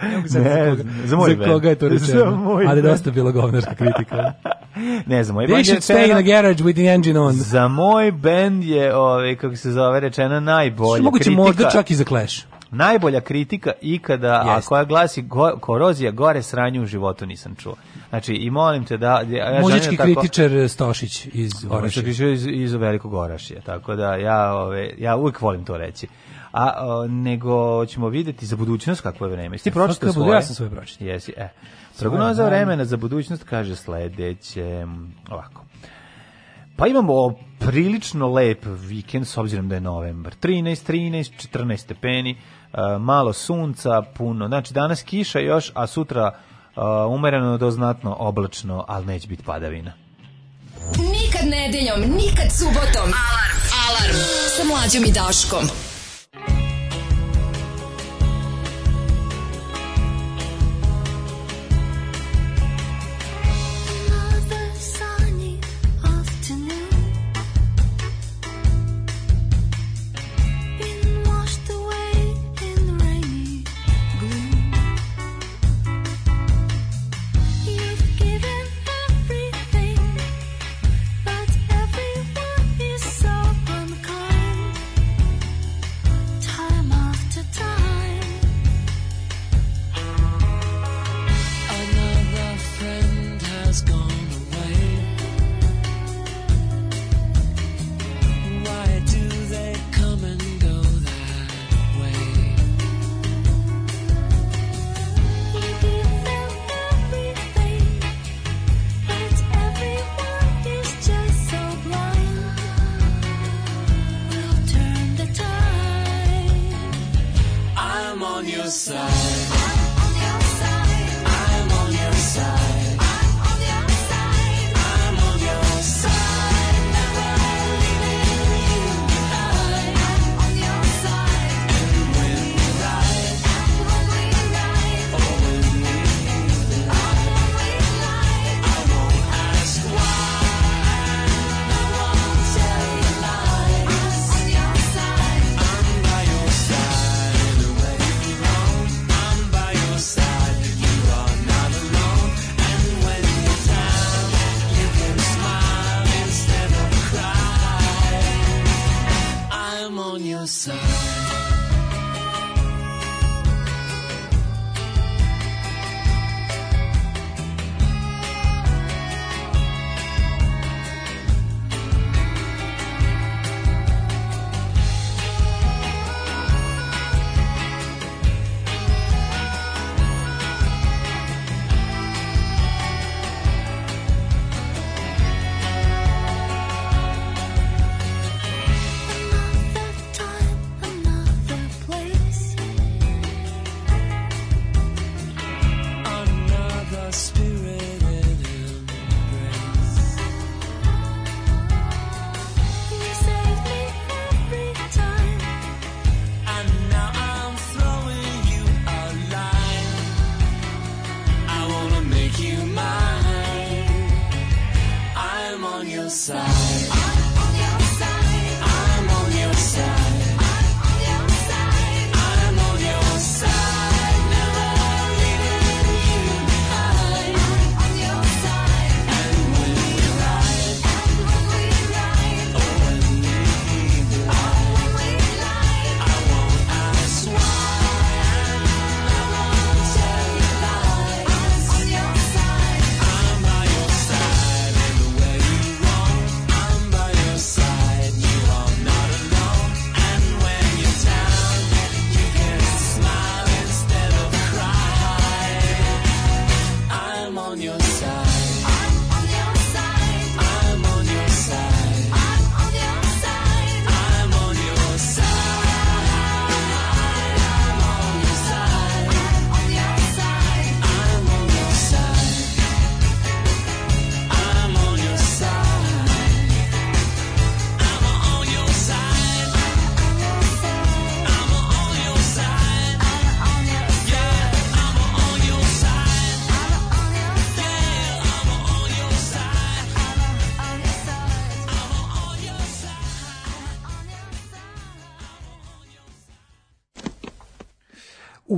[SPEAKER 5] ne, za,
[SPEAKER 1] koga, za
[SPEAKER 5] moj
[SPEAKER 1] za koga je to [LAUGHS]
[SPEAKER 5] rečeno,
[SPEAKER 1] ali
[SPEAKER 5] dosta bilo govnarska kritika. [LAUGHS] ne znam, moj ovaj I should
[SPEAKER 1] rečeno, stay in a garage with
[SPEAKER 5] the engine on. Za moj bend je, ovaj, kako se zove, rečena najbolja moguće kritika. Moguće možda
[SPEAKER 1] čak i za Clash.
[SPEAKER 5] Najbolja kritika ikada, Jeste. a koja glasi go, korozija gore sranju u životu nisam čuo. Znači, i molim te da... Ja da
[SPEAKER 1] Muzički tako, kritičar Stošić iz ovaj,
[SPEAKER 5] Orašije. Iz, iz Velikog Orašija, tako da ja, ove, ovaj, ja uvijek volim to reći a o, nego ćemo videti za budućnost kakvo je vreme. Jesi pročitao svoje? Ja sam svoje pročitao. Jesi, e. Prognoza vremena za budućnost kaže sledeće, ovako. Pa imamo prilično lep vikend s obzirom da je novembar. 13, 13, 14 stepeni, e, malo sunca, puno. Znači danas kiša još, a sutra e, umereno do znatno oblačno, ali neće biti padavina.
[SPEAKER 7] Nikad nedeljom, nikad subotom. Alarm! Alarm! Sa mlađom i Daškom.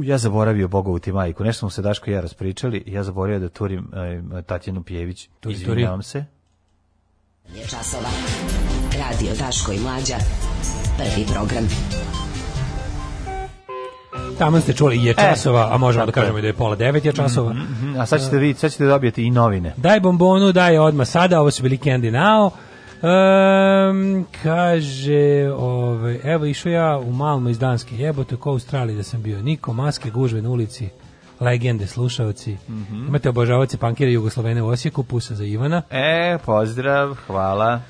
[SPEAKER 5] ja zaboravio Bogovu ti majku, nešto smo se Daško i ja raspričali, ja zaboravio da turim uh, Tatjanu Pjević, izvinjavam se. Je časova, radio Daško i Mlađa,
[SPEAKER 1] prvi program. Tamo ste čuli je e, časova, e, a možemo da kažemo da je pola devet je mhm, časova. Mm -hmm,
[SPEAKER 5] a sad ćete, vidjeti, sad ćete da dobijeti i novine.
[SPEAKER 1] Daj bombonu, daj odmah sada, ovo su bili Candy Now. Um, kaže, ove, ovaj, evo išao ja u Malmo iz Danske jebote, ko u Australiji da sam bio. Niko, maske, gužve na ulici, legende, slušalci. Mm -hmm. Imate obožavaci pankira Jugoslovene u Osijeku, pusa za Ivana.
[SPEAKER 5] E, pozdrav, hvala.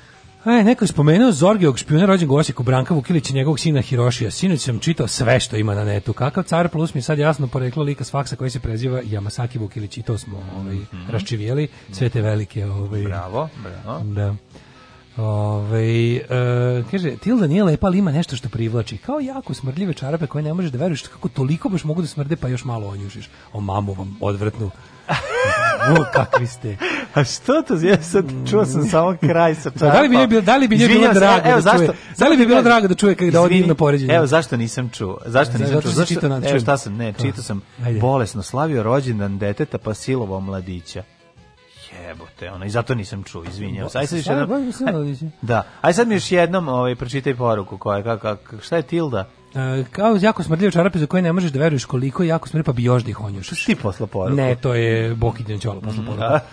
[SPEAKER 1] E, neko je spomenuo Zorgijog špijuna rođen u Osijeku, Branka Vukilić i njegovog sina Hirošija. Sinoć sam čitao sve što ima na netu. Kakav car plus mi sad jasno poreklo lika s faksa koji se preziva Yamasaki Vukilić i to smo ovaj, mm -hmm. raščivijeli. Sve te velike... Ovaj,
[SPEAKER 5] bravo, bravo. Da.
[SPEAKER 1] Ove, ovaj, e, kaže, Tilda nije lepa, ali ima nešto što privlači. Kao jako smrdljive čarape koje ne možeš da veruješ kako toliko baš mogu da smrde, pa još malo onjušiš. O mamu vam odvrtnu. [LAUGHS] o, kakvi ste.
[SPEAKER 5] A što to je sad? Čuo sam samo kraj sa
[SPEAKER 1] čarpa. da li bi je bilo, da li bi nje bilo drago evo, da zašto, Da li bi bilo drago da čuje kada odim
[SPEAKER 5] na poređenje? Evo zašto nisam čuo? Zašto nisam čuo? Zašto, evo šta sam, ne, čitao sam. Ajde. Bolesno slavio rođendan deteta pa silovao mladića štete, ono, i zato nisam čuo, izvinjavam se. Aj sad još jednom, da, [LAUGHS] da aj sad mi još jednom ovaj, pročitaj poruku koja, kak, kak, šta je Tilda? E,
[SPEAKER 1] kao jako smrdljive čarape za koje ne možeš da veruješ koliko je jako smrdljive, pa bi još da ih onjuš.
[SPEAKER 5] ti posla poruku? Ne,
[SPEAKER 1] to je Bokiđan Ćolo posla da. poruku.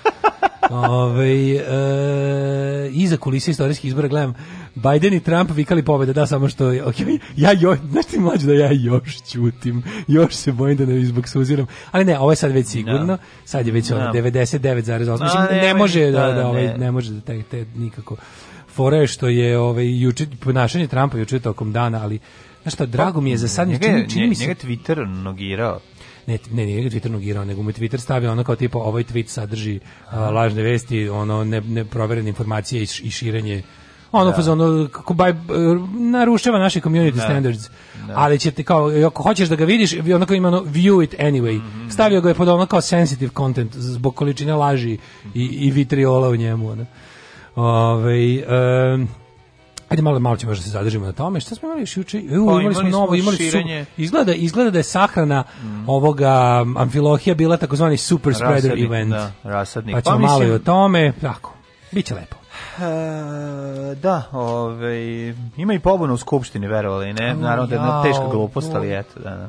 [SPEAKER 1] Ove, ovaj, e, iza kulisa istorijskih izbora gledam Biden i Trump vikali pobede, da, samo što, okay, ja još, znaš ti mlađe da ja još ćutim, još se bojim da ne izboksuziram, ali ne, ovo je sad već da. sigurno, sad je već no. ono 99,8, da. mislim, ne, ne može da, da, da ovaj, ne. ne može da te, te nikako fore što je ovaj juče ponašanje Trumpa juče tokom dana, ali znaš šta, drago mi je za sad,
[SPEAKER 5] njega,
[SPEAKER 1] čini,
[SPEAKER 5] čini mi se... Njega Twitter nogirao
[SPEAKER 1] ne, ne, nije Twitter nogirao, nego mu je Twitter stavio ono kao tipa ovaj tweet sadrži a, lažne vesti, ono ne, neproverene informacije i, i širenje ono da. fazonu narušava naše community da. standards. Da. Ali ti kao ako hoćeš da ga vidiš, onako ima ono view it anyway. Mm -hmm. Stavio ga je pod ono kao sensitive content zbog količine laži i i vitriola u njemu, ne? Ovaj um, Ajde malo malo ćemo još da se zadržimo na tome. Šta smo imali još juče? U, pa imali, imali smo novo, imali su, izgleda, izgleda da je sahrana mm. ovoga amfilohija bila takozvani super spreader
[SPEAKER 5] rasadnik,
[SPEAKER 1] event. Da, rasadnik. Pa, pa ćemo pa, malo i o tome. Tako, Biće lepo.
[SPEAKER 5] E, da, ovaj, ima i pobunu u skupštini, verovali, ne? Naravno da je teška glupost, ali eto, da, da.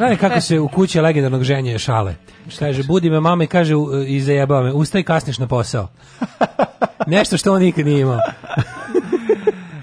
[SPEAKER 1] Znaš kako e. se u kući legendarnog ženje šale. Kaže, budi me mama i kaže, i zajebava me, ustaj kasniš na posao. [LAUGHS] Nešto što on nikad nije imao.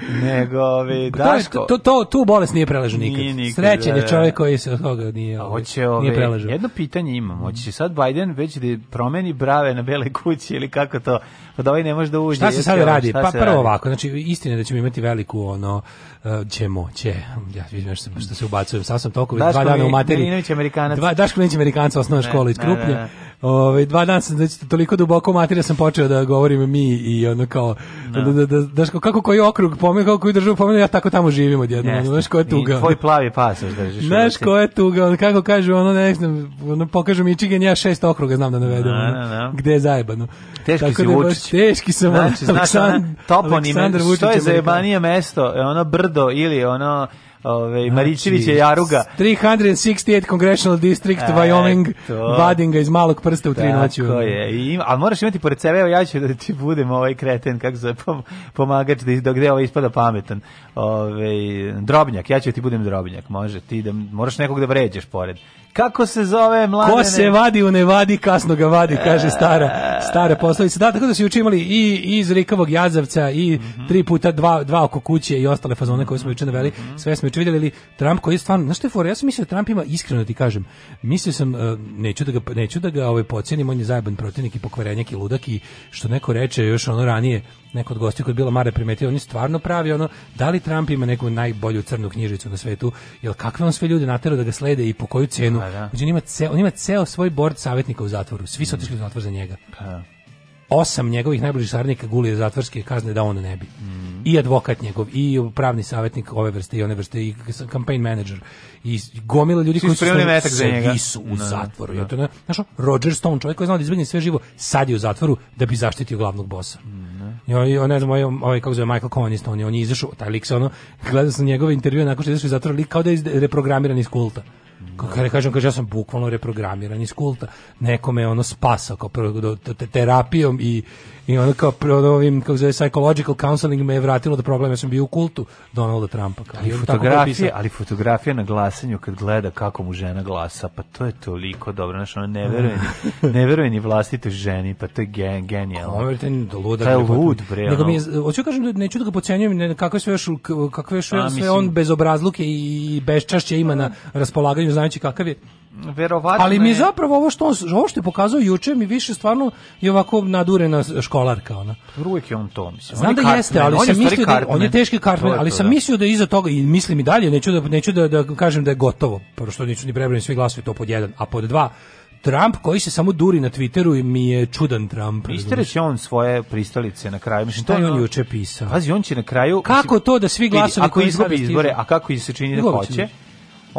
[SPEAKER 5] Nego, ove, pa Daško...
[SPEAKER 1] To, to, to, tu bolest nije prelažu nikad. Nije nikad Srećen je da, da, čovjek da. koji se od toga nije, ove, hoće, ove, nije
[SPEAKER 5] prelažu. Jedno pitanje imam. Hoće sad Biden već da promeni brave na bele kući ili kako to? Pa da ovaj ne može da uđe.
[SPEAKER 1] Šta se sad radi? Pa prvo radi? ovako, znači istina da ćemo imati veliku ono e, ćemo, će. Ja vidim što, što se ubacujem. Sad sam toliko
[SPEAKER 5] dva
[SPEAKER 1] dana u materiji.
[SPEAKER 5] Daško neće Amerikanac. Dva,
[SPEAKER 1] Daško neće Amerikanca osnovna škola iz Krupnje. Da, da, da. Ove, ovaj, dva dana sam znači, toliko duboko materija da sam počeo da govorim mi i ono kao, no. da, da, da, da, da kako koji okrug pomenu, kako koji državu pomenu, ja tako tamo živim odjedno, yes. ono, znaš ko je tuga. I
[SPEAKER 5] tvoj plavi pas pasoš držiš. [LAUGHS] Znaš
[SPEAKER 1] ko je tuga, ono, kako kažu, ono, ne znam, ono, pokažu mi Michigan, ja šest okruga znam da navedem, no, no, no. gde je zajebano.
[SPEAKER 5] Teški tako si da, Vučić.
[SPEAKER 1] Teški sam, znači,
[SPEAKER 5] Aleksandar, znači, ono, Aleksandar Vučić. Što je zajebanije mesto, ono brdo ili ono Ove, znači, Maričević je Jaruga.
[SPEAKER 1] 368 Congressional District, e, Wyoming, vadinga iz malog prsta u tri noću.
[SPEAKER 5] Tako je. I, a moraš imati pored sebe, evo ja ću da ti budem ovaj kreten, kako se pomagač, da, da gde ovaj ispada pametan. Ove, drobnjak, ja ću da ti budem drobnjak, može. Ti da, moraš nekog da vređaš pored. Kako se zove mlade? Ko
[SPEAKER 1] se vadi u ne vadi, kasno ga vadi, kaže stara, stara poslovica. Da, tako da su juče imali i, iz Rikavog jazavca i mm tri puta dva, dva oko kuće i ostale fazone koje smo juče naveli. Mm Sve smo juče vidjeli. Ali Trump koji je stvarno, znaš što je for? Ja sam mislio da Trump ima, iskreno da ti kažem, mislio sam, e, neću da ga, neću da ga ovaj, pocijenim, on je zajeban protivnik i pokvarenjak i ludak i što neko reče još ono ranije, neko od gostiju koji je bila Mare primetio, oni stvarno pravi ono, da li Trump ima neku najbolju crnu knjižicu na svetu, jel kakve on sve ljude naterao da ga slede i po koju cenu. Pa, da. Znači, on, ima ceo, on ima ceo svoj bord savjetnika u zatvoru, svi su otišli u zatvor za njega. Pa da. osam njegovih najbližih saradnika gulije zatvorske kazne da on ne bi. Mm. I advokat njegov, i pravni savjetnik ove vrste i one vrste, i campaign manager. I gomila ljudi koji su svi su u no, da, da. zatvoru. No. Ja to ne, znaš, Roger Stone, čovjek koji je znao da izbjegne sve živo, sad je u zatvoru da bi zaštitio glavnog bosa. Mm. I on, ne znam, ovaj, ovaj kako zove Michael Cohen isto, on je, on je izašao, taj lik se ono, gledao sam njegove intervjue nakon što izašao iz zatvora, lik kao da je reprogramiran iz kulta. Kako kažem, kaže, ja sam bukvalno reprogramiran iz kulta. Nekome je ono spasao kao prvo, terapijom i, I onda kao ovim, kako zove, psychological counseling me je vratilo da problem, ja sam bio u kultu Donalda Trumpa. Kao. Ali,
[SPEAKER 5] fotografije, ali fotografije na glasanju kad gleda kako mu žena glasa, pa to je toliko dobro, znaš, ono ne veruje ni, [LAUGHS] ne veruje ni vlastitoj ženi, pa to je gen, genijalno.
[SPEAKER 1] Ono je da luda. Taj
[SPEAKER 5] lud, bre. Nego mi
[SPEAKER 1] hoću da kažem da neću da ga pocenjujem, ne, kakve sve još, kakve sve mislim, on bezobrazluke i beščašće ima na raspolaganju, znajući kakav je verovatno Ali mi je zapravo ovo što on, ovo što je pokazao juče mi više stvarno je ovako nadurena školarka ona.
[SPEAKER 5] Uvijek je on to
[SPEAKER 1] mislim. Znam da Cartman, jeste, ali on sam mislio da on
[SPEAKER 5] je
[SPEAKER 1] teški kartman, ali sam da. mislio da iza toga i mislim i dalje, neću da neću da, da kažem da je gotovo, prosto neću ni prebrojim svi glasovi to pod jedan, a pod dva Trump koji se samo duri na Twitteru i mi je čudan Trump.
[SPEAKER 5] Istereće on svoje pristalice na kraju.
[SPEAKER 1] Mislim, Šta je
[SPEAKER 5] on
[SPEAKER 1] juče pisao?
[SPEAKER 5] Pazi, on će na kraju...
[SPEAKER 1] Kako to da svi glasovi...
[SPEAKER 5] ako izgubi izbore, a kako se čini da hoće,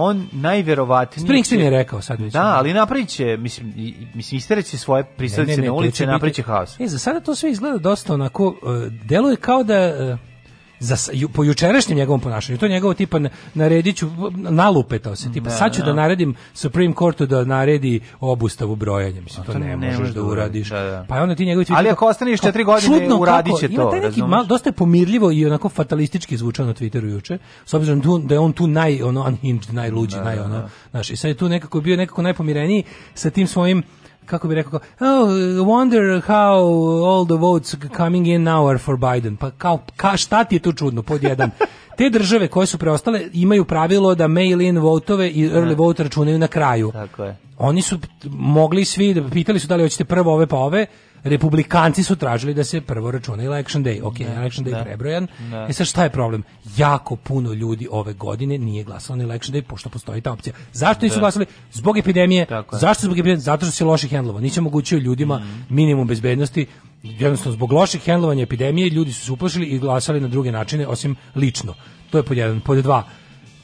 [SPEAKER 5] on najverovatnije Springsteen
[SPEAKER 1] je rekao sad
[SPEAKER 5] već. Da, ali napraviće, mislim mislim istereće svoje prisutnice na ulici, napraviće haos. E
[SPEAKER 1] za sada to sve izgleda dosta onako e, deluje kao da e, za, ju, po jučerašnjem njegovom ponašanju, to njegovo tipa narediću, nalupetao se, tipa da, sad ću da, da, da naredim Supreme Courtu da naredi obustavu brojanja, mislim, to, to ne, ne možeš da, da, uradiš. Da, da, pa onda ti njegovi
[SPEAKER 5] Ali ako ostaneš 4 godine, uradiće to.
[SPEAKER 1] Ima neki mal, dosta je pomirljivo i onako fatalistički zvučao na Twitteru juče, s obzirom tu, da je on tu naj, ono, unhinged, najluđi, naj, ono, znaš, i sad je tu nekako bio nekako najpomireniji sa tim svojim kako bi rekao, oh, wonder how all the votes coming in now are for Biden. Pa kao, ka, šta ti je tu čudno, pod jedan. Te države koje su preostale imaju pravilo da mail-in votove i early da. vote računaju na kraju. Tako je. Oni su mogli svi, da pitali su da li hoćete prvo ove pa ove, Republikanci su tražili da se prvo računa Election Day. Ok, ne, Election Day je prebrojan. Ne. E sad šta je problem? Jako puno ljudi ove godine nije glasalo na Election Day, pošto postoji ta opcija. Zašto nisu da. glasali? Zbog epidemije. Zašto zbog epidemije? Zato što se loše hendlova. Nisi omogućio ljudima mm. minimum bezbednosti jednostavno zbog loših hendlovanja epidemije ljudi su se uplašili i glasali na druge načine osim lično. To je pod jedan. Pod dva,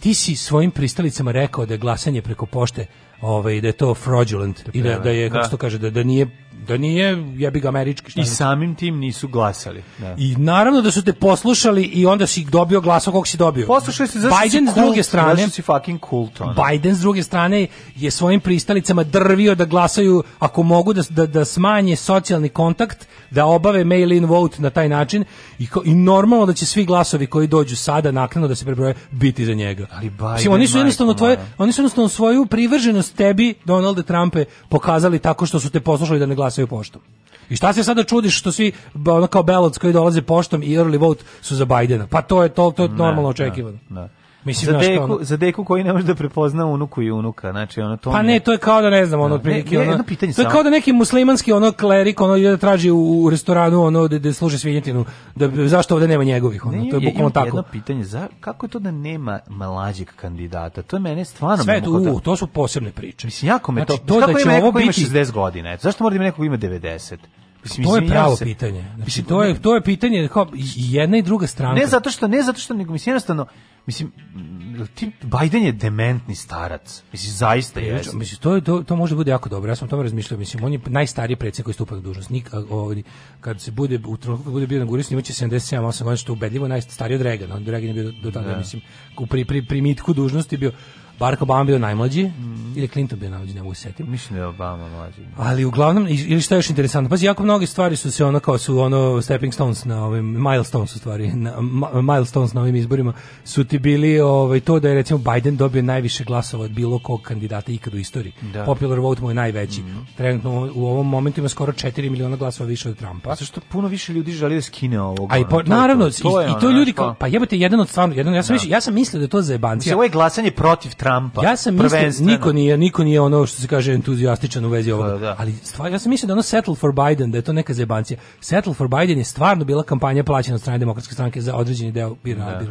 [SPEAKER 1] ti si svojim pristalicama rekao da je glasanje preko pošte ovaj, da je to fraudulent i da, da je, kako se da. to kaže, da, da nije da nije jebi ga američki
[SPEAKER 5] šta I znači. samim tim nisu glasali. Da.
[SPEAKER 1] I naravno da su te poslušali i onda si dobio glasa kog si dobio.
[SPEAKER 5] Poslušali si zašto Biden si kult, s druge strane si fucking kult.
[SPEAKER 1] Biden s druge strane je svojim pristalicama drvio da glasaju ako mogu da, da, da smanje socijalni kontakt, da obave mail in vote na taj način i, ko, i normalno da će svi glasovi koji dođu sada naknadno da se prebroje biti za njega. Ali Biden, Sim, oni su jednostavno tvoje, oni su jednostavno svoju privrženost tebi Donalde Trumpe pokazali tako što su te poslušali da ne glasaju poštom. I šta se sada čudiš što svi ono kao Belots koji dolaze poštom i early vote su za Bajdena? Pa to je to, to je normalno očekivano. Ne,
[SPEAKER 5] ne. Mislim, za, deku, ono... za deku koji ne može da prepozna unuku i unuka. Znači, ono,
[SPEAKER 1] to pa ne, to je kao da ne znam, ono, da. otprilike, ono, to je kao da neki muslimanski ono klerik ono ide da traži u, u restoranu ono da, da služi svinjetinu, da, zašto ovde nema njegovih, ono, ne, to je bukvalno tako.
[SPEAKER 5] Jedno pitanje, za, kako je to da nema mlađeg kandidata? To je mene stvarno...
[SPEAKER 1] Sve, da- u, to su posebne priče.
[SPEAKER 5] Mislim, jako me znači, to... to da će neko ovo biti... ima 60 godina? Eto, zašto mora da ima neko ima 90?
[SPEAKER 1] Mislim, to je pravo se. pitanje. Znači, mislim, to je to je pitanje kao jedna i druga strana.
[SPEAKER 5] Ne zato što ne zato što nego mislim jednostavno mislim mm, ti Biden je dementni starac. Mislim zaista pa, je.
[SPEAKER 1] Mislim to
[SPEAKER 5] je
[SPEAKER 1] to, to može bude jako dobro. Ja sam o tome razmišljao, mislim on je najstariji predsednik koji stupa na dužnost. Nik, ovaj, kad se bude u trenutku bude bio na guri imaće 77 8 godina što ubedljivo najstariji od Reagana On Reagan bio do tada ja. Da. mislim u pri, pri, primitku dužnosti bio Barack Obama bio najmlađi, mm. ili Clinton bio najmlađi, ne mogu se setim.
[SPEAKER 5] Mislim da je Obama mlađi.
[SPEAKER 1] Ali uglavnom, ili što je još interesantno, pazi, jako mnoge stvari su se ono kao su ono stepping stones na ovim, milestones u stvari, na, milestones na ovim izborima, su ti bili ovaj, to da je recimo Biden dobio najviše glasova od bilo kog kandidata ikad u istoriji. Da. Popular vote mu je najveći. Mm. Trenutno u ovom momentu ima skoro 4 miliona glasova više od Trumpa.
[SPEAKER 5] Pa Zato što puno više ljudi želi da skine ovog. Aj, i
[SPEAKER 1] naravno, to, to, to, i, to, ljudi kao, pa, pa jebate, jedan od stvarno, jedan, ja sam, da. Više, ja sam mislio da je to za jebancija. Mislim,
[SPEAKER 5] ovo je glasanje protiv Trumpa.
[SPEAKER 1] Ja sam
[SPEAKER 5] mislio,
[SPEAKER 1] niko nije, niko nije ono što se kaže entuzijastičan u vezi ovoga. Da, da. Ali stvar, ja sam mislio da ono settle for Biden, da je to neka zebancija. Settle for Biden je stvarno bila kampanja plaćena od strane demokratske stranke za određeni deo bira, da.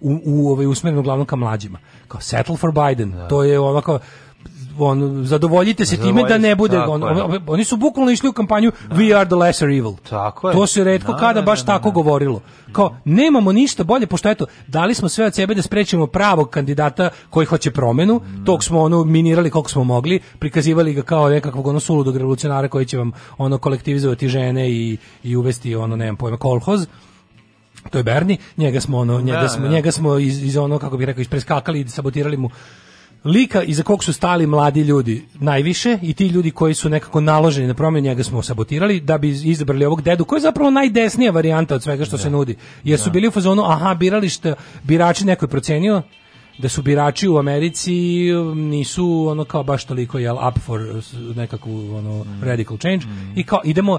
[SPEAKER 1] U, u, ovaj, usmjereno glavnom ka mlađima. Kao settle for Biden, da. to je onako on, zadovoljite se time da ne bude on, oni su bukvalno išli u kampanju da. we are the lesser evil. Tako je. To se retko da, kada da, baš da, da, tako govorilo. Kao nemamo ništa bolje pošto eto dali smo sve od sebe da sprečimo pravog kandidata koji hoće promenu, tog smo ono minirali koliko smo mogli, prikazivali ga kao nekakvog ono suludog revolucionara koji će vam ono kolektivizovati žene i i uvesti ono nemam pojma kolhoz to je Berni, njega smo ono, njega da, smo, da. njega smo iz, iz ono, kako bih rekao, ispreskakali i sabotirali mu lika iza kog su stali mladi ljudi najviše i ti ljudi koji su nekako naloženi na promjenu njega smo sabotirali da bi izabrali ovog dedu koji je zapravo najdesnija varijanta od svega što da. se nudi. Jer su da. bili u fazonu aha biralište birači neko je procenio da su birači u Americi um, nisu ono kao baš toliko jel up for nekakvu ono mm. radical change mm. i kao idemo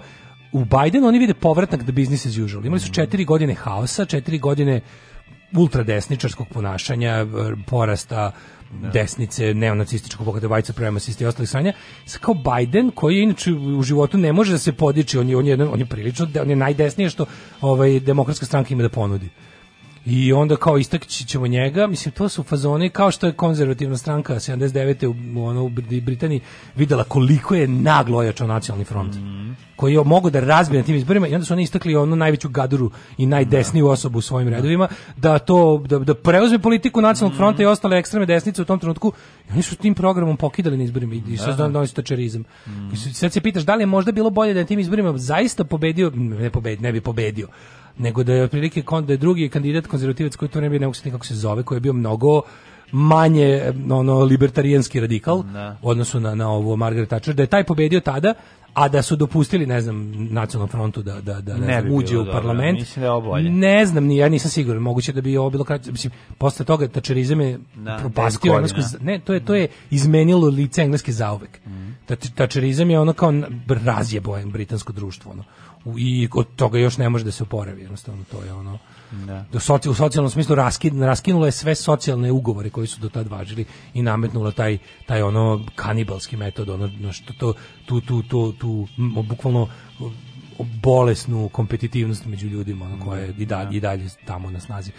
[SPEAKER 1] u Biden oni vide povratak da business as usual. Imali su mm. četiri godine haosa, četiri godine ultradesničarskog ponašanja, er, porasta Da. desnice, neonacističkog pokreta, vajca, supremacisti i ostalih sanja, kao Biden, koji inače u životu ne može da se podiči, on je, on je, on je prilično, on je najdesnije što ovaj, demokratska stranka ima da ponudi i onda kao istakći ćemo njega, mislim to su fazoni kao što je konzervativna stranka 79. u, ono, u Britaniji videla koliko je naglo ojačao nacionalni front. Mm. koji je mogo da razbije na tim izborima i onda su oni istakli ono najveću gaduru i najdesniju da. osobu u svojim da. redovima da to da, da preuzme politiku nacionalnog mhm. fronta i ostale ekstreme desnice u tom trenutku i oni su tim programom pokidali na izborima i, i da, sad donosi tačerizam. Mm. Sad se pitaš da li je možda bilo bolje da je tim izborima zaista pobedio, ne, pobedi, ne bi pobedio, nego da je otprilike da je drugi kandidat konzervativac koji to ne bi ne kako se zove, koji je bio mnogo manje ono libertarijanski radikal da. u odnosu na na ovo Margaret Thatcher da je taj pobedio tada a da su dopustili ne znam nacionalnom frontu da da da ne, ne znam, uđe u dobro, parlament mislim da je obolje. ne znam ni ja nisam siguran moguće da bi ovo bilo kraće mislim posle toga tačerizam je da, propastio englesko ne to je to je izmenilo lice engleske zauvek mm. tačerizam je ono kao razjebo britansko društvo ono i od toga još ne može da se oporavi jednostavno to je ono da. soci, u socijalnom smislu raskid, raskinula je sve socijalne ugovore koji su do tad važili i nametnula taj, taj ono kanibalski metod, ono što to, tu, tu, tu, tu bukvalno bolesnu kompetitivnost među ljudima ono, koja je i dalje, da. i dalje tamo na snazi.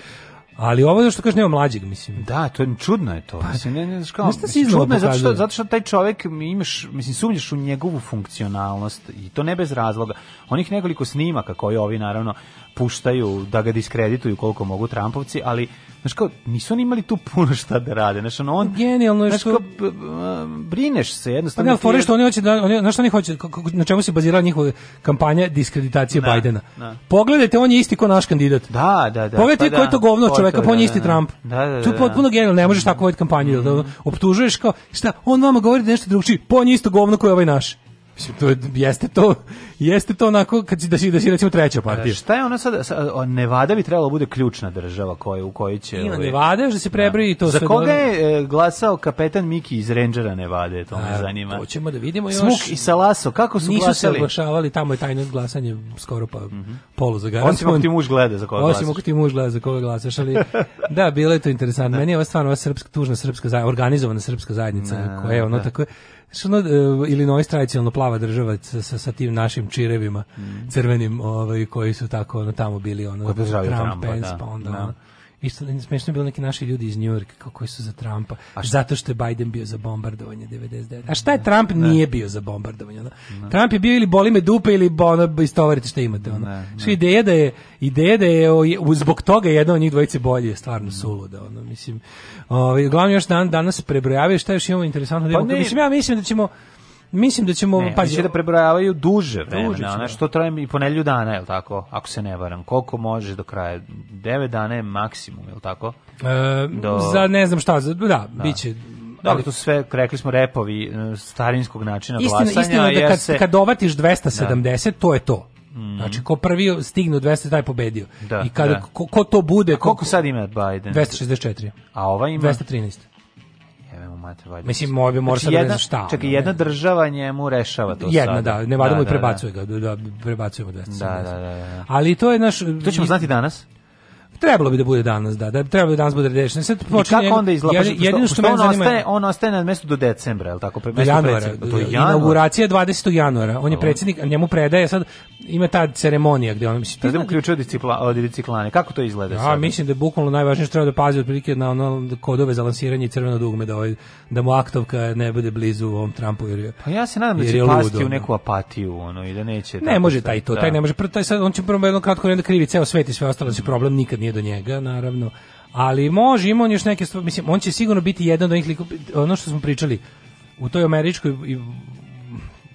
[SPEAKER 1] Ali ovo je što kaže nema mlađeg, mislim.
[SPEAKER 5] Da, to je čudno je to.
[SPEAKER 1] Pa, mislim, ne, ne znaš kako. mislim, čudno je
[SPEAKER 5] zato što, zato što taj čovjek imaš, mislim, sumnjaš u njegovu funkcionalnost i to ne bez razloga. Onih nekoliko snimaka koji ovi naravno puštaju da ga diskredituju koliko mogu Trumpovci, ali znaš kao, nisu oni imali tu puno šta da rade, znaš, ono, on,
[SPEAKER 1] Genijalno je znaš, što...
[SPEAKER 5] Kao, brineš se, jednostavno. Pa, da,
[SPEAKER 1] fore što oni hoće, da, oni, znaš što oni hoće, na čemu se bazira njihova kampanja diskreditacije Bajdena. Pogledajte, on je isti ko naš kandidat. Da, da, da. Pogledajte pa, ko je da, to govno od čoveka, pa on je da, isti da. Trump. Da, da, da. Tu je potpuno genijalno, ne možeš tako voditi kampanju, da, mhm. optužuješ kao, šta, on vama govori da nešto drugčije, pa on je isto govno koji je ovaj naš. Mislim, to jeste to, jeste to onako kad si, da si, da si recimo treća partija.
[SPEAKER 5] Šta je ona sad, Nevada bi trebalo da bude ključna država koja, u kojoj će... Ima
[SPEAKER 1] ovaj, Nevada, ove... da se prebroji da. to Za
[SPEAKER 5] sve koga je e, glasao kapetan Miki iz Rangera Nevade, to me zanima.
[SPEAKER 1] To ćemo da vidimo
[SPEAKER 5] još.
[SPEAKER 1] Smuk
[SPEAKER 5] i Salaso, kako su nisu glasali? Nisu
[SPEAKER 1] se oglašavali, tamo je tajno glasanje skoro pa mm -hmm. polu za garanciju.
[SPEAKER 5] Osim ako ti muž gleda za koga glasaš. Osim ako ti muž
[SPEAKER 1] gleda za koga glasaš, ali [LAUGHS] da, bilo je to interesantno. Da. Meni je ova stvarno ova srpska, tužna srpska zajednica, organizovana srpska zajednica, koja je ono tako Znači, ono, e, Illinois tradicionalno plava država sa, sa tim našim čirevima, mm. crvenim, ovaj, koji su tako ono, tamo bili, ono,
[SPEAKER 5] Trump, Trump Pence, da. pa onda... Da. Ono,
[SPEAKER 1] isto smešno je bilo neki naši ljudi iz Njujorka kao koji su za Trumpa, zato što je Biden bio za bombardovanje 99. A šta je Trump ne. Da. nije bio za bombardovanje? Ono? Da. Trump je bio ili boli me dupe ili ono, istovarite što imate. Ono. Ne, da, ne. Što ideja da je, ideja da je o, ovaj, zbog toga jedna od njih dvojice bolje stvarno stvarno mm. suluda. Ono, mislim, o, ovaj, glavno još dan, danas prebrojavaju šta još imamo interesantno. Pa da imamo, mislim, ja mislim da ćemo Mislim da ćemo
[SPEAKER 5] pa će da prebrojavaju duže vremena, duže ona što traje i ponelju dana, je tako? Ako se ne varam, koliko može do kraja? 9 dana je maksimum, je li tako?
[SPEAKER 1] E, do... za ne znam šta, za, da, da. biće da
[SPEAKER 5] li to sve, rekli smo, repovi e, starinskog načina
[SPEAKER 1] istina, glasanja. Istina je da kad, se... kad dovatiš 270, da. to je to. Mm. Znači, ko prvi stigne u 200, taj pobedio. Da, I kada, da. Ko, ko, to bude...
[SPEAKER 5] A koliko ko, sad ima Biden?
[SPEAKER 1] 264. A ova ima? 213 imate valjda. Mislim, mora mora znači, jedna, šta.
[SPEAKER 5] Čekaj, jedna ne? država njemu rešava to Jedna, sada. da,
[SPEAKER 1] Nevada da, mu i prebacuje da, da. ga, da, prebacujemo da, da, da, da, Ali to je naš...
[SPEAKER 5] To ćemo znati danas?
[SPEAKER 1] Trebalo bi da bude danas, da, da trebalo bi danas bude rešeno. Sad počinje. kako onda izgleda? jedino što, što mene on ostaje,
[SPEAKER 5] on ostaje na mestu do decembra, el tako pre
[SPEAKER 1] januara, do januara. Inauguracija 20. januara. On je predsjednik, njemu predaje sad ima ta ceremonija gdje ona
[SPEAKER 5] mislim da uključuje discipla disciplane. Kako to izgleda
[SPEAKER 1] sad?
[SPEAKER 5] ja, sada?
[SPEAKER 1] mislim da je bukvalno najvažnije što treba da pazi otprilike na ono kodove za lansiranje i crveno dugme da ovaj, da mu aktovka ne bude blizu ovom Trumpu jer je.
[SPEAKER 5] Pa ja se nadam da će pasti u neku apatiju ono i da neće.
[SPEAKER 1] Ne može taj to, da. taj ne može. Taj sad on će prvo jedno kratko vreme da krivi ceo svet i sve ostalo, da se problem nikad nije do njega, naravno. Ali može, ima on još neke stvari, mislim, on će sigurno biti jedan od onih ono što smo pričali u toj američkoj i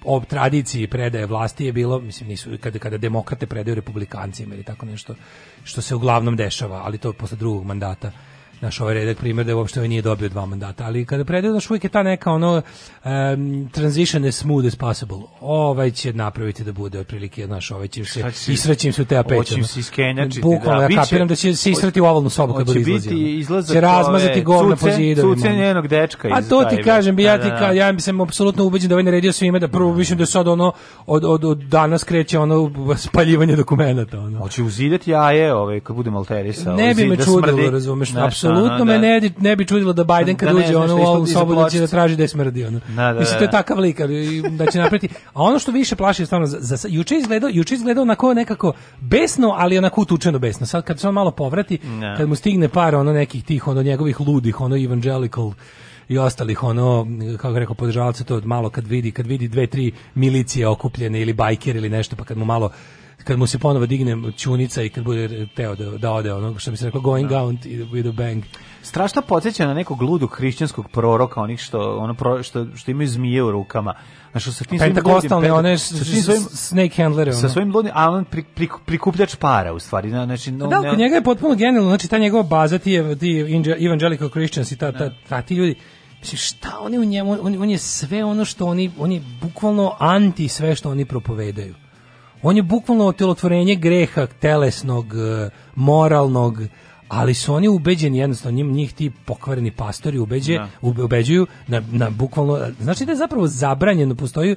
[SPEAKER 1] o tradiciji predaje vlasti je bilo, mislim, nisu, kada, kada demokrate predaju republikancima ili tako nešto, što se uglavnom dešava, ali to posle drugog mandata naš ovaj redak primjer da uopšte ovaj nije dobio dva mandata, ali kada predaju naš uvijek je ta neka ono um, transition as smooth as possible. Ovaj će napraviti da bude otprilike naš ovaj će se isrećim se te apet. Hoćim se iskenjačiti. Da, Bukvalno da, ja kapiram da će se israti u ovalnu sobu kad bude izlazio. Će razmazati govna po zidovima. Cuce njenog dečka. A to
[SPEAKER 5] ti
[SPEAKER 1] kažem, bi ja da, ti da. ka, ja sam apsolutno ubeđen da ovaj naredio svima da prvo mislim da sad ono od, od, od danas kreće ono spaljivanje dokumenata ono.
[SPEAKER 5] Hoće uzidati jaje, ovaj kad budemo alterisao.
[SPEAKER 1] Ne ovaj bi me čudilo, razumeš, apsolutno ono, da, da, me da. ne, ne bi čudilo da Biden kad da uđe ono u ovu sobu da će da traži da je smrdi. Ono. Da, da, Mislim, to je takav lik, ali, da će napreti. A ono što više plaši, stvarno, za, za, juče izgledao, juče izgledao onako nekako besno, ali onako utučeno besno. Sad kad se on malo povrati, ne. kad mu stigne par ono nekih tih, ono njegovih ludih, ono evangelical, i ostalih ono kako rekao podržavaca to od malo kad vidi kad vidi dve tri milicije okupljene ili bajker ili nešto pa kad mu malo kad mu se ponovo digne čunica i kad bude teo da, da ode onog što bi se reklo going no. Da. out with a bang.
[SPEAKER 5] Strašno podsjeća na nekog ludog hrišćanskog proroka, onih što, ono pro, što, što imaju zmije u rukama.
[SPEAKER 1] A što sa tim pentakostalne pa one sa svojim, snake handlere
[SPEAKER 5] Sa svojim ludim, a on pri, pri, prikupljač para u stvari, znači no,
[SPEAKER 1] da, kod njega je potpuno genijalno, znači ta njegova baza ti je ti evangelical Christians i ta, ta, da. ta ti ljudi Mislim, šta oni u njemu, on, on je sve ono što oni, on je bukvalno anti sve što oni propovedaju. On je bukvalno otelotvorenje greha telesnog, e, moralnog, ali su oni ubeđeni jednostavno njim njih ti pokvareni pastori ubeđe da. ubeđuju na, na bukvalno e, znači da je zapravo zabranjeno postoji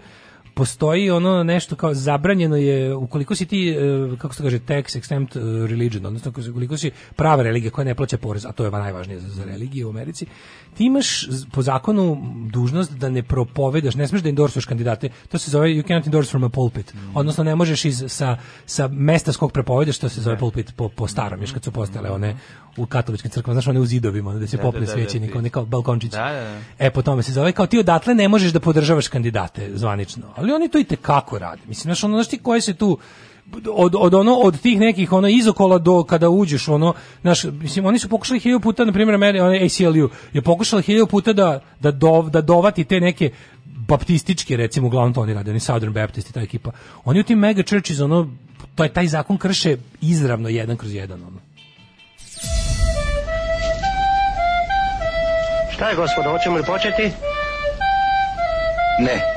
[SPEAKER 1] postoji ono nešto kao zabranjeno je ukoliko si ti e, kako se kaže tax exempt e, religion odnosno ukoliko si prava religija koja ne plaća porez a to je najvažnije za, za religiju u Americi ti imaš po zakonu dužnost da ne propovedaš ne smeš da endorsuješ kandidate to se zove you cannot endorse from a pulpit mm. odnosno ne možeš iz sa sa mesta skog propovedaš što se zove pulpit po, po starom još kad su postale one u katoličkim crkvama znaš one u zidovima da se da, popne da, svećenik da, oni kao balkončić e po tome se zove kao ti odatle ne možeš da podržavaš kandidate zvanično ali ali oni to i kako rade. Mislim, znaš, ono, znaš ti koje se tu od, od ono od tih nekih ono izokola do kada uđeš ono naš mislim oni su pokušali hiljadu puta na primjer meni, onaj ACLU je pokušala hiljadu puta da da dov, da dovati te neke baptističke recimo uglavnom to oni rade oni Southern Baptist i ta ekipa oni u tim mega churches ono taj taj zakon krše izravno jedan kroz jedan ono Šta je gospodo, hoćemo li početi? Ne.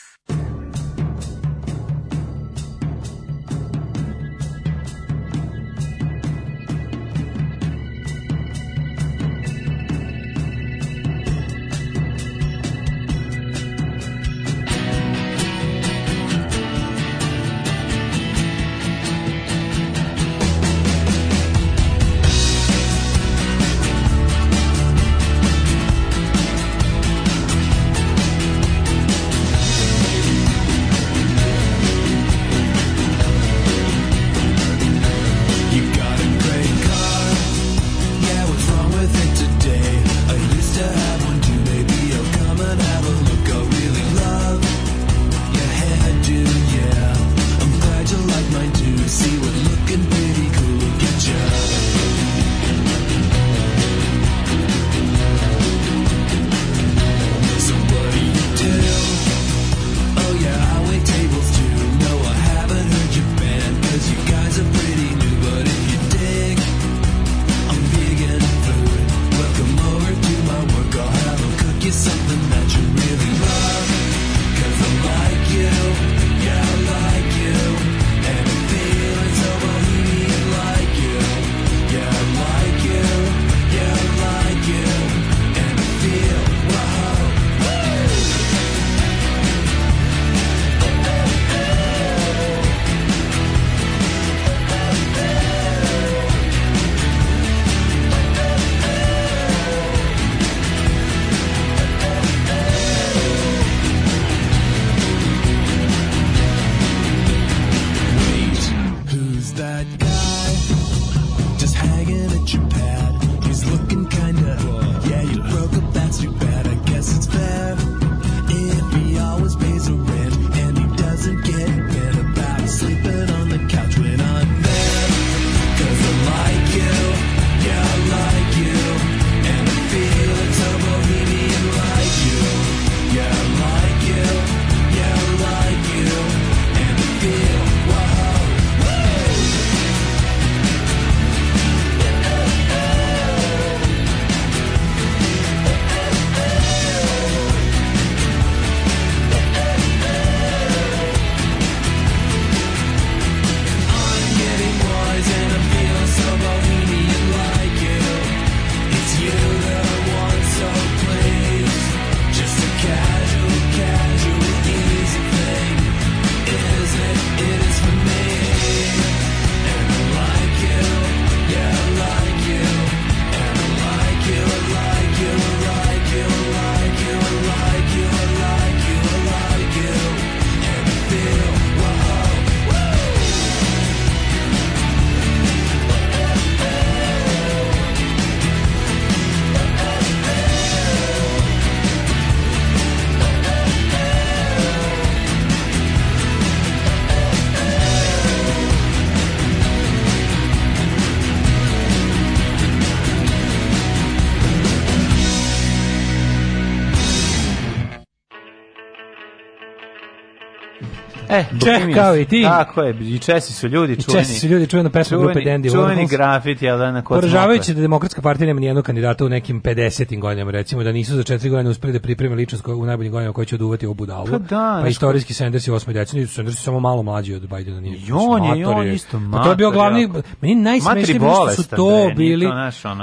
[SPEAKER 8] E, Čeh kao
[SPEAKER 9] i
[SPEAKER 8] ti.
[SPEAKER 9] Tako je, i Česi su ljudi
[SPEAKER 8] čuveni. I Česi su ljudi čuvena pesma čuveni, grupe Dandy Warhols.
[SPEAKER 9] Čuveni grafit, jel
[SPEAKER 8] da na kod Poražavajući da demokratska partija nema nijednog kandidata u nekim 50. godinama, recimo, da nisu za četiri godine uspeli da pripreme ličnost u najboljim godinama koji će oduvati ovu budavu. Pa, da, pa istorijski Sanders je osmi deceniji, Sanders je samo malo mlađi od Bajdena.
[SPEAKER 9] Nije, I on je, on isto mater. Pa
[SPEAKER 8] to
[SPEAKER 9] je
[SPEAKER 8] bio glavni, meni najsmešniji što su to bili,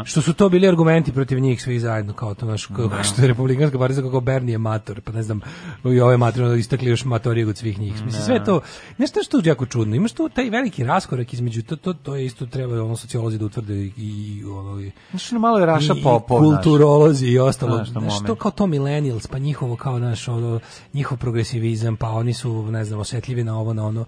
[SPEAKER 8] što su to bili argumenti protiv njih svih zajedno, kao to naš, da. što je republikanska partija, kako Bernie je mator, pa ne znam, i ove matorne istakli još matorije od svih njih, mislim mislim znači, sve da. to. Nešto što je jako čudno. ima što taj veliki raskorak između to to to je isto treba ono sociolozi da utvrde i
[SPEAKER 9] ono i znači malo je Raša
[SPEAKER 8] Popov, kulturolozi i ostalo. Što kao to millennials, pa njihovo kao naš ono njihov progresivizam, pa oni su ne znam osetljivi na ovo na ono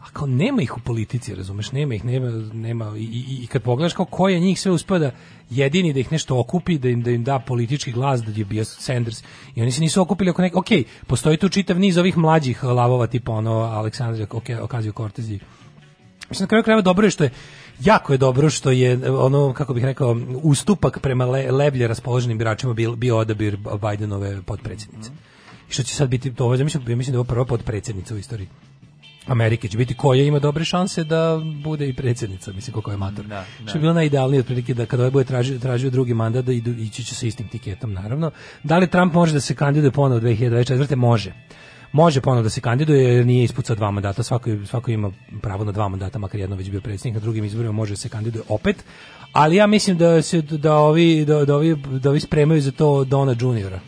[SPEAKER 8] a kao nema ih u politici, razumeš, nema ih, nema, nema i, i, i kad pogledaš kao ko je njih sve uspada jedini da ih nešto okupi, da im da im da politički glas, da je bio Sanders. I oni se nisu okupili oko nek, ok, postoji tu čitav niz ovih mlađih lavova tipa ono Aleksandrija, Ocasio-Cortez i Mislim, na kraju krajeva dobro je što je jako je dobro što je ono kako bih rekao ustupak prema le, leblje raspoloženim biračima bio, bio odabir Bidenove potpredsjednice. I što će sad biti to, ja mislim, ja mislim da je ovo prva potpredsjednica u istoriji. Amerike će biti koja ima dobre šanse da bude i predsjednica, mislim koliko je mator. Da, da. Što je bilo najidealnije otprilike da kada ovaj bude tražio, tražio drugi mandat da idu, ići će sa istim tiketom naravno. Da li Trump može da se kandiduje ponovo 2024. Može. Može ponovo da se kandiduje jer nije ispucao dva mandata, svako, svako ima pravo na dva mandata, makar jedno već bio predsjednik, na drugim izborima može da se kandiduje opet, ali ja mislim da se da ovi, da, da ovi, da ovi spremaju za to Dona Juniora.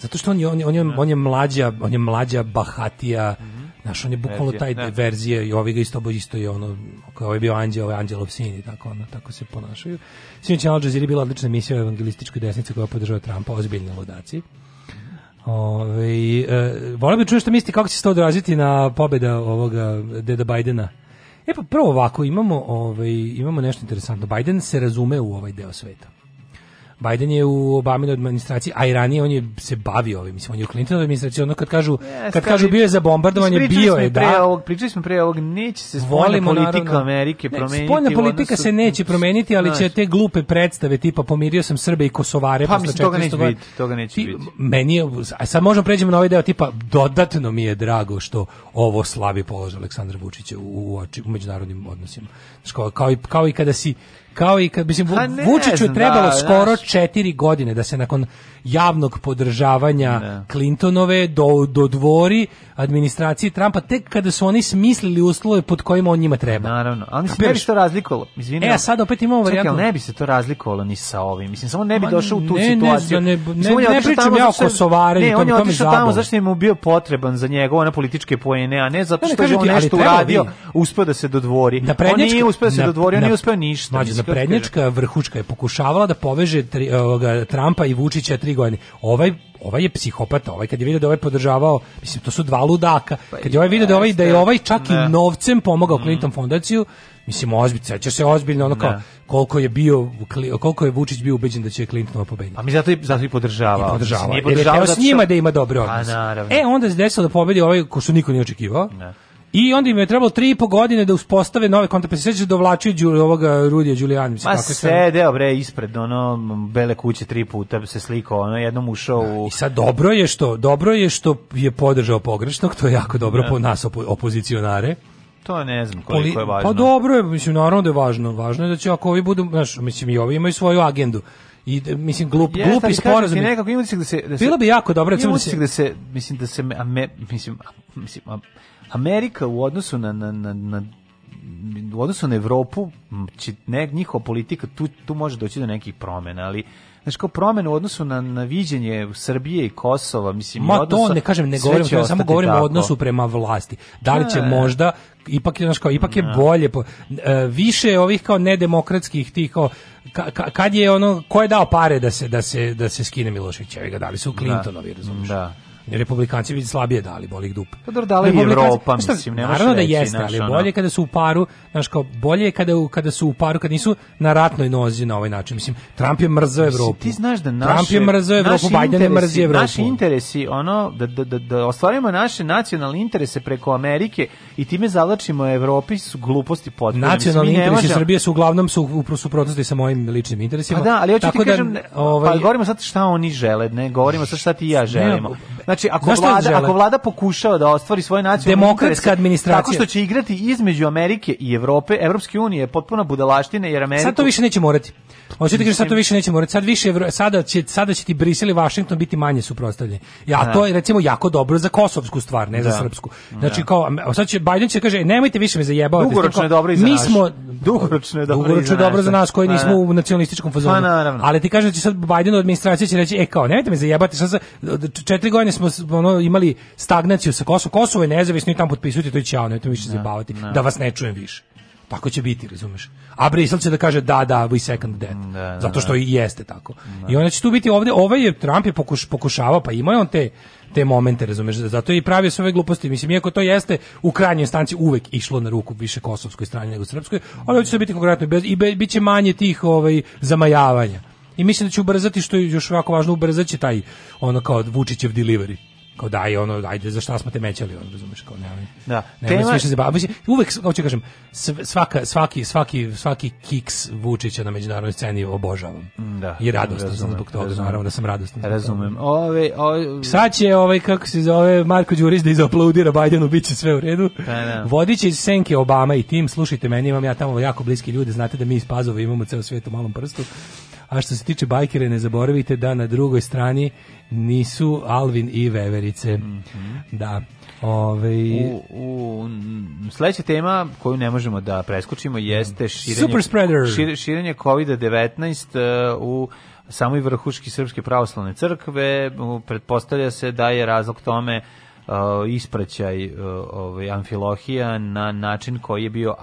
[SPEAKER 8] Zato što on je, on, je, on, je, da. on je mlađa, on je mlađa bahatija, mm -hmm Znaš, on je bukvalno taj ne. verzija i ovi ga isto, isto je ono, kao ovaj je bio anđel, ovaj anđelov sin i tako, ono, tako se ponašaju. Sinoć je Al Jazeera bila odlična emisija o evangelističkoj desnici koja podržava Trumpa, ozbiljne ludaci. Ove, e, volim da čujem što misli kako će se to odraziti na pobeda ovoga deda Bajdena. E pa prvo ovako, imamo, ovaj, imamo nešto interesantno. Bajden se razume u ovaj deo sveta. Biden je u Obamine administraciji, a i ranije on je se bavio ovim, mislim, on je u Clinton administraciji, ono kad kažu, yes, kad kažu bio je za bombardovanje, bio je, da. Ovog,
[SPEAKER 9] pričali smo pre ovog, neće se spoljna politika naravno, Amerike promeniti. Spoljna
[SPEAKER 8] politika su, se neće promeniti, ali znaš. će te glupe predstave, tipa pomirio sam Srbe i Kosovare,
[SPEAKER 9] pa, posle toga neće
[SPEAKER 8] biti, toga neće ti, biti. Meni je, a sad možemo pređemo na ovaj deo, tipa, dodatno mi je drago što ovo slabi položaj Aleksandra Vučića u, u, u, u međunarodnim odnosima. Kao, kao, i, kao i kada si Kao i kad mislim ha, ne, Vučiću je trebalo da, skoro 4 godine da se nakon javnog podržavanja ne. Da. Clintonove do, do dvori administracije Trumpa tek kada su oni smislili uslove pod kojima on njima treba.
[SPEAKER 9] Naravno, ali mislim, ne bi se to razlikovalo.
[SPEAKER 8] Izvini, e, a sad opet imamo varijantu.
[SPEAKER 9] Čekaj, ne bi se to razlikovalo ni sa ovim. Mislim, samo ne bi došao u tu ne, situaciju.
[SPEAKER 8] Ne, ne, mislim, ne, ne pričam ja o Kosovarenju.
[SPEAKER 9] Ne, on je otišao tamo zašto je mu bio potreban za njega, ona političke pojene, a ne zato što je on nešto uradio, da uspeo da se dodvori. Da on nije uspeo da se dodvori, on nije
[SPEAKER 8] uspeo ništa. Mađo, da prednjačka vrhučka je pokušavala da poveže tri, ovoga, Trumpa i Vučića tri tri godine. Ovaj ovaj je psihopata, ovaj kad je video da ovaj podržavao, mislim to su dva ludaka. Pa kad je ovaj video da ovaj da je ovaj čak ne. i da. novcem pomogao mhm. Clinton fondaciju, mislim ozbiljno, će se ozbiljno ono kao da. koliko je bio koliko je Vučić bio ubeđen da će Clinton pobediti.
[SPEAKER 9] A mi zato i zato i podržavao.
[SPEAKER 8] I podržavao. Nije podržavao je da s njima da ima dobre
[SPEAKER 9] pa odnose.
[SPEAKER 8] E onda se desilo da pobedi ovaj ko što niko nije očekivao. Ne da. I onda im je trebalo tri i po godine da uspostave nove kontakte. Pa sećaš se da dovlačio Đuri ovoga Rudija Đulijani,
[SPEAKER 9] Ma deo bre ispred ono bele kuće tri puta se slikao, ono jednom ušao da, u
[SPEAKER 8] I sad dobro je što, dobro je što je podržao pogrešnog, to je jako dobro ne. Da. po nas opo opozicionare.
[SPEAKER 9] To ne znam koliko je važno.
[SPEAKER 8] Pa dobro je, mislim naravno da je važno, važno je da će ako ovi budu, znaš, mislim i ovi imaju svoju agendu i mislim glup Jeste, glupi sporazum
[SPEAKER 9] nekako ima da se da se bilo
[SPEAKER 8] bi jako dobro
[SPEAKER 9] da se da se mislim da se a me, mislim a, mislim a, Amerika u odnosu na, na, na, na u odnosu na Evropu će ne, njihova politika tu, tu može doći do nekih promjena, ali znači kao promjene u odnosu na, na viđenje Srbije i Kosova, mislim,
[SPEAKER 8] Ma, odnosa, to ne kažem, ne govorim, ja samo govorim o odnosu prema vlasti. Da li će ne. možda ipak je kao ipak je bolje po, e, više ovih kao nedemokratskih tih kao ka, ka, kad je ono ko je dao pare da se da se da se skine Miloševićevi ga dali su da. Clintonovi, razumiješ?
[SPEAKER 9] Da.
[SPEAKER 8] Republikanci bi slabije dali, boli ih dupe.
[SPEAKER 9] Pa dobro, dala i Evropa, pa mislim, nemaš
[SPEAKER 8] Naravno da
[SPEAKER 9] reći, da jeste,
[SPEAKER 8] ali bolje kada su u paru, znaš kao, bolje kada, kada su u paru, kad nisu na ratnoj nozi na ovaj način. Mislim, Trump je mrzao Evropu. Ti
[SPEAKER 9] znaš da naše, Trump je mrzao Evropu, Biden je mrzi Evropu. Naši interesi, ono, da, da, da, da ostvarimo naše nacionalne interese preko Amerike i time zavlačimo Evropi
[SPEAKER 8] su
[SPEAKER 9] gluposti
[SPEAKER 8] potpuno. Nacionalni mislim, interesi možemo... Srbije su uglavnom su u suprotnosti sa mojim ličnim interesima.
[SPEAKER 9] Pa da, ali hoću ti da, kažem, da, ovaj... pa govorimo sad šta oni žele, ne, govorimo sad šta ti ja želimo. Ne, Znači, ako Znaš vlada, ako vlada pokušava da ostvari svoje nacionalne demokratska
[SPEAKER 8] administracija
[SPEAKER 9] tako što će igrati između Amerike i Evrope, Evropske unije je potpuna budalaština jer Amerika
[SPEAKER 8] Sad to više neće morati. Hoćete da kažem sad to više neće morati. Sad više Evro... sada će sada će ti Brisel i Washington biti manje suprotstavljeni. Ja to je recimo jako dobro za kosovsku stvar, ne da. za srpsku. Da. Znači da. kao sad će Bajden će kaže nemojte više me zajebavati. Dugoročno
[SPEAKER 9] je dobro i za nas.
[SPEAKER 8] mi smo dugoročno je dobro. Dugoročno je dobro za nas koji nismo pa u da. nacionalističkom fazonu. Pa Ali ti kažeš da će sad Bajdenova administracija će reći ej kao nemojte me zajebati sad četiri godine smo ono, imali stagnaciju sa Kosovo. Kosovo je nezavisno i tam potpisujete to i ćao, ne to više da, bavati, da. da vas ne čujem više. Tako će biti, razumeš? A Brisel će da kaže da, da, we second that. Da, da, zato što da. i jeste tako. Da. I onda će tu biti ovde, ovaj je, Trump je pokuš, pokušavao, pa imao je on te, te momente, razumeš? Zato je i pravio sve ove gluposti. Mislim, iako to jeste u krajnjoj instanci uvek išlo na ruku više kosovskoj strani nego srpskoj, ali hoće se biti konkretno i bez, i be, bit će manje tih ovaj, zamajavanja. I mislim da će ubrzati što je još ovako važno ubrzaće taj ono kao Vučićev delivery kao daj ono ajde za šta smo te mećali on razumeš kao ne Ali, da ne Tema... više se bavi uvek hoće kažem svaka svaki svaki svaki kiks Vučića na međunarodnoj sceni obožavam mm, da i radostan sam zbog toga razumem. naravno da sam radostan
[SPEAKER 9] razumem ove ove
[SPEAKER 8] sad će ovaj kako se zove Marko Đurić da izaplaudira Bajdenu biće sve u redu pa, da, da. vodiće senke Obama i tim slušajte meni imam ja tamo jako bliski ljude znate da mi iz Pazova imamo ceo svet u malom prstu A što se tiče bajkere, ne zaboravite da na drugoj strani nisu Alvin i Veverice. Mm -hmm. Da.
[SPEAKER 9] Ove... Ovaj- u, u, sledeća tema koju ne možemo da preskočimo jeste mhm. širenje, širenje COVID-19 uh, u samoj vrhuški Srpske pravoslavne crkve. Pretpostavlja se da je razlog tome Uh, ispraćaj uh, ovaj, Amfilohija na način koji je bio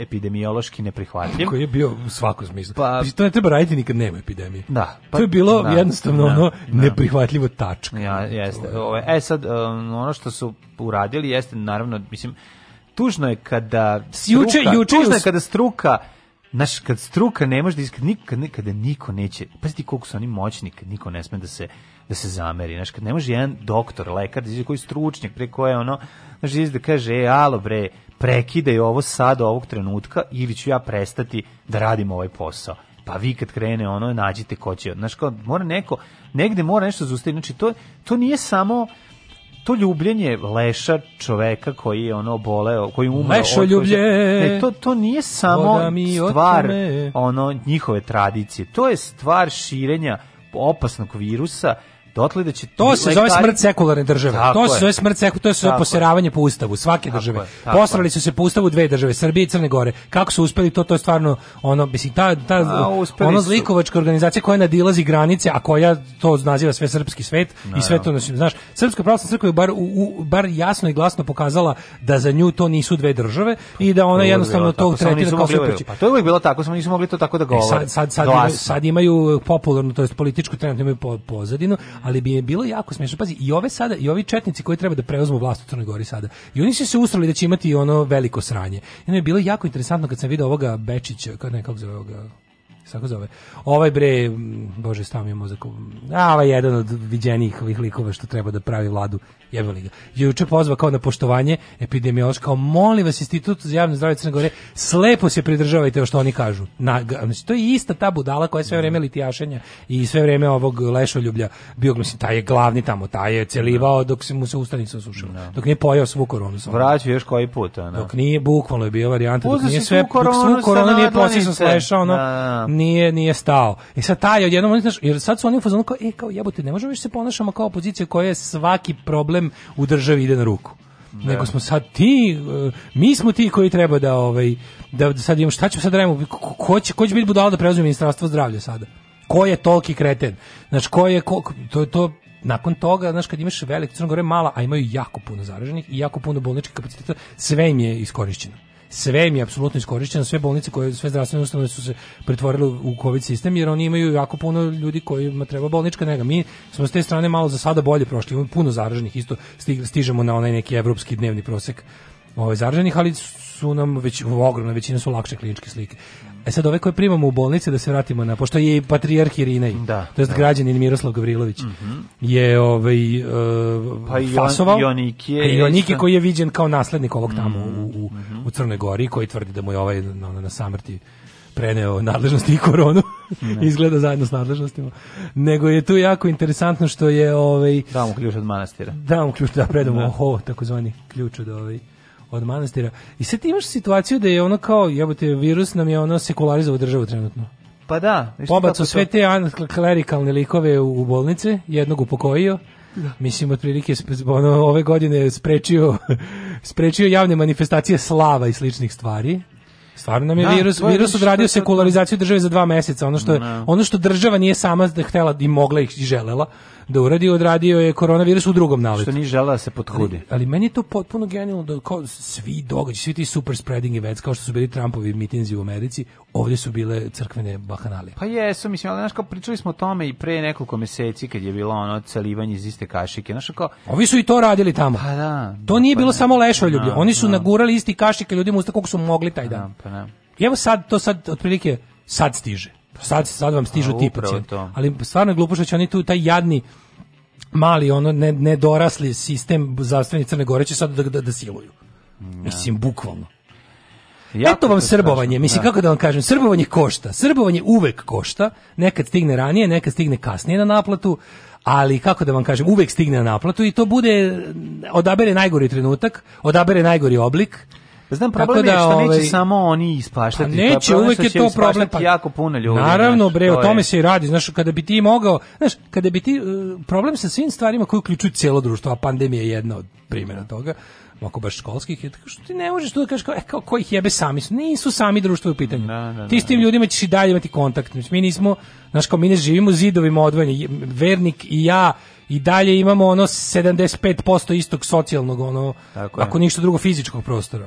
[SPEAKER 9] epidemiološki neprihvatljiv.
[SPEAKER 8] Koji je bio u svakom smislu. Pa, to ne treba raditi nikad nema epidemije.
[SPEAKER 9] Da.
[SPEAKER 8] Pa, to je bilo da, jednostavno da, ono da. neprihvatljivo tačka.
[SPEAKER 9] Ja, jeste. Ove, e sad, um, ono što su uradili jeste, naravno, mislim, tužno je kada struka, juče, juče tužno je kada struka Naš, kad struka ne može da iskada, nikad nikada da niko neće. Pa ti koliko su oni moćni, kad niko ne sme da se da se zameri. Znaš, kad ne može jedan doktor, lekar, da koji stručnjak, pre koje ono, znaš, da, da kaže, e, alo bre, prekidaj ovo sad, ovog trenutka, ili ću ja prestati da radim ovaj posao. Pa vi kad krene ono, nađite ko će. Znaš, kao, mora neko, negde mora nešto zustaviti. Znači, to, to nije samo to ljubljenje leša čoveka koji je ono boleo, koji umro Lešo
[SPEAKER 8] ljublje, ne,
[SPEAKER 9] to, to nije samo stvar ono njihove tradicije, to je stvar širenja opasnog virusa dotle da će
[SPEAKER 8] to se zove smrt sekularne države. Tako to se zove smrt sekularne, to je tako poseravanje po ustavu svake države. Posrali su se po ustavu dve države, Srbije i Crne Gore. Kako su uspeli to to je stvarno ono mislim ta ta a, ono zlikovačka organizacija koja nadilazi granice, a koja to naziva sve srpski svet no, i sve to nas znaš. Srpska pravoslavna crkva je bar u, u, bar jasno i glasno pokazala da za nju to nisu dve države i da ona jednostavno to tretira
[SPEAKER 9] kao srpski. Da- pa to je
[SPEAKER 8] uvijek
[SPEAKER 9] bilo tako, samo nisu mogli to tako da govore. E, sad sad
[SPEAKER 8] sad, sad, imaju, sad imaju popularnu, to jest političku trenutno imaju po, pozadinu, ali bi je bilo jako smiješno. Pazi, i ove sada, i ovi četnici koji treba da preuzmu vlast u Crnoj Gori sada, i oni su se usrali da će imati ono veliko sranje. I ono je bilo jako interesantno kad sam vidio ovoga Bečića, ne, kako zove ovoga, se tako zove. Ovaj bre, bože, stao mi je mozak. A, ovaj jedan od viđenijih ovih likova što treba da pravi vladu, jebali ga. Juče pozva kao na poštovanje epidemiološko, kao molim vas institut za javno zdravlje Crne Gore, slepo se pridržavajte o što oni kažu. Na, znači, to je ista ta budala koja je sve vreme da. litijašenja i sve vreme ovog lešoljublja bio, mislim, taj je glavni tamo, taj je celivao da. dok se mu se ustanica osušila. No. Da. Dok nije pojao svu koronu.
[SPEAKER 9] Vraćao još koji put, ona.
[SPEAKER 8] Dok nije, bukvalno je bio varijanta, dok nije sve, dok svu koronu nije posisao, slešao, ono, nije nije stao. I e sad taj odjednom znaš, jer sad su oni u fazonu kao e kao jebote, ne možemo više se ponašamo kao opozicija koja je svaki problem u državi ide na ruku. Da. Nego smo sad ti, e, mi smo ti koji treba da ovaj da sad imamo šta ćemo sad da radimo, ko će ko će biti budala da preuzme ministarstvo zdravlja sada. Ko je toliki kreten? Znaš, ko je ko, to to nakon toga, znaš, kad imaš velike Crnogore mala, a imaju jako puno zaraženih i jako puno bolničkih kapaciteta, sve im je iskorišćeno sve im je apsolutno iskorišteno, sve bolnice koje sve zdravstvene ustanove su se pretvorile u covid sistem jer oni imaju jako puno ljudi kojima treba bolnička nega. Mi smo s te strane malo za sada bolje prošli, imamo puno zaraženih, isto stižemo na onaj neki evropski dnevni prosek ovaj zaraženih, ali su nam već ogromna većina su lakše kliničke slike. E sad ove koje primamo u bolnice da se vratimo na pošto je patrijarh Irinej, da, to jest da. građanin Miroslav Gavrilović. Mm -hmm. Je ovaj uh, pa fasovao
[SPEAKER 9] Joniki je
[SPEAKER 8] Joniki pa koji je viđen kao naslednik ovog tamo mm -hmm. u, u, mhm, mhm. u Crnoj Gori koji tvrdi da mu je ovaj na, na samrti preneo nadležnosti i koronu. [LAUGHS] Izgleda zajedno s nadležnostima. Nego je tu jako interesantno što je ovaj
[SPEAKER 9] da mu ključ od manastira.
[SPEAKER 8] Da mu ključ da predamo, oho, da. takozvani ključ od ovaj od manastira. I sad imaš situaciju da je ono kao, jebote, virus nam je ono sekularizovao državu trenutno.
[SPEAKER 9] Pa da.
[SPEAKER 8] Pobacu sve te klerikalne likove u, bolnice, jednog upokojio, da. Mislim, otprilike ono, ove godine sprečio, [LAUGHS] sprečio javne manifestacije slava i sličnih stvari. Stvarno nam je da, virus, virus odradio sekularizaciju države za dva meseca, ono što, ne. Da. ono što država nije sama htela i mogla i želela da uradi, odradio je koronavirus u drugom naletu.
[SPEAKER 9] Što ni žela da se pothudi.
[SPEAKER 8] Ali, ali, meni je to potpuno genijalno da kao svi događaji, svi ti super spreading events kao što su bili Trumpovi mitinzi u Americi, ovdje su bile crkvene bahanale.
[SPEAKER 9] Pa jesu, mislim, ali znaš kao pričali smo o tome i pre nekoliko meseci kad je bilo ono celivanje iz iste kašike.
[SPEAKER 8] Znaš
[SPEAKER 9] kao...
[SPEAKER 8] Ovi su i to radili tamo. Pa
[SPEAKER 9] da.
[SPEAKER 8] To nije pa bilo ne. Da. samo lešoljublje. Da, Oni su na da. nagurali isti kašike ljudima usta koliko su mogli taj pa dan. Pa ne. evo sad, to sad otprilike sad stiže. Pa sad, sad vam stižu ti tipice. Ali stvarno je glupo što će oni tu taj jadni mali ono ne nedorasli sistem zdravstveni Crne Gore će sad da da, da siluju. Ja. Da. Mislim bukvalno. Ja Eto vam srbovanje, strašno. Da. mislim da. kako da vam kažem, srbovanje košta, srbovanje uvek košta, nekad stigne ranije, nekad stigne kasnije na naplatu, ali kako da vam kažem, uvek stigne na naplatu i to bude, odabere najgori trenutak, odabere najgori oblik,
[SPEAKER 9] Znam, problem da, je što neće ovaj, samo oni ispaštati. Pa neće, pa uvek je to problem. Pa, jako puno ljudi.
[SPEAKER 8] Naravno, znači, bre, o tome je. se i radi. Znaš, kada bi ti mogao, znaš, kada bi ti, uh, problem sa svim stvarima koji uključuju cijelo društvo, a pandemija je jedna od primjera toga, ako baš školskih, je tako što ti ne možeš tu da kažeš kao, e, kao koji jebe sami su. Nisu sami društvo u pitanju. Da, da, ti s da, tim da. ljudima ćeš i dalje imati kontakt. Mi nismo, znaš, kao mi ne živimo zidovima odvojeni. Vernik i ja i dalje imamo ono 75% istog socijalnog, ono, ako ništa drugo fizičkog prostora.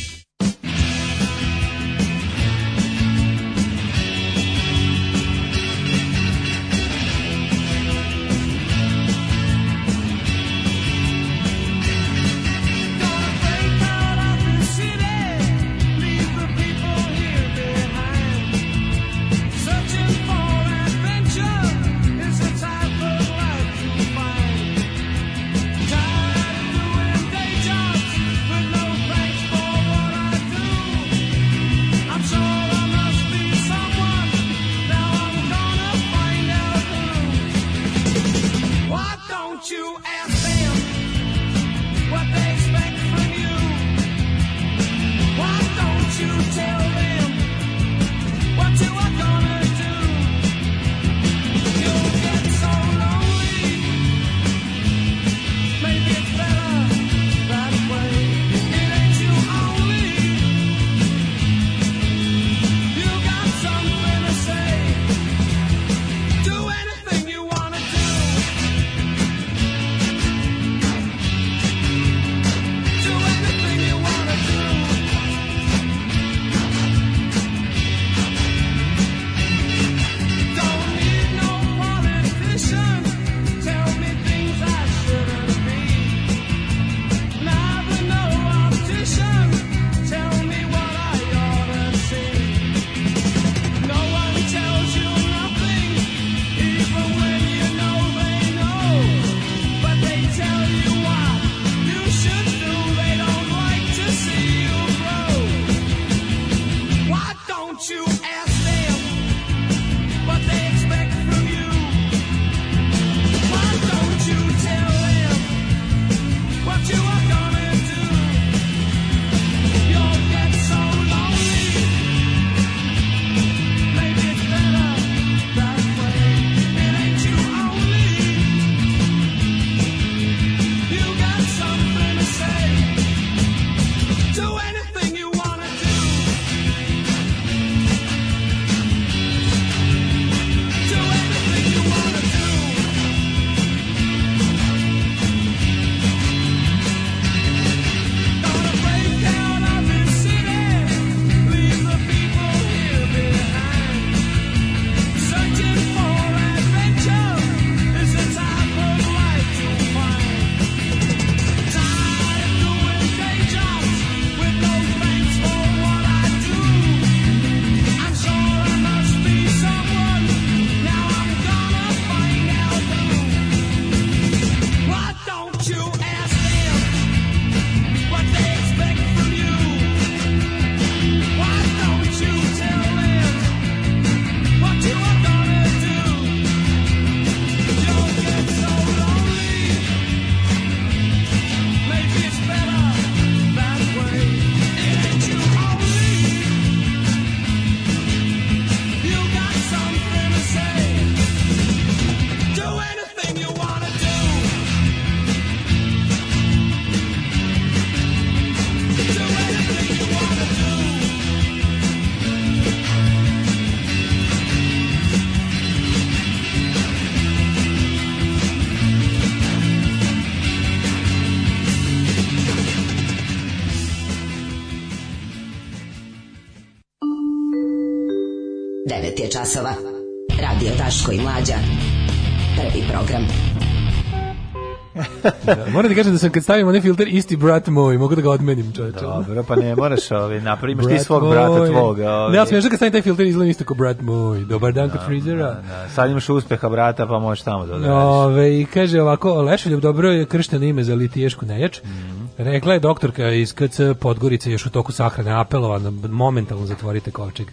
[SPEAKER 10] Da, moram ti kažem da sam kad stavim onaj filter isti brat moj, mogu da ga odmenim, čoveče. Dobro, pa ne moraš, ovaj, ovaj. ali napravi imaš ti svog moj. brata tvoga. Ovaj. Ne, ja smiješ da kad stavim taj filter izgledam isto kao brat moj. Dobar dan no, kod da, frizera. Da, da. Sad imaš uspeha brata, pa možeš tamo da odreš. Ove, i kaže ovako, Lešeljub dobro je kršteno ime za litiješku nejač. Mm -hmm. Rekla je doktorka iz KC Podgorice još u toku sahrane apelovana, momentalno zatvorite kovčeg.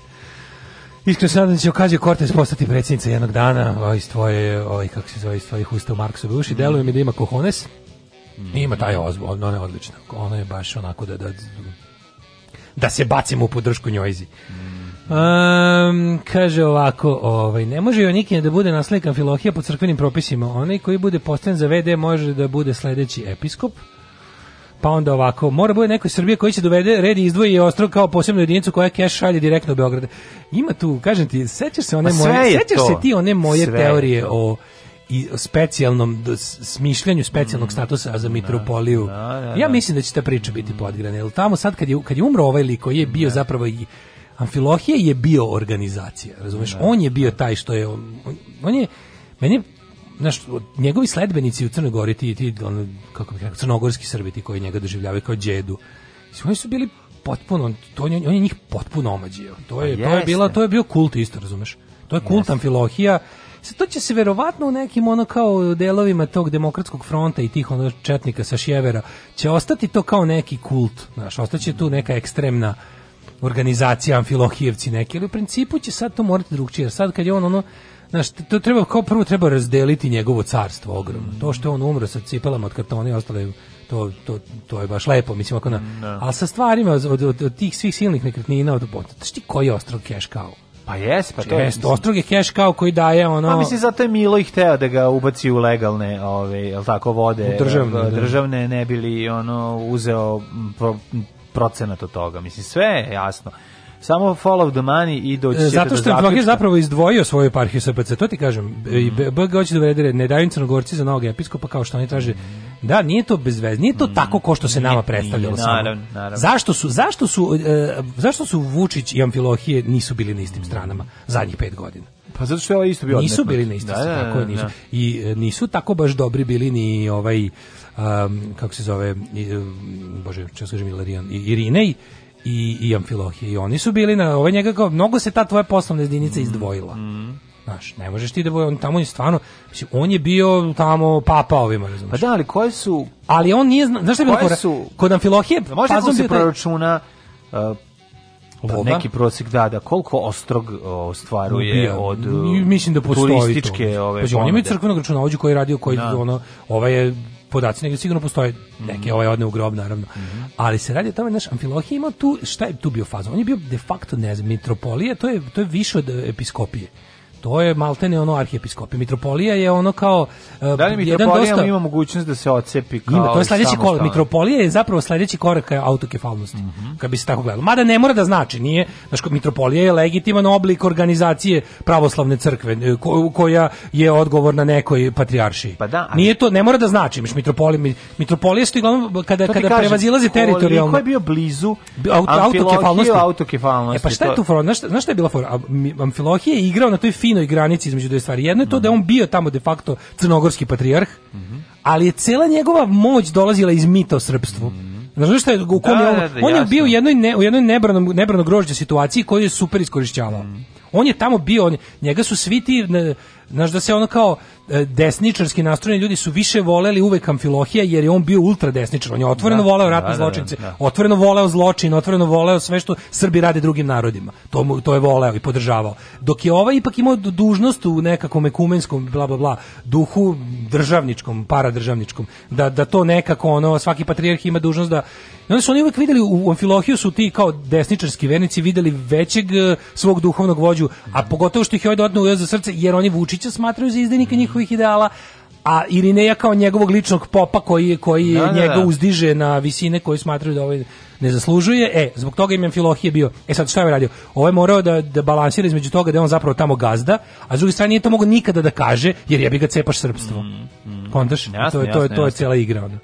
[SPEAKER 10] Iskreno se nadam da će Okazio Cortez postati predsjednica jednog dana, o, ovaj, iz tvoje, o, kako se zove, iz tvojih usta u Marksu duši. Mm. Deluje mi da ima kohones. Ima taj ozbiljno, ona je odlična. Ona je baš onako da, da, da se bacimo u podršku njojzi. Um, kaže ovako, ovaj, ne može nikine da bude naslekan Filohija po crkvenim propisima. Onaj koji bude postavljen za VD može da bude sledeći episkop. Pa onda ovako, mora bude neko iz Srbije koji će dovede red i izdvoji ostrog kao posebnu jedinicu koja keš šalje direktno u Beograd. Ima tu, kažem ti, sećaš se one pa moje, sećaš se ti one moje sve teorije o i specijalnom smišljanju specijalnog mm. statusa za mitropoliju. Da, da, da, ja da. mislim da će ta priča biti podgrana. Jel tamo sad kad je, kad je umro ovaj lik koji je bio zapravo i Amfilohije je bio organizacija, razumeš? On je bio taj što je on, on je meni znaš, njegovi sledbenici u Crnoj Gori, ti, ti ono, kako bih rekao, crnogorski Srbi, ti koji njega doživljavaju kao đedu. oni su bili potpuno, to, on, je njih potpuno omađio. To je, to je, pa bila, to je bio kult isto, razumeš? To je kult Amfilohija, to će se verovatno u nekim ono kao delovima tog demokratskog fronta i tih ono četnika sa sjevera će ostati to kao neki kult, znaš, ostaće tu neka ekstremna organizacija Amfilohijevci neki, ali u principu će sad to morati drugčije. Jer sad kad je on ono Znaš, to treba, kao prvo treba razdeliti njegovo carstvo ogromno. To što je on umro sa cipelama od kartona i ostale to, to, to je baš lepo, mislim, ako na... No. Da. Ali sa stvarima od, od, od, tih svih silnih nekretnina, od, od, znaš ti koji je ostrov cash kao? Pa jes, pa to je. Mesto je keš kao koji daje ono... Pa mislim, zato je Milo i hteo da ga ubaci u legalne, ove, jel tako, vode. U državne. Da. Državne ne bili ono uzeo pro, procenat od toga. Mislim, sve je jasno samo Fall of the money i doći ćete Zato da što je Bog zapravo izdvojio svoju eparhiju SPC, to ti kažem. E, I BG hoće da uvede ne daju crnogorci za novog episkopa kao što oni traže. Da, nije to bez veze, nije to mm. tako ko što se nama predstavljalo nije, naravno, naravno. Zašto su, zašto su, e, zašto su Vučić i Amfilohije nisu bili na istim stranama zadnjih pet godina? Pa zato što je ovaj isto bio Nisu bili na istim, da, da, tako da, nisu. Da. I e, nisu tako baš dobri bili ni ovaj um, kako se zove i, um, bože, čas kažem i, Irinej i, i Amfilohije. I oni su bili na ove ovaj njega mnogo se ta tvoja poslovna jedinica mm, izdvojila. Mm. Znaš, ne možeš ti da bude, on tamo je stvarno, mislim, on je bio tamo papa ovima, razumiješ. Pa da, ali koje su... Ali on nije, zna, znaš šta je bilo su, kod Amfilohije... Pa možda mu se proračuna uh, pa neki prosek da da koliko ostrog ostvaruje uh, od mislim da uh, postoji turističke to. ove pa on ima crkvenog računovođu koji je radio koji da. ono ova je podaci, nego sigurno postoje neke, ovaj odne u grob, naravno. Mm -hmm. Ali se radi o tome, naš Amfilohije ima tu, šta je tu bio faza On je bio de facto, ne znam, mitropolije, to je, to je više od episkopije to je maltene ono arhijepiskopi. Mitropolija je ono kao uh, da li jedan dosta ima mogućnost da se odcepi kao ima, to je sledeći korak. Mitropolija je zapravo sledeći korak autokefalnosti. Mm -hmm. Kad bi se tako gledalo. Mada ne mora da znači, nije, znači mitropolija je legitiman oblik organizacije pravoslavne crkve e, ko, koja je odgovorna nekoj patrijaršiji. Pa da, ali... nije to ne mora da znači, miš mitropolija mitropolija što uglavnom kada to kada kažem, prevazilazi teritorijalno. Koji je bio blizu aut, autokefalnosti. autokefalnosti. E pa šta je tu fora? Znaš, znaš šta je bila fora? Amfilohije je igrao na toj finoj granici između dve stvari. Jedno je to da on bio tamo de facto crnogorski patrijarh, ali je cela njegova moć dolazila iz mita o srpstvu. Znaš šta je, u kom da, je on, da, da, on je bio u jednoj, ne, u jednoj nebrano, nebrano grožđe situaciji koju je super iskorišćavao. Mm. On je tamo bio, on, njega su svi ti znaš da se ono kao e, desničarski nastrojeni ljudi su više voleli uvek Amfilohija jer je on bio ultra desničar, on je otvoreno da,
[SPEAKER 9] voleo da, ratne da, da, zločince, da, otvoreno voleo zločin, otvoreno voleo sve što Srbi rade drugim narodima. To mu, to je voleo i podržavao. Dok je ovaj ipak imao dužnost u nekakvom ekumenskom bla bla bla duhu državničkom, paradržavničkom, da da to nekako ono svaki patrijarh ima dužnost da i onda su oni uvek videli u Amfilohiju su ti kao desničarski vernici videli većeg e, svog duhovnog vođu, a pogotovo što ih je ovaj dodatno ujeo za srce jer oni Vučića Vučića smatraju za izdajnika mm. njihovih ideala, a Irineja kao njegovog ličnog popa koji, koji da, da, njega da. uzdiže na visine koje smatraju da ovaj ne zaslužuje. E, zbog toga im Amfilohije bio. E sad šta je ovaj radio? Ovo ovaj je morao da, da balansira između toga da je on zapravo tamo gazda, a s druge strane nije to mogao nikada da kaže, jer jebi ga cepaš srpstvo. Mm, mm. mm. Kontaš? Jasne, to je, to je, to je jasne. cijela igra. Onda.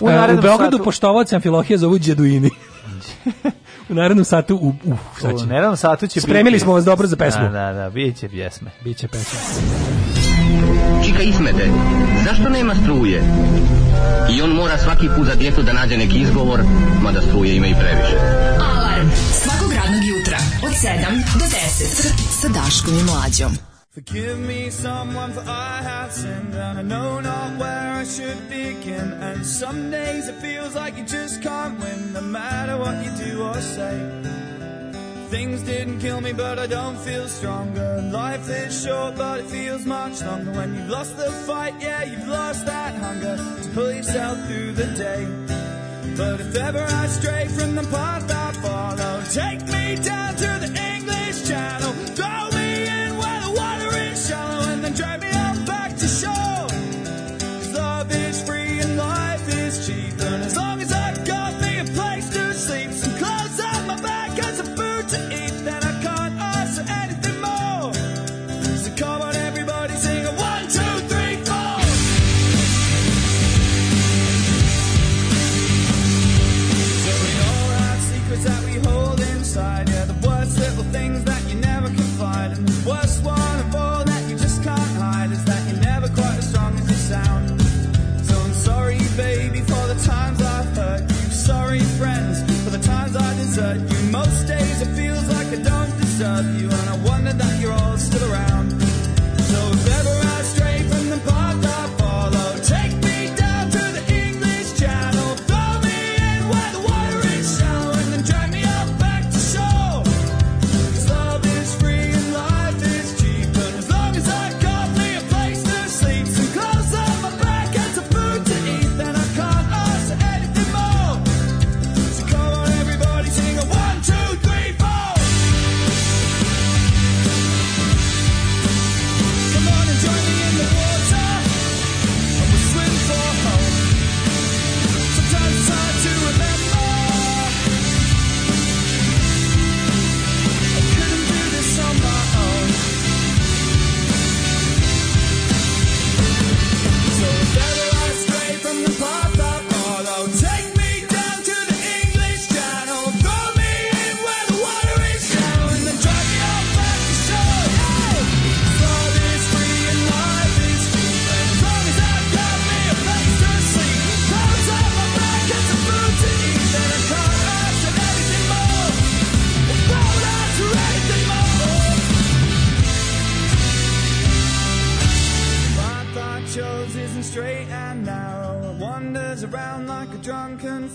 [SPEAKER 9] U, e, u Beogradu satu... poštovac Amfilohije zovu Đeduini. [LAUGHS] u narednom satu u uh, sad će. U narednom satu će Spremili biti... smo vas dobro za pesmu. Da, da, da, biće pjesme. Biće pesme. Čika Ismete, zašto nema struje? I on mora svaki put za djetu da nađe neki izgovor, mada struje ima i previše. Alarm svakog radnog jutra od 7 do 10 sa Daškom i Mlađom. Forgive me, someone, for I have sinned, and I know not where I should begin. And some days it feels like you just can't win, no matter what you do or say. Things didn't kill me, but I don't feel stronger. Life is short, but it feels much longer. When you've lost the fight, yeah, you've lost that hunger to pull yourself through the day. But if ever I stray from the path I follow, take me down to the English Channel.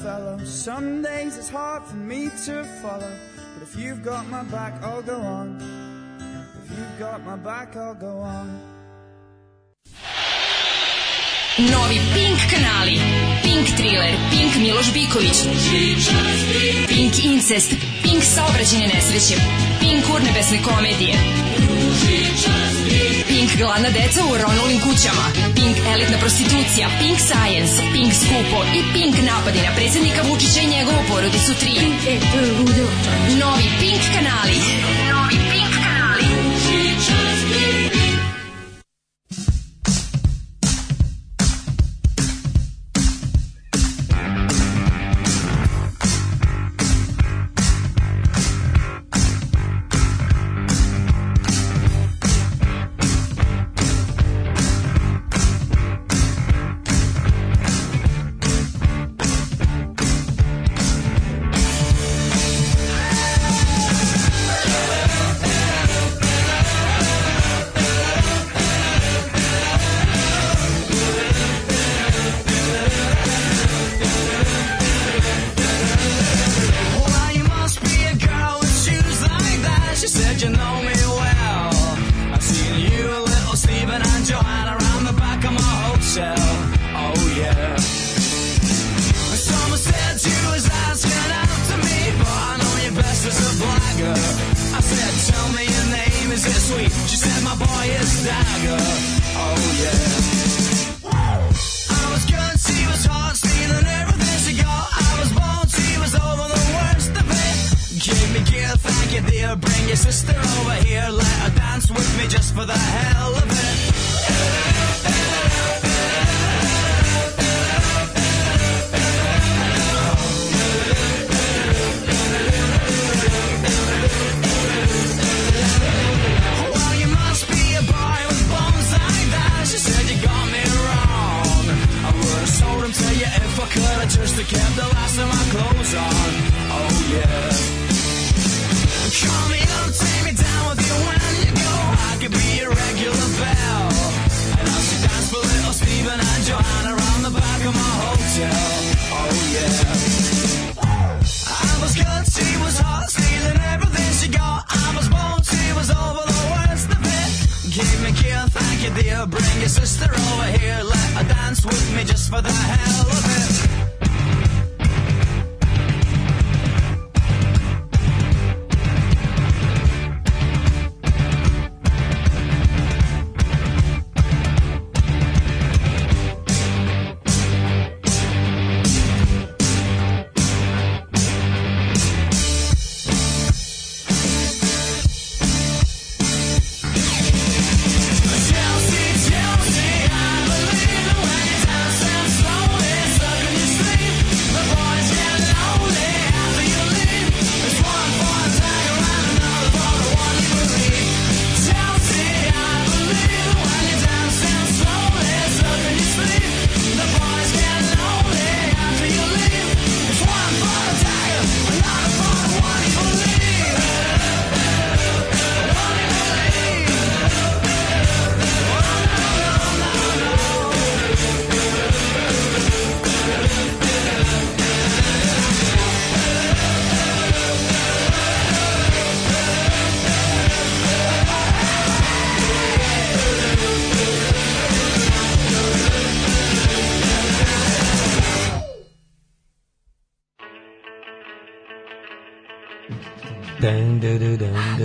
[SPEAKER 9] fellow. Some days it's hard for me to follow, but if you've got my back, I'll go on. If you've got my back, I'll go on. Novi Pink kanali. Pink Thriller, Pink Miloš Biković, Pink Incest, Pink saobraćene nesreće, Pink urnebesne komedije. Pink gladna deca u Ronulim kućama, Pink elitna prostitucija, Pink science, Pink skupo i Pink napadi na predsednika Vučića i njegovu porodicu 3. Pink je to Novi Pink kanali. Novi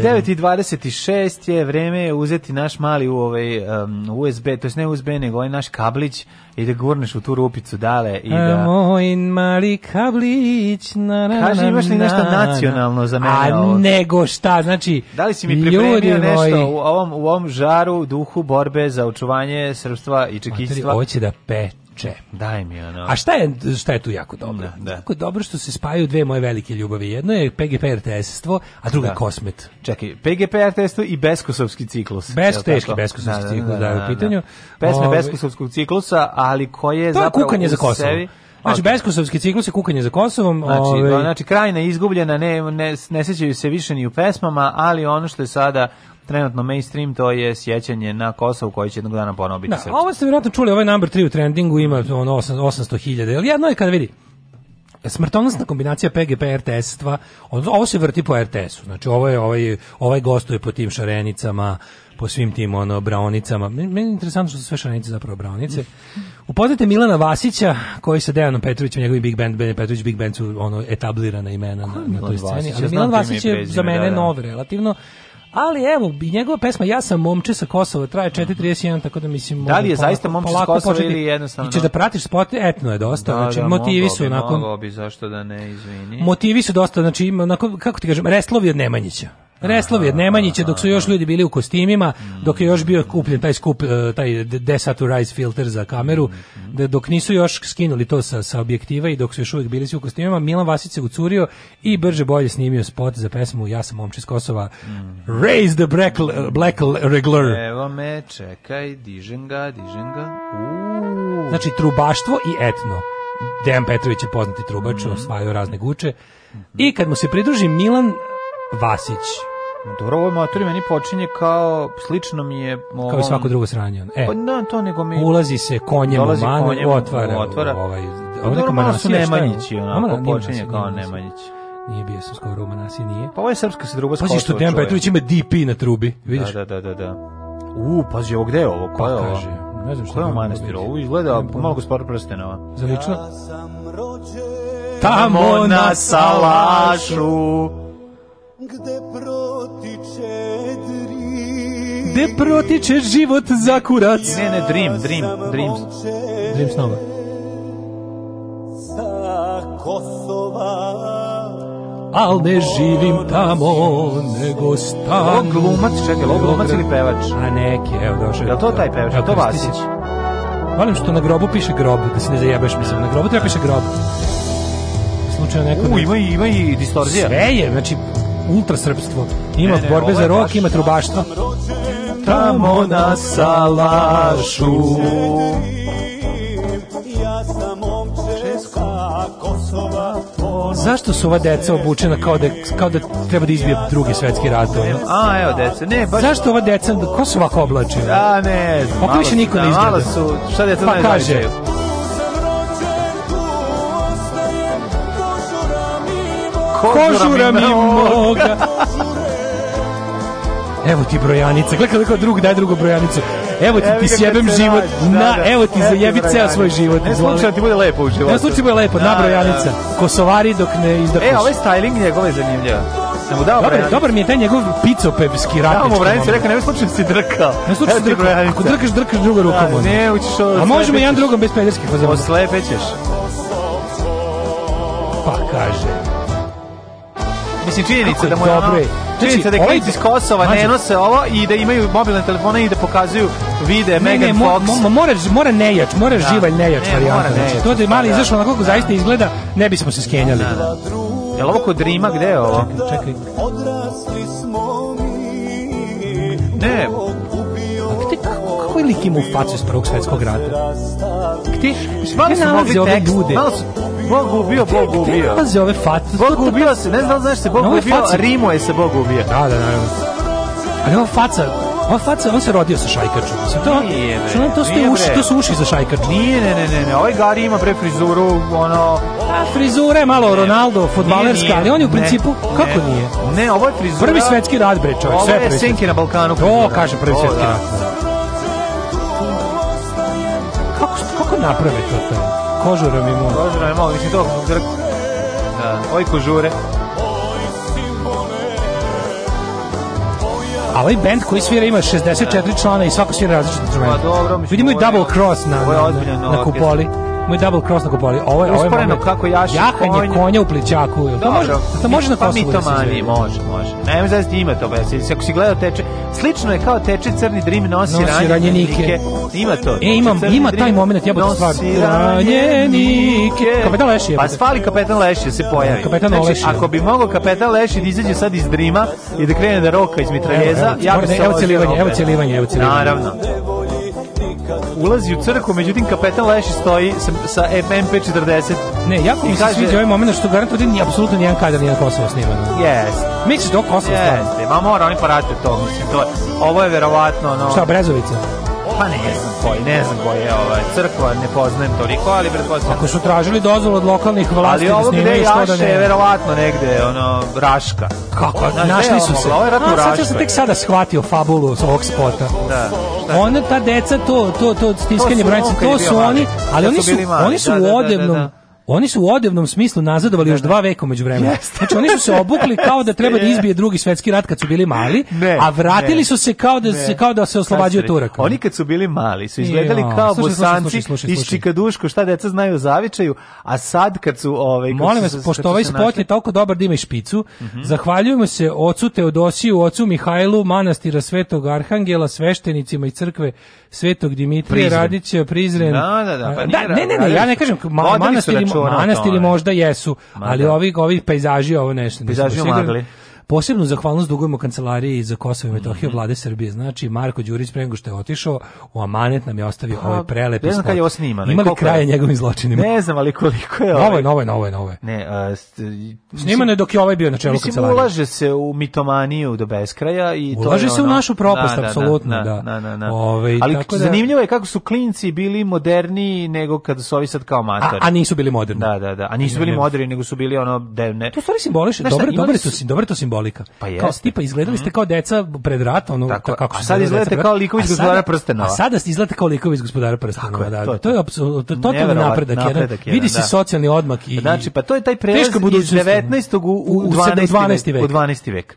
[SPEAKER 9] 9.26 je vreme uzeti naš mali u ovaj, um, USB, to je ne USB, nego ovaj naš kablić i da gurneš u tu rupicu dale i da... moj mali kablić na, na, Kaži, imaš li nešto nacionalno za mene? A ovo? nego šta, znači... Da li si mi pripremio nešto moji. u ovom, u ovom žaru,
[SPEAKER 8] duhu borbe
[SPEAKER 9] za
[SPEAKER 8] očuvanje srpstva
[SPEAKER 9] i
[SPEAKER 8] čekistva? Ovo
[SPEAKER 9] će da peče Če, Daj mi ono.
[SPEAKER 8] A šta
[SPEAKER 9] je,
[SPEAKER 8] šta je tu jako dobro? Da, da. Jako
[SPEAKER 9] dobro što se spajaju dve moje velike ljubavi. Jedno
[SPEAKER 8] je
[SPEAKER 9] PGP RTS-stvo, a drugo je da. Kosmet. Čekaj,
[SPEAKER 8] PGP RTS-stvo
[SPEAKER 9] i
[SPEAKER 8] Beskosovski
[SPEAKER 9] ciklus. Besk, teški da,
[SPEAKER 8] da, Beskosovski da, ciklus, da, da, da, u pitanju. Pesme Ove, Beskosovskog ciklusa, ali koje je zapravo... kukanje za Kosovo. Sebi, Znači, okay. beskosovski ciklus je
[SPEAKER 9] kukanje za Kosovom.
[SPEAKER 8] Znači,
[SPEAKER 9] ove... Ovaj- znači krajina izgubljena, ne,
[SPEAKER 8] ne, ne sećaju se više ni u pesmama, ali ono što je sada trenutno mainstream, to je sjećanje na Kosovu koji će
[SPEAKER 9] jednog
[SPEAKER 8] dana ponovo biti da, srpsko.
[SPEAKER 9] Ovo ste vjerojatno čuli, ovaj number 3 u trendingu ima ono 800.000, ali jedno je kada vidi, smrtonosna kombinacija PGP RTS-stva, ovo se vrti po RTS-u, znači ovo je,
[SPEAKER 8] ovaj,
[SPEAKER 9] ovaj gostuje po tim šarenicama, po svim tim ono braunicama. Meni je interesantno što su sve šarenice zapravo braunice. Upoznate Milana Vasića, koji sa Dejanom Petrovićem, njegovim Big Band, Ben Petrović Big Band su ono etablirana imena na, na toj sceni. Milan Vasić je za mene da, da. nov relativno, Ali evo, i njegova pesma Ja sam momče sa Kosova traje 4.31, tako da mislim...
[SPEAKER 8] Da li je zaista momče sa Kosova ili jednostavno... I će
[SPEAKER 9] da
[SPEAKER 8] pratiš
[SPEAKER 9] spot, etno je dosta,
[SPEAKER 8] da,
[SPEAKER 9] znači
[SPEAKER 8] da,
[SPEAKER 9] motivi
[SPEAKER 8] mogo
[SPEAKER 9] su
[SPEAKER 8] onako... Mogo bi, zašto
[SPEAKER 9] da
[SPEAKER 8] ne, izvini.
[SPEAKER 9] Motivi su
[SPEAKER 8] dosta,
[SPEAKER 9] znači
[SPEAKER 8] ima onako,
[SPEAKER 9] kako ti kažem, restlovi od Nemanjića. Reslovi od Nemanjića dok su još ljudi bili u kostimima, dok je još bio kupljen taj skup e, taj desaturize filter za kameru,
[SPEAKER 8] da
[SPEAKER 9] dok nisu još skinuli to sa, sa objektiva i dok su još uvijek bili svi u kostimima, Milan Vasić se ucurio i brže bolje snimio spot za pesmu Ja sam momčić iz Kosova. Raise the black, black regular.
[SPEAKER 8] Evo me, čekaj, dižem ga, dižem ga.
[SPEAKER 9] Znači, trubaštvo i etno.
[SPEAKER 8] Dejan Petrović je poznati trubač, mm osvajao
[SPEAKER 9] razne guče. I kad mu se pridruži Milan Vasić,
[SPEAKER 8] Dobro,
[SPEAKER 9] ovo maturi
[SPEAKER 8] meni počinje kao, slično mi
[SPEAKER 9] je... Ovom,
[SPEAKER 8] kao
[SPEAKER 9] i svako drugo sranje. E, pa, na, da, to nego mi... Ulazi se konjem u manu, konjem, otvara, otvara. Ovaj, pa ovo
[SPEAKER 8] neka manasija, Nemanjići, onako, Amana, počinje kao
[SPEAKER 9] Nemanjići. Nije bio sam skoro u Manasiji, nije.
[SPEAKER 8] Pa ovo je srpska se druga skočila. Pazi što Dejan Petrović
[SPEAKER 9] ima DP na trubi,
[SPEAKER 8] vidiš? Da, da, da, da, da. U, pazi,
[SPEAKER 9] ovo
[SPEAKER 8] gde
[SPEAKER 9] je ovo?
[SPEAKER 8] Ko pa je ovo?
[SPEAKER 9] Kaže, ne znam što je ovo da manastir. Ovo izgleda malo gospodar prstenova. Zalično? Ja sam rođen tamo na salašu Gde protiče
[SPEAKER 8] drim
[SPEAKER 9] Gde protiče život za kurac
[SPEAKER 8] Ne, ne, dream, dream, dreams
[SPEAKER 9] Dreams nova Sa Kosova Al ne živim tamo, nego stanu. Ovo
[SPEAKER 8] glumac, čekaj, ovo glumac ili pevač?
[SPEAKER 9] A neki, evo
[SPEAKER 8] došao.
[SPEAKER 9] Je
[SPEAKER 8] li to taj pevač? Je to Vasić? Valim
[SPEAKER 9] što na grobu piše grob, da se ne zajebeš, mislim, na grobu treba piše grob.
[SPEAKER 8] slučaju
[SPEAKER 9] neko... U,
[SPEAKER 8] ima i, ima i distorzija.
[SPEAKER 9] Sve je, znači, ultrasrpstvo. Ima ne, ne, borbe za rok, ima trubaštvo. Tamo na salašu Ja sam momče Kosova Zašto su ova deca obučena kao da, kao da treba da izbije drugi svetski rat? Ono? A,
[SPEAKER 8] evo deca, ne,
[SPEAKER 9] baš... Zašto ova deca, ko su ovako oblačena? A,
[SPEAKER 8] ne, Opet više ne da, izgleda. Malo su, šta deca pa, da kaže,
[SPEAKER 9] kožura mi moga. Evo ti brojanica. Gledaj kako drug daj drugu brojanicu. Evo ti evo ti sjebem život.
[SPEAKER 8] Nađi, na,
[SPEAKER 9] da,
[SPEAKER 8] da.
[SPEAKER 9] evo ti zajebi
[SPEAKER 8] ceo
[SPEAKER 9] svoj život.
[SPEAKER 8] Ne da ti bude lepo
[SPEAKER 9] u životu. Ne slučajno da bude lepo, da, na brojanica. Da, Kosovari dok ne izdakuš.
[SPEAKER 8] E, ovaj styling njegov je zanimljiv.
[SPEAKER 9] Sam dao dobar, dobar mi je taj njegov picopevski ratnički. Da,
[SPEAKER 8] mu
[SPEAKER 9] Brajanić
[SPEAKER 8] rekao,
[SPEAKER 9] ne slučajno si drkao. Ne slučajno si
[SPEAKER 8] drkao.
[SPEAKER 9] Ako drkaš, drkaš drugom rukom.
[SPEAKER 8] Da, ne,
[SPEAKER 9] učiš ovo. A možemo jedan drugom
[SPEAKER 8] bez
[SPEAKER 9] pederskih
[SPEAKER 8] fazona. Oslepećeš.
[SPEAKER 9] Pa kaže.
[SPEAKER 8] Mislim, činjenica da, da mu je ono... Činjenica znači, da je ovaj- klinci iz Kosova ne nose ovo i da imaju mobilne telefone i da pokazuju vide Megan ne,
[SPEAKER 9] Fox.
[SPEAKER 8] mora,
[SPEAKER 9] mora nejač, mora
[SPEAKER 8] da. živalj
[SPEAKER 9] nejač ne, varijanta. Znači, to da je mali
[SPEAKER 8] da,
[SPEAKER 9] da. izašlo onako kako zaista izgleda, ne bismo se skenjali.
[SPEAKER 8] Je li ovo kod Rima?
[SPEAKER 9] Gde
[SPEAKER 8] je ovo?
[SPEAKER 9] Čekaj, čekaj. Odrasli smo mi Ne. A gde kako? Kako
[SPEAKER 8] je
[SPEAKER 9] lik imao facu iz prvog svetskog rata? Gde? Malo su mogli tekst. Malo su,
[SPEAKER 8] Bog ubio, Bog ubio. Pazi ove fat. Bog ubio se, ne znam znaš se Bog ubio, Rimo je se Bog ubio.
[SPEAKER 9] Da, da, da. Ali ova faca, ova faca, on se rodio sa
[SPEAKER 11] šajkačom.
[SPEAKER 9] Se to, nije,
[SPEAKER 11] bre, to,
[SPEAKER 9] to,
[SPEAKER 11] ste uši,
[SPEAKER 9] to
[SPEAKER 11] su uši
[SPEAKER 9] za
[SPEAKER 11] šajkaču.
[SPEAKER 8] Nije, ne, ne, ne, ne,
[SPEAKER 11] ovaj Gari ima pre frizuru,
[SPEAKER 8] ono... A,
[SPEAKER 11] pa, frizura je
[SPEAKER 9] malo Ronaldo, fudbalerska, ali on je u principu, ne, kako ne, nije?
[SPEAKER 8] Ne,
[SPEAKER 11] ovo je frizura... Prvi
[SPEAKER 9] svetski rad, bre, čovjek, sve Ovo je
[SPEAKER 8] Senki na Balkanu.
[SPEAKER 9] To, kaže prvi o, svetski da. rad. Da. Kako, kako naprave to tamo? Kožura mi
[SPEAKER 8] mol. Kožura mi
[SPEAKER 9] mol,
[SPEAKER 8] mislim
[SPEAKER 9] to. Da, oj kožure. A ovaj band koji svira ima 64 člana i svako svira različite instrumente. Pa dobro, mislim. Vidimo i Double Cross na, na, na, na kupoli moj double cross nakupali.
[SPEAKER 8] Ovo je, ovo
[SPEAKER 9] je
[SPEAKER 8] moment. kako jaši Jahanje konja
[SPEAKER 9] u plećaku. Jel? To može, to može na
[SPEAKER 8] pa Kosovo da se sve. Može, može. Ne znam da ima to. Veseli. Ako si gledao teče, slično je kao teče crni dream nosi, nosi ranjenike. Ima to. E, ima,
[SPEAKER 9] ima taj moment, jebote stvar. Ranjenike. Kapetan Leši
[SPEAKER 8] je. Pa svali kapetan Leši se da, pojavi. Kapetan znači, Leši. Ako bi mogao kapetan Leši da izađe sad iz drima i da krene da roka iz
[SPEAKER 9] mitraljeza, ja bih se Evo celivanje, evo celivanje, evo celivanje.
[SPEAKER 8] Naravno ulazi u crku, međutim kapetan Leši stoji sa, sa MP40.
[SPEAKER 9] Ne, jako mi se kaže... sviđa ovaj moment što garant ovdje da nije apsolutno nijedan kadar nije na Kosovo
[SPEAKER 8] sniman. Yes.
[SPEAKER 9] Mi da je Kosovo
[SPEAKER 8] yes. stvarno? Ma mora, oni parate to, mislim, to ovo je verovatno,
[SPEAKER 9] no... Šta, Brezovica?
[SPEAKER 8] pa ne znam koji, ne znam koji je ova crkva, ne poznajem toliko, ali
[SPEAKER 9] pretpostavljam. Ako da su tražili dozvolu od lokalnih
[SPEAKER 8] vlasti, ali da ovo gde jaše, da ne... verovatno negde, ono, Raška.
[SPEAKER 9] Kako, o, našli su se. Ovo je ratno Raška. Sad sam tek sada shvatio fabulu s ovog spota. Da, da. Ona, ta deca, to, to, to stiskanje to branica, to su oni, ali oni su, oni su u odebnom Oni su u odevnom smislu nazadovali još da, da. dva veka među vremena. Znači oni su se obukli kao da treba da izbije drugi svetski rat kad su bili mali, ne, a vratili ne, su se kao da se kao da se oslobađaju Turaka.
[SPEAKER 8] Oni kad su bili mali su izgledali jo, kao slušaj, bosanci iz Čikaduško, šta deca znaju o zavičaju, a sad kad su
[SPEAKER 9] ovaj Molim vas, pošto ovaj spot je toliko dobar da ima i špicu, mm -hmm. zahvaljujemo se ocu Teodosiju, ocu Mihajlu, manastira Svetog Arhangela, sveštenicima i crkve Svetog Dimitrije, Radića Prizren. Da, da, da, pa da, ne, ne, ne, ja ne kažem manastir to. Manastiri možda jesu, ali da. ovi, ovi
[SPEAKER 8] pejzaži
[SPEAKER 9] ovo nešto.
[SPEAKER 8] Pejzaži magli.
[SPEAKER 9] Posebnu zahvalnost dugujemo kancelariji za Kosovo i Metohiju mm -hmm. vlade Srbije. Znači, Marko Đurić pre što je otišao, u amanet nam je ostavio pa, ovaj prelepi Ne znam kad je ovo snimano. Ima li kraja njegovim zločinima?
[SPEAKER 8] Ne znam, ali koliko je
[SPEAKER 9] ovo. Ovaj... Novo je, novo je, novo je. Ne, a, st... snimano je dok je ovaj bio
[SPEAKER 8] na čelu mislim, kancelarije. Mislim, ulaže se u mitomaniju do beskraja. I
[SPEAKER 9] ulaže
[SPEAKER 8] to
[SPEAKER 9] ulaže se
[SPEAKER 8] ono...
[SPEAKER 9] u našu propast, da, da, da, apsolutno. Da,
[SPEAKER 8] da, da, da. Ove, ovaj, ali tako da... zanimljivo je kako su klinci bili moderniji nego kada su ovi
[SPEAKER 9] sad
[SPEAKER 8] kao
[SPEAKER 9] matori. A, a nisu bili
[SPEAKER 8] moderni. Da, da, da. A nisu bili moderni, nego su bili ono... Devne.
[SPEAKER 9] To stvari simboliše. Dobro, dobre, su, dobro to simboliše simbolika. Pa jeste. Kao tipa izgledali ste mhm. kao deca pred ratom, ono
[SPEAKER 8] tako, kako a sad izgledate kao likovi iz gospodara prstenova.
[SPEAKER 9] A sada ste izgledate kao likovi iz gospodara prstenova, da, da. To, je to je apsolutno totalni napredak, napredak jedan. Vidi se da. socijalni odmak i
[SPEAKER 8] Znači pa to je taj prelaz iz 19. u, 12. U 12. vek.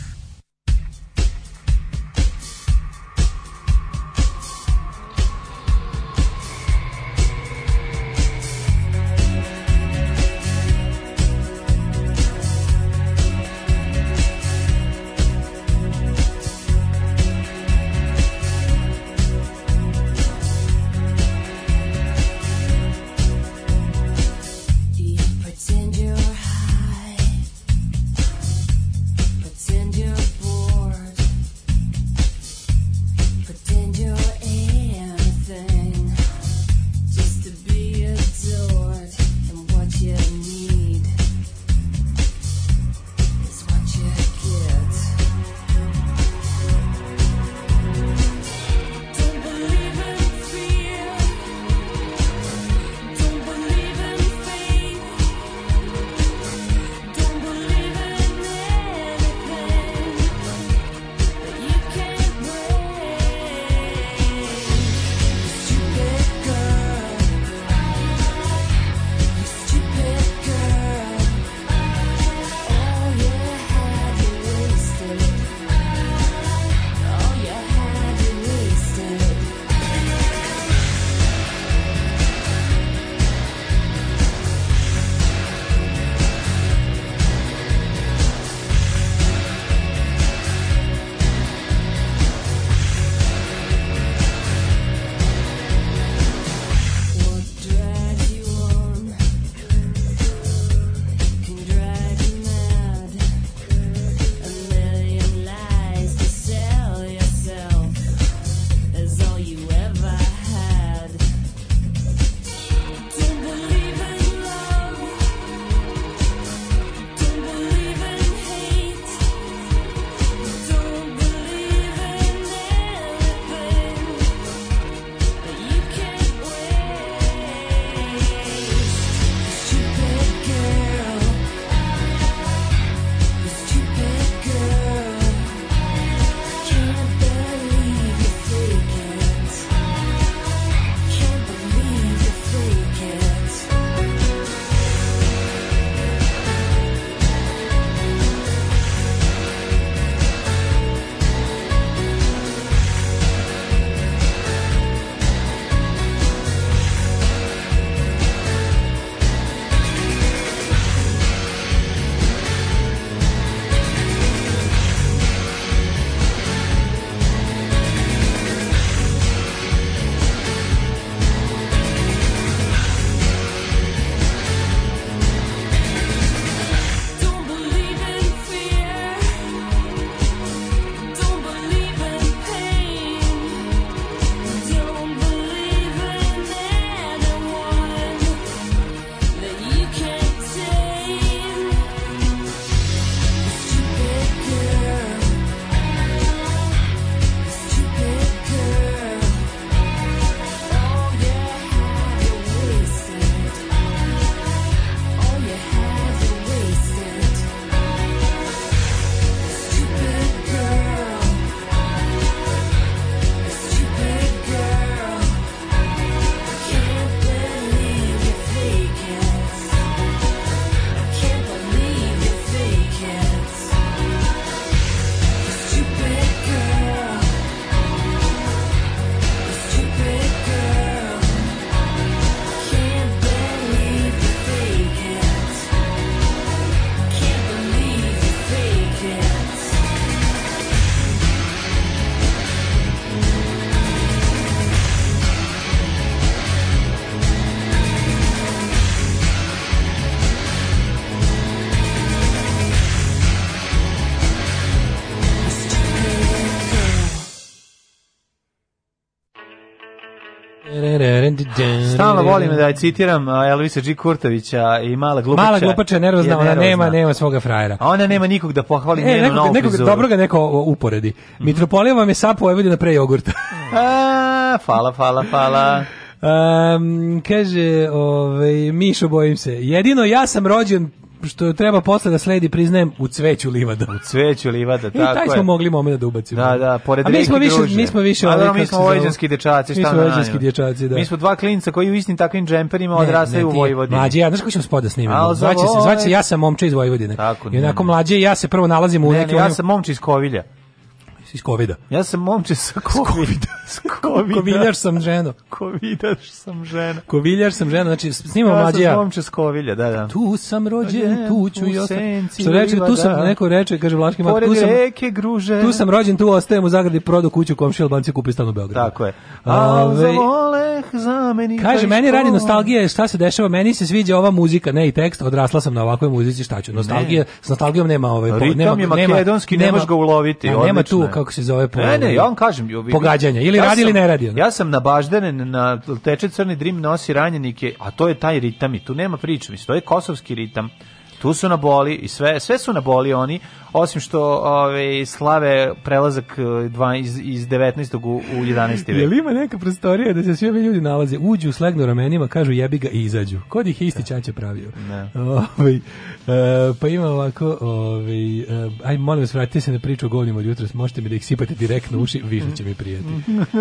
[SPEAKER 12] 10. Stalno volim da citiram Elvisa G. Kurtovića i Mala Glupača. Mala Glupača je nervozna, ona nema, nema svoga frajera. A ona nema nikog da pohvali ne, njenu nekog, novu nekog, Dobro ga neko uporedi. Mm. Mitropolija vam je sapo Vojvodina pre jogurta. [LAUGHS] A, fala, fala, fala. Um, kaže, ovaj, Mišo, bojim se. Jedino ja sam rođen što treba posle da sledi, priznajem, u cveću livada. U cveću livada, tako [LAUGHS] je. I taj smo mogli momena da ubacimo. Da, da, pored A mi smo više, mi smo više A, da, mi smo vojđanski dječaci, šta mi smo vojđanski dječaci, da. Mi smo dva klinca koji u istim takvim džemperima odrastaju u Vojvodini. Mlađi, ja, znaš ko ćemo spoda snimiti? Znači zvaće se, zvaće znači se, ja sam momče iz Vojvodine. Tako, I onako mlađi, ja se prvo nalazim u nekim... Ne, ja sam momče iz Kovilja iz covida. Ja sam momče sa [LAUGHS] covida. Koviljaš sam ženo. Koviljaš sam ženo. Koviljaš sam ženo, znači snimam ja mađija. Ja sam momče s kovilja, da, da. Tu sam rođen, tu ću i ostati. Što reče, tu sam, da. neko reče, kaže Vlaški mat, tu sam, reke, gruže. tu sam rođen, tu ostajem u Zagradi, prodo kuću, komšil, banci kupi stan u Beogradu. Tako je. Ove, za za meni kaže, meni radi nostalgija, šta se dešava, meni se sviđa ova muzika, ne i tekst, odrasla sam na ovakvoj muzici, šta ću, nostalgija, ne. s nostalgijom nema ove... Ovaj, Ritam nema, je makedonski, nema, nemaš ga uloviti, nema tu, kako se zove po Ne, ne, ja vam kažem, vi, pogađanja ili ja radi sam, ili ne radi. Ja sam na Baždenen na teče crni dream, nosi ranjenike, a to je taj ritam i tu nema priče, mislim to je kosovski ritam. Tu su na boli i sve sve su na boli oni osim što ove, ovaj, slave prelazak eh, dva, iz, iz 19. u, u 11. vek. Jel ima neka prostorija da se svi ovi ljudi nalaze, uđu, slegnu ramenima, kažu jebi ga i izađu. Kod ih isti čače da. pravio. Ne. Ove, e, pa ima ovako, ove, ovaj, e, eh, aj molim vas, vratite se na priču o govnima od jutros, možete mi da ih sipate direktno u uši, više će mi prijeti. [LAUGHS]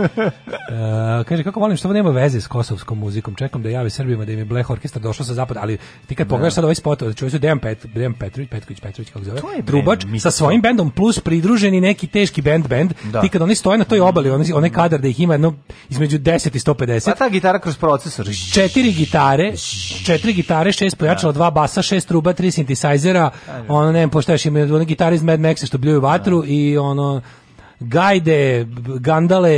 [SPEAKER 12] E, eh, kaže, kako volim što ovo nema veze s kosovskom muzikom, čekam da jave Srbima da im je Bleh orkestar došao sa zapada, ali ti kad da. pogledaš sad ovaj spot, čuo su Dejan, Pet, Dejan Petrović, Petković, Petrović, kako zove, trubač, Mi... sa svojim bendom plus pridruženi neki teški band band. Da. Ti kad oni stoje na toj obali, oni one kadar da ih ima jedno između 10 i 150. Pa ta gitara kroz procesor. Četiri gitare, četiri gitare, šest pojačala, da. dva basa, šest truba, tri sintisajzera. Ono ne znam pošto ima one gitare iz Mad Maxa što bljuju vatru da. i ono gajde, gandale,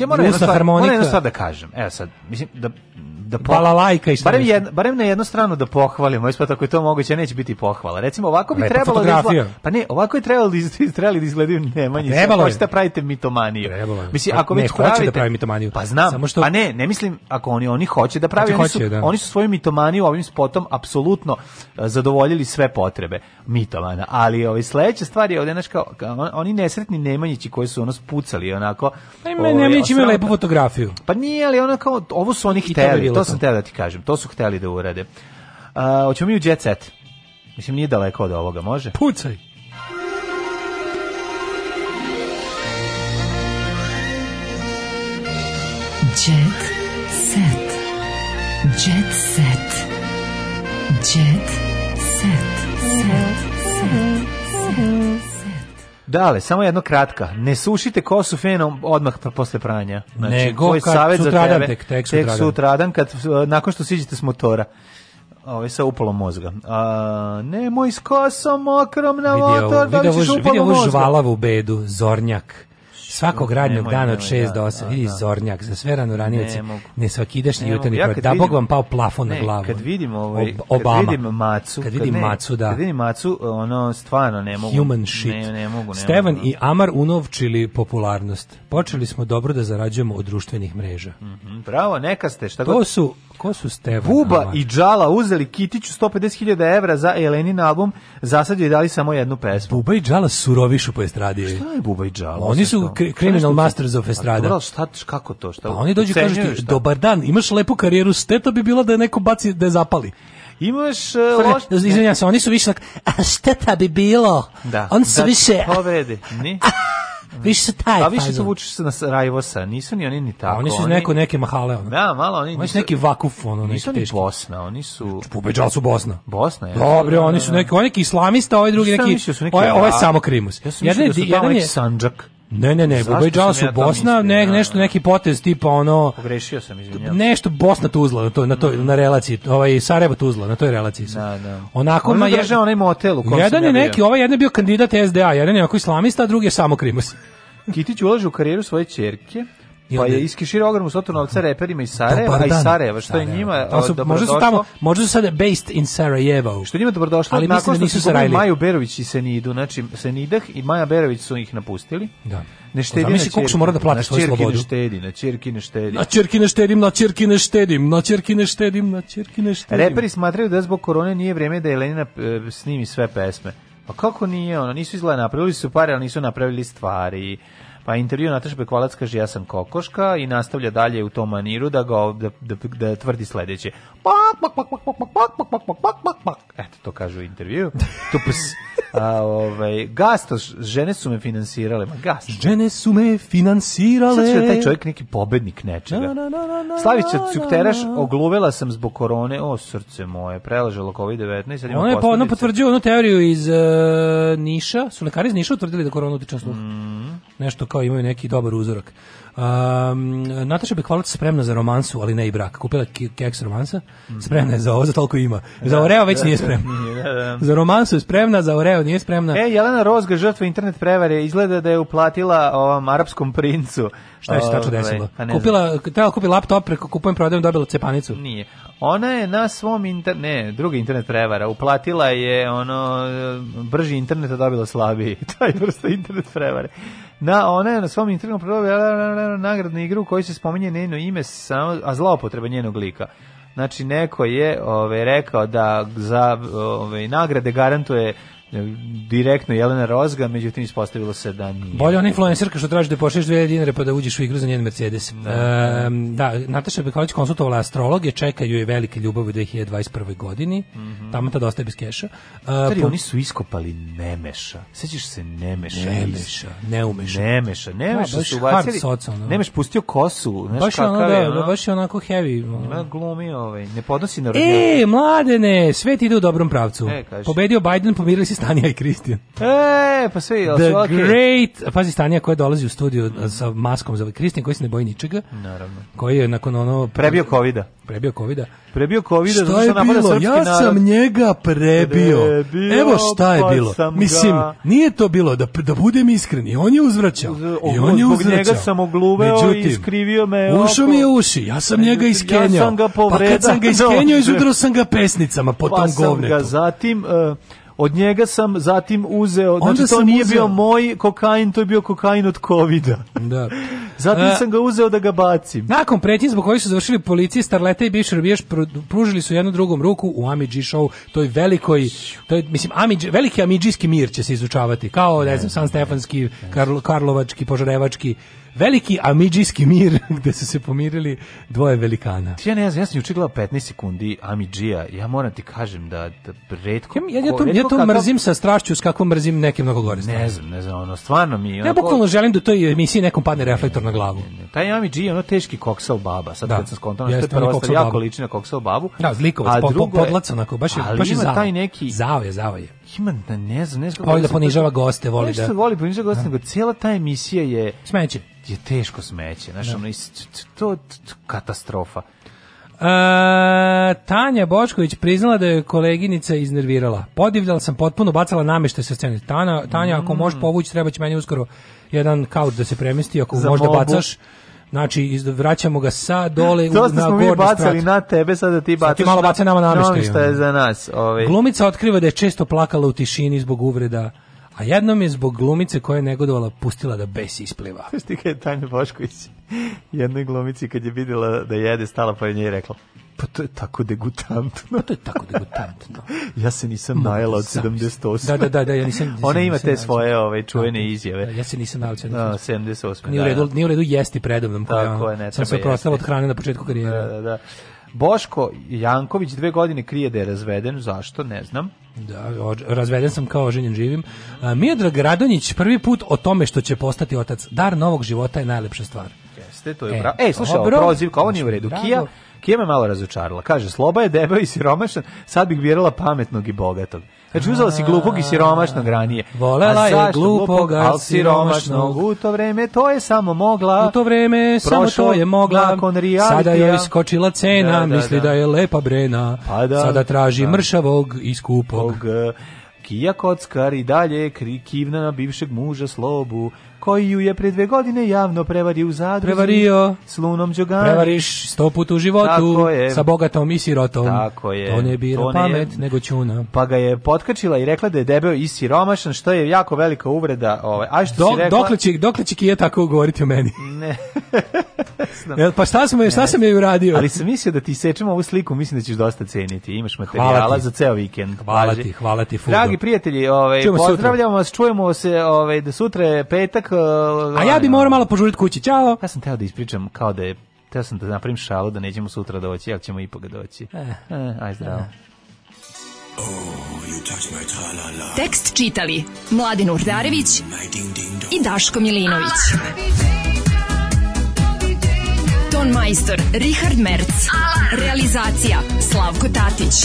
[SPEAKER 12] ja moram jednu stvar, harmonika. Moram jednu stvar da kažem. Evo sad, mislim da da po... balalajka i šta barem, jedno, barem na jednu stranu da pohvalimo, ispa tako je to moguće, neće biti pohvala. Recimo, ovako bi Lepa trebalo da izla... Pa ne, ovako je trebalo da, iz... [LAUGHS] trebali da izgledaju Nemanji. Pa trebalo je. da pravite mitomaniju. Trebalo je. Mislim, pa ako ne, već da pravite... da pravi mitomaniju. Pa znam, Samo što... pa ne, ne mislim, ako oni oni hoće da pravi, znači, oni, su, hoće, da. oni su svoju mitomaniju ovim spotom apsolutno e, zadovoljili sve potrebe mitomana. Ali ovaj, sledeća stvar je ovde, naš kao, oni nesretni Nemanjići koji su nas pucali onako... Pa ima, Nemanjići ovaj, imaju lepu fotografiju. Pa nije, ali ona kao, ovo su oni hteli, to sam teo da ti kažem. To su hteli da urade. A, hoćemo mi u jet set. Mislim, nije daleko od ovoga, može? Pucaj! Jet set. Jet set. Jet set. Set. Set. set. Dale, samo jedno kratka. Ne sušite kosu fenom odmah posle pranja. Znači, Nego, je savjet za tebe. Tek, tek, tek sutradan. kad, uh, nakon što siđete s motora. Ovaj sa upalom mozga. A, nemoj s kosom mokrom na video, motor, da ćeš upalom mozga. Vidio žvalavu bedu, zornjak svakog radnog nemoj, dana od 6 da, do 8 da, vidi da. zornjak za sve rano ranioce ne, ne svakidašnji jutarnji ja, da bog vam pao plafon na glavu kad vidim ovaj Ob kad vidim macu kad vidim kad ne, macu da kad vidim macu ono stvarno ne mogu human shit ne, ne mogu ne Stevan mogu. i Amar unovčili popularnost počeli smo dobro da zarađujemo od društvenih mreža mhm mm bravo neka ste šta to god... su ko su Stevan Buba i Džala uzeli Kitiću 150.000 evra za Elenin album, zasad sad je dali samo jednu pesmu. Buba i Džala surovišu po estradi. Šta je Buba i Džala? Oni su criminal masters of estrada. A šta, kako to? Šta? Pa oni dođu i kažu ti, dobar dan, imaš lepu karijeru, to bi bilo da je neko baci, da je zapali. Imaš uh, loš... Izvinjam se, oni su više tak, a šteta bi bilo? Da. On su da više... Povredi. Ne? [LAUGHS] Mhm. Više taj. A više se vučeš na Rajvosa, nisu ni oni ni tako. Oni su neko neke mahale ono. Da, malo oni. Oni su neki vakuf ono, neki nisu oni teški. Bosna, oni su Pobeđali su Bosna. Bosna je. Dobro, oni su da, da, neki, da. oni neki islamista, ovaj drugi neki. Ovaj ovaj samo Krimus. Ja sam jedan je jedan je Sandžak. Ne, ne, ne, Bubaj su ja Bosna, ne, da? nešto neki potez tipa ono Pogrešio sam, izvinjavam. Nešto Bosna Tuzla na to na to, na relaciji, ovaj Sarajevo Tuzla, na toj relaciji. Sam. Da, da. Onako On ma je onaj motel u kom Jedan je neki, ovaj jedan je bio kandidat SDA, jedan je onako islamista, a drugi je samo Krimus. Kitić ulaže u karijeru svoje ćerke, Pa je iskiširao ogromnu svotu novca reperima iz Sarajeva, a iz Sarajeva, što je njima to su, Možda su tamo, možda su sada based in Sarajevo. Što njima dobrodošlo, ali nakon da što su gubili Maju Berović i Senidu, znači Senidah i Maja Berović su ih napustili. Da. Ne štedi na koliko su morali da plate svoju slobodu. Ne štedi, na čerki ne štedi. Na čerki ne štedim, na čerki ne štedim, na čerki ne štedim, na čerki ne štedim. Reperi smatraju da zbog korone nije vreme da Jelena e, snimi sve pesme. Pa kako nije, ono, nisu izgleda napravili su pare, ali nisu napravili stvari Pa intervju Nataša Bekvalac kaže ja sam kokoška i nastavlja dalje u tom maniru da ga da, da, da tvrdi sledeće. Pak, pak, pak, pak, pak, pak, pak, pak, pak, pak, pak, pak. Eto, to kaže u intervju. Tu ps. A, ovaj, gasto, žene su me finansirale. Ma, gasto. Žene su me finansirale. Sad će taj čovjek neki pobednik nečega. Na, na, Slavića Cukteraš, ogluvela sam zbog korone. O, srce moje, prelažalo COVID-19. Sad ima ono je po, ono potvrđuje onu teoriju iz uh, Niša. Su lekari iz Niša utvrdili da korona utiče na sluh. Mm nešto kao imaju neki dobar uzorak. Um, Nataša Bekvalac spremna za romansu, ali ne i brak. Kupila keks romansa, spremna je za ovo, za toliko ima. Za da. Oreo već nije spremna. [LAUGHS] Da, da. za romansu je spremna, za Oreo nije spremna. E, Jelena Rozga, žrtva internet prevare, izgleda da je uplatila ovom arapskom princu. Šta je se tačno ovaj, desilo? Pa Kupila, treba kupi laptop, preko kupujem prodajem, dobila cepanicu. Nije. Ona je na svom internet, ne, drugi internet prevara, uplatila je ono, brži internet, a dobila slabiji. [LAUGHS] Taj vrsta internet prevare. Na, ona je na svom internetu prevara, nagradna igra u kojoj se spominje njeno ime, samo, a zloupotreba njenog lika. Znači, neko je ovaj rekao da za ovaj nagrade garantuje direktno Jelena Rozga, međutim ispostavilo se da nije. Bolje ona influencerka što traži da pošalješ 2000 dinara pa da uđeš u igru za njen Mercedes. Da, e, da Nataša Bekalić konsultovala astrologe, čekaju je velike ljubavi u 2021. godini. Mm -hmm. Tamo tada ostaje bez keša. A, e, Tari, po... oni su iskopali Nemeša. Sećaš se Nemeša? Nemeša, Neumeša. Nemeša, Nemeša da, su ubacili. Ono. Nemeš pustio kosu, znaš baš kakav ono, da, je. Ono? Da, baš je onako heavy. Ima glumi ovaj, ne podnosi na rodnjava. E, mladene, sve ti ide u dobrom pravcu. E, Pobedio Biden, pomirili se Stanija i Kristijan. E, pa sve je, The okay. Great, pazi Stanija koja dolazi u studiju mm. sa maskom za Kristijan koji se ne boji ničega. Naravno. Koji je nakon ono... Prebio covida. Prebio covida. Prebio covida, zato što napada srpski narod. Ja sam njega prebio. prebio Evo šta je pa bilo. Mislim, ga... nije to bilo, da, da budem iskren, i on je uzvraćao. Uz, I on je uzvraćao. njega sam ogluveo Međutim, i iskrivio me oko. Ušao mi je uši, ja sam njega iskenjao. Ja sam ga povredao. Pa kad sam ga iskenjao, [LAUGHS] izudrao sam ga pesnicama po pa tom govnetu. Pa sam ga zatim... Uh, od njega sam zatim uzeo, Onda znači to nije uzeo... bio moj kokain, to je bio kokain od kovida. Da. [LAUGHS] zatim A... E. sam ga uzeo da ga bacim. Nakon pretnji zbog kojih su završili policije, Starleta i bivši robijaš pružili su jednu drugom ruku u Amidži show, toj velikoj, toj, mislim, Amidži, veliki amidžijski mir će se izučavati, kao, ne znam, San Stefanski, Karlo, Karlovački, Požarevački, veliki amidžijski mir [LAUGHS] gde su se pomirili dvoje velikana. Ja ne znam, ja sam juče gledao 15 sekundi amidžija. Ja moram ti kažem da, da redko... Ja, ja, to, ja to kakav... mrzim sa strašću s kakvom mrzim neke mnogo gore Ne znam, ne znam, ono, stvarno mi... Onako... Ja bukvalno želim da toj emisiji nekom padne reflektor na glavu. Ne, ne, taj amidžija je ono teški koksal baba. Sad da. kad sam skontono, što je prva stvar, jako liči na koksal babu. Da, zlikovac, po, po, podlac, onako, baš je, baš je zao. Taj neki... Zao je, zao je ima da ne znam, ne znam. Voli da ponižava goste, voli da. Ne voli ponižava goste, da. nego cijela ta emisija je smeće. Je teško smeće, znači ono to katastrofa. A, e, Tanja Bošković priznala da je koleginica iznervirala. Podivljala sam potpuno, bacala nameštaj sa scene. Tana, Tanja, mm. ako možeš povući, treba će meni uskoro jedan kauč da se premesti, ako Za možda mobu. bacaš. Znači, vraćamo ga sa dole u, na gornju To smo mi bacali na tebe, sada da ti bacaš. Sad ti malo baca nama namještaj. Na je za nas. Ovaj. Glumica otkriva da je često plakala u tišini zbog uvreda a jednom je zbog glumice koja je negodovala pustila da bes ispliva. Znaš ti kada je Tanja Bošković jednoj glumici kad je videla da jede, stala po njej i rekla Pa to je tako degutantno. [LAUGHS] Pa to je tako degutantno. Da. ja se nisam najela od 78. Da, da, da, da, ja nisam. nisam Ona ima te svoje ove ovaj, čuvene da, izjave. Da, ja se nisam najela od 78. Nije u da, redu, nije u redu jesti predomnom. Tako je, ne Sam se prostala od hrane na početku karijere. Da, da, da. Boško Janković dve godine krije da je razveden, zašto, ne znam. Da, razveden sam kao oženjen živim. Miodrag Radonjić prvi put o tome što će postati otac. Dar novog života je najlepša stvar. Jeste, to je e, bravo. Ej, slušaj, ovo prozivka, ovo nije u redu. Kija, Kije me malo razočarala. Kaže, sloba je debel i siromašan, sad bih birala pametnog i bogatog. Znači, uzela si glupog i siromašnog ranije. Volela je glupog, ali siromašnog. U to vreme to je samo mogla. U to vreme samo to je mogla. Sada joj skočila cena, da, da, misli da. da je lepa brena. Pa da, Sada traži da. mršavog i skupog. Eh, Kija kockar i dalje krikivna na bivšeg muža slobu koji ju je pre dve godine javno prevario u Zadru. Prevario. S Lunom Đogani. Prevariš sto put u životu. Tako je. Sa bogatom i sirotom. Tako je. To ne bira to pamet, ne... nego čuna. Pa ga je potkačila i rekla da je debeo i siromašan, što je jako velika uvreda. Ovaj. A što Do, si rekla? Dokle će, dokle će Kija tako govoriti o meni? Ne. [LAUGHS] Jel, pa šta, sam, šta sam je uradio? Ali sam mislio da ti sečemo ovu sliku, mislim da ćeš dosta ceniti. Imaš materijala za ceo vikend. Hvala Paži. ti, hvala ti. Fudo. Dragi prijatelji, ovaj, pozdravljamo sutra. vas, čujemo se ovaj, da sutra je petak, uvek... Uh, e, A ja bi morao malo požuriti kući, Ćao. Ja sam teo da ispričam kao da je, teo sam da napravim šalu da nećemo sutra doći, al ćemo ipak doći. Eh. Eh, aj zdravo. Eh. Oh, Tekst čitali Mladin Urdarević mm, i Daško Milinović. Ton majstor Richard Merc. Realizacija Slavko Tatić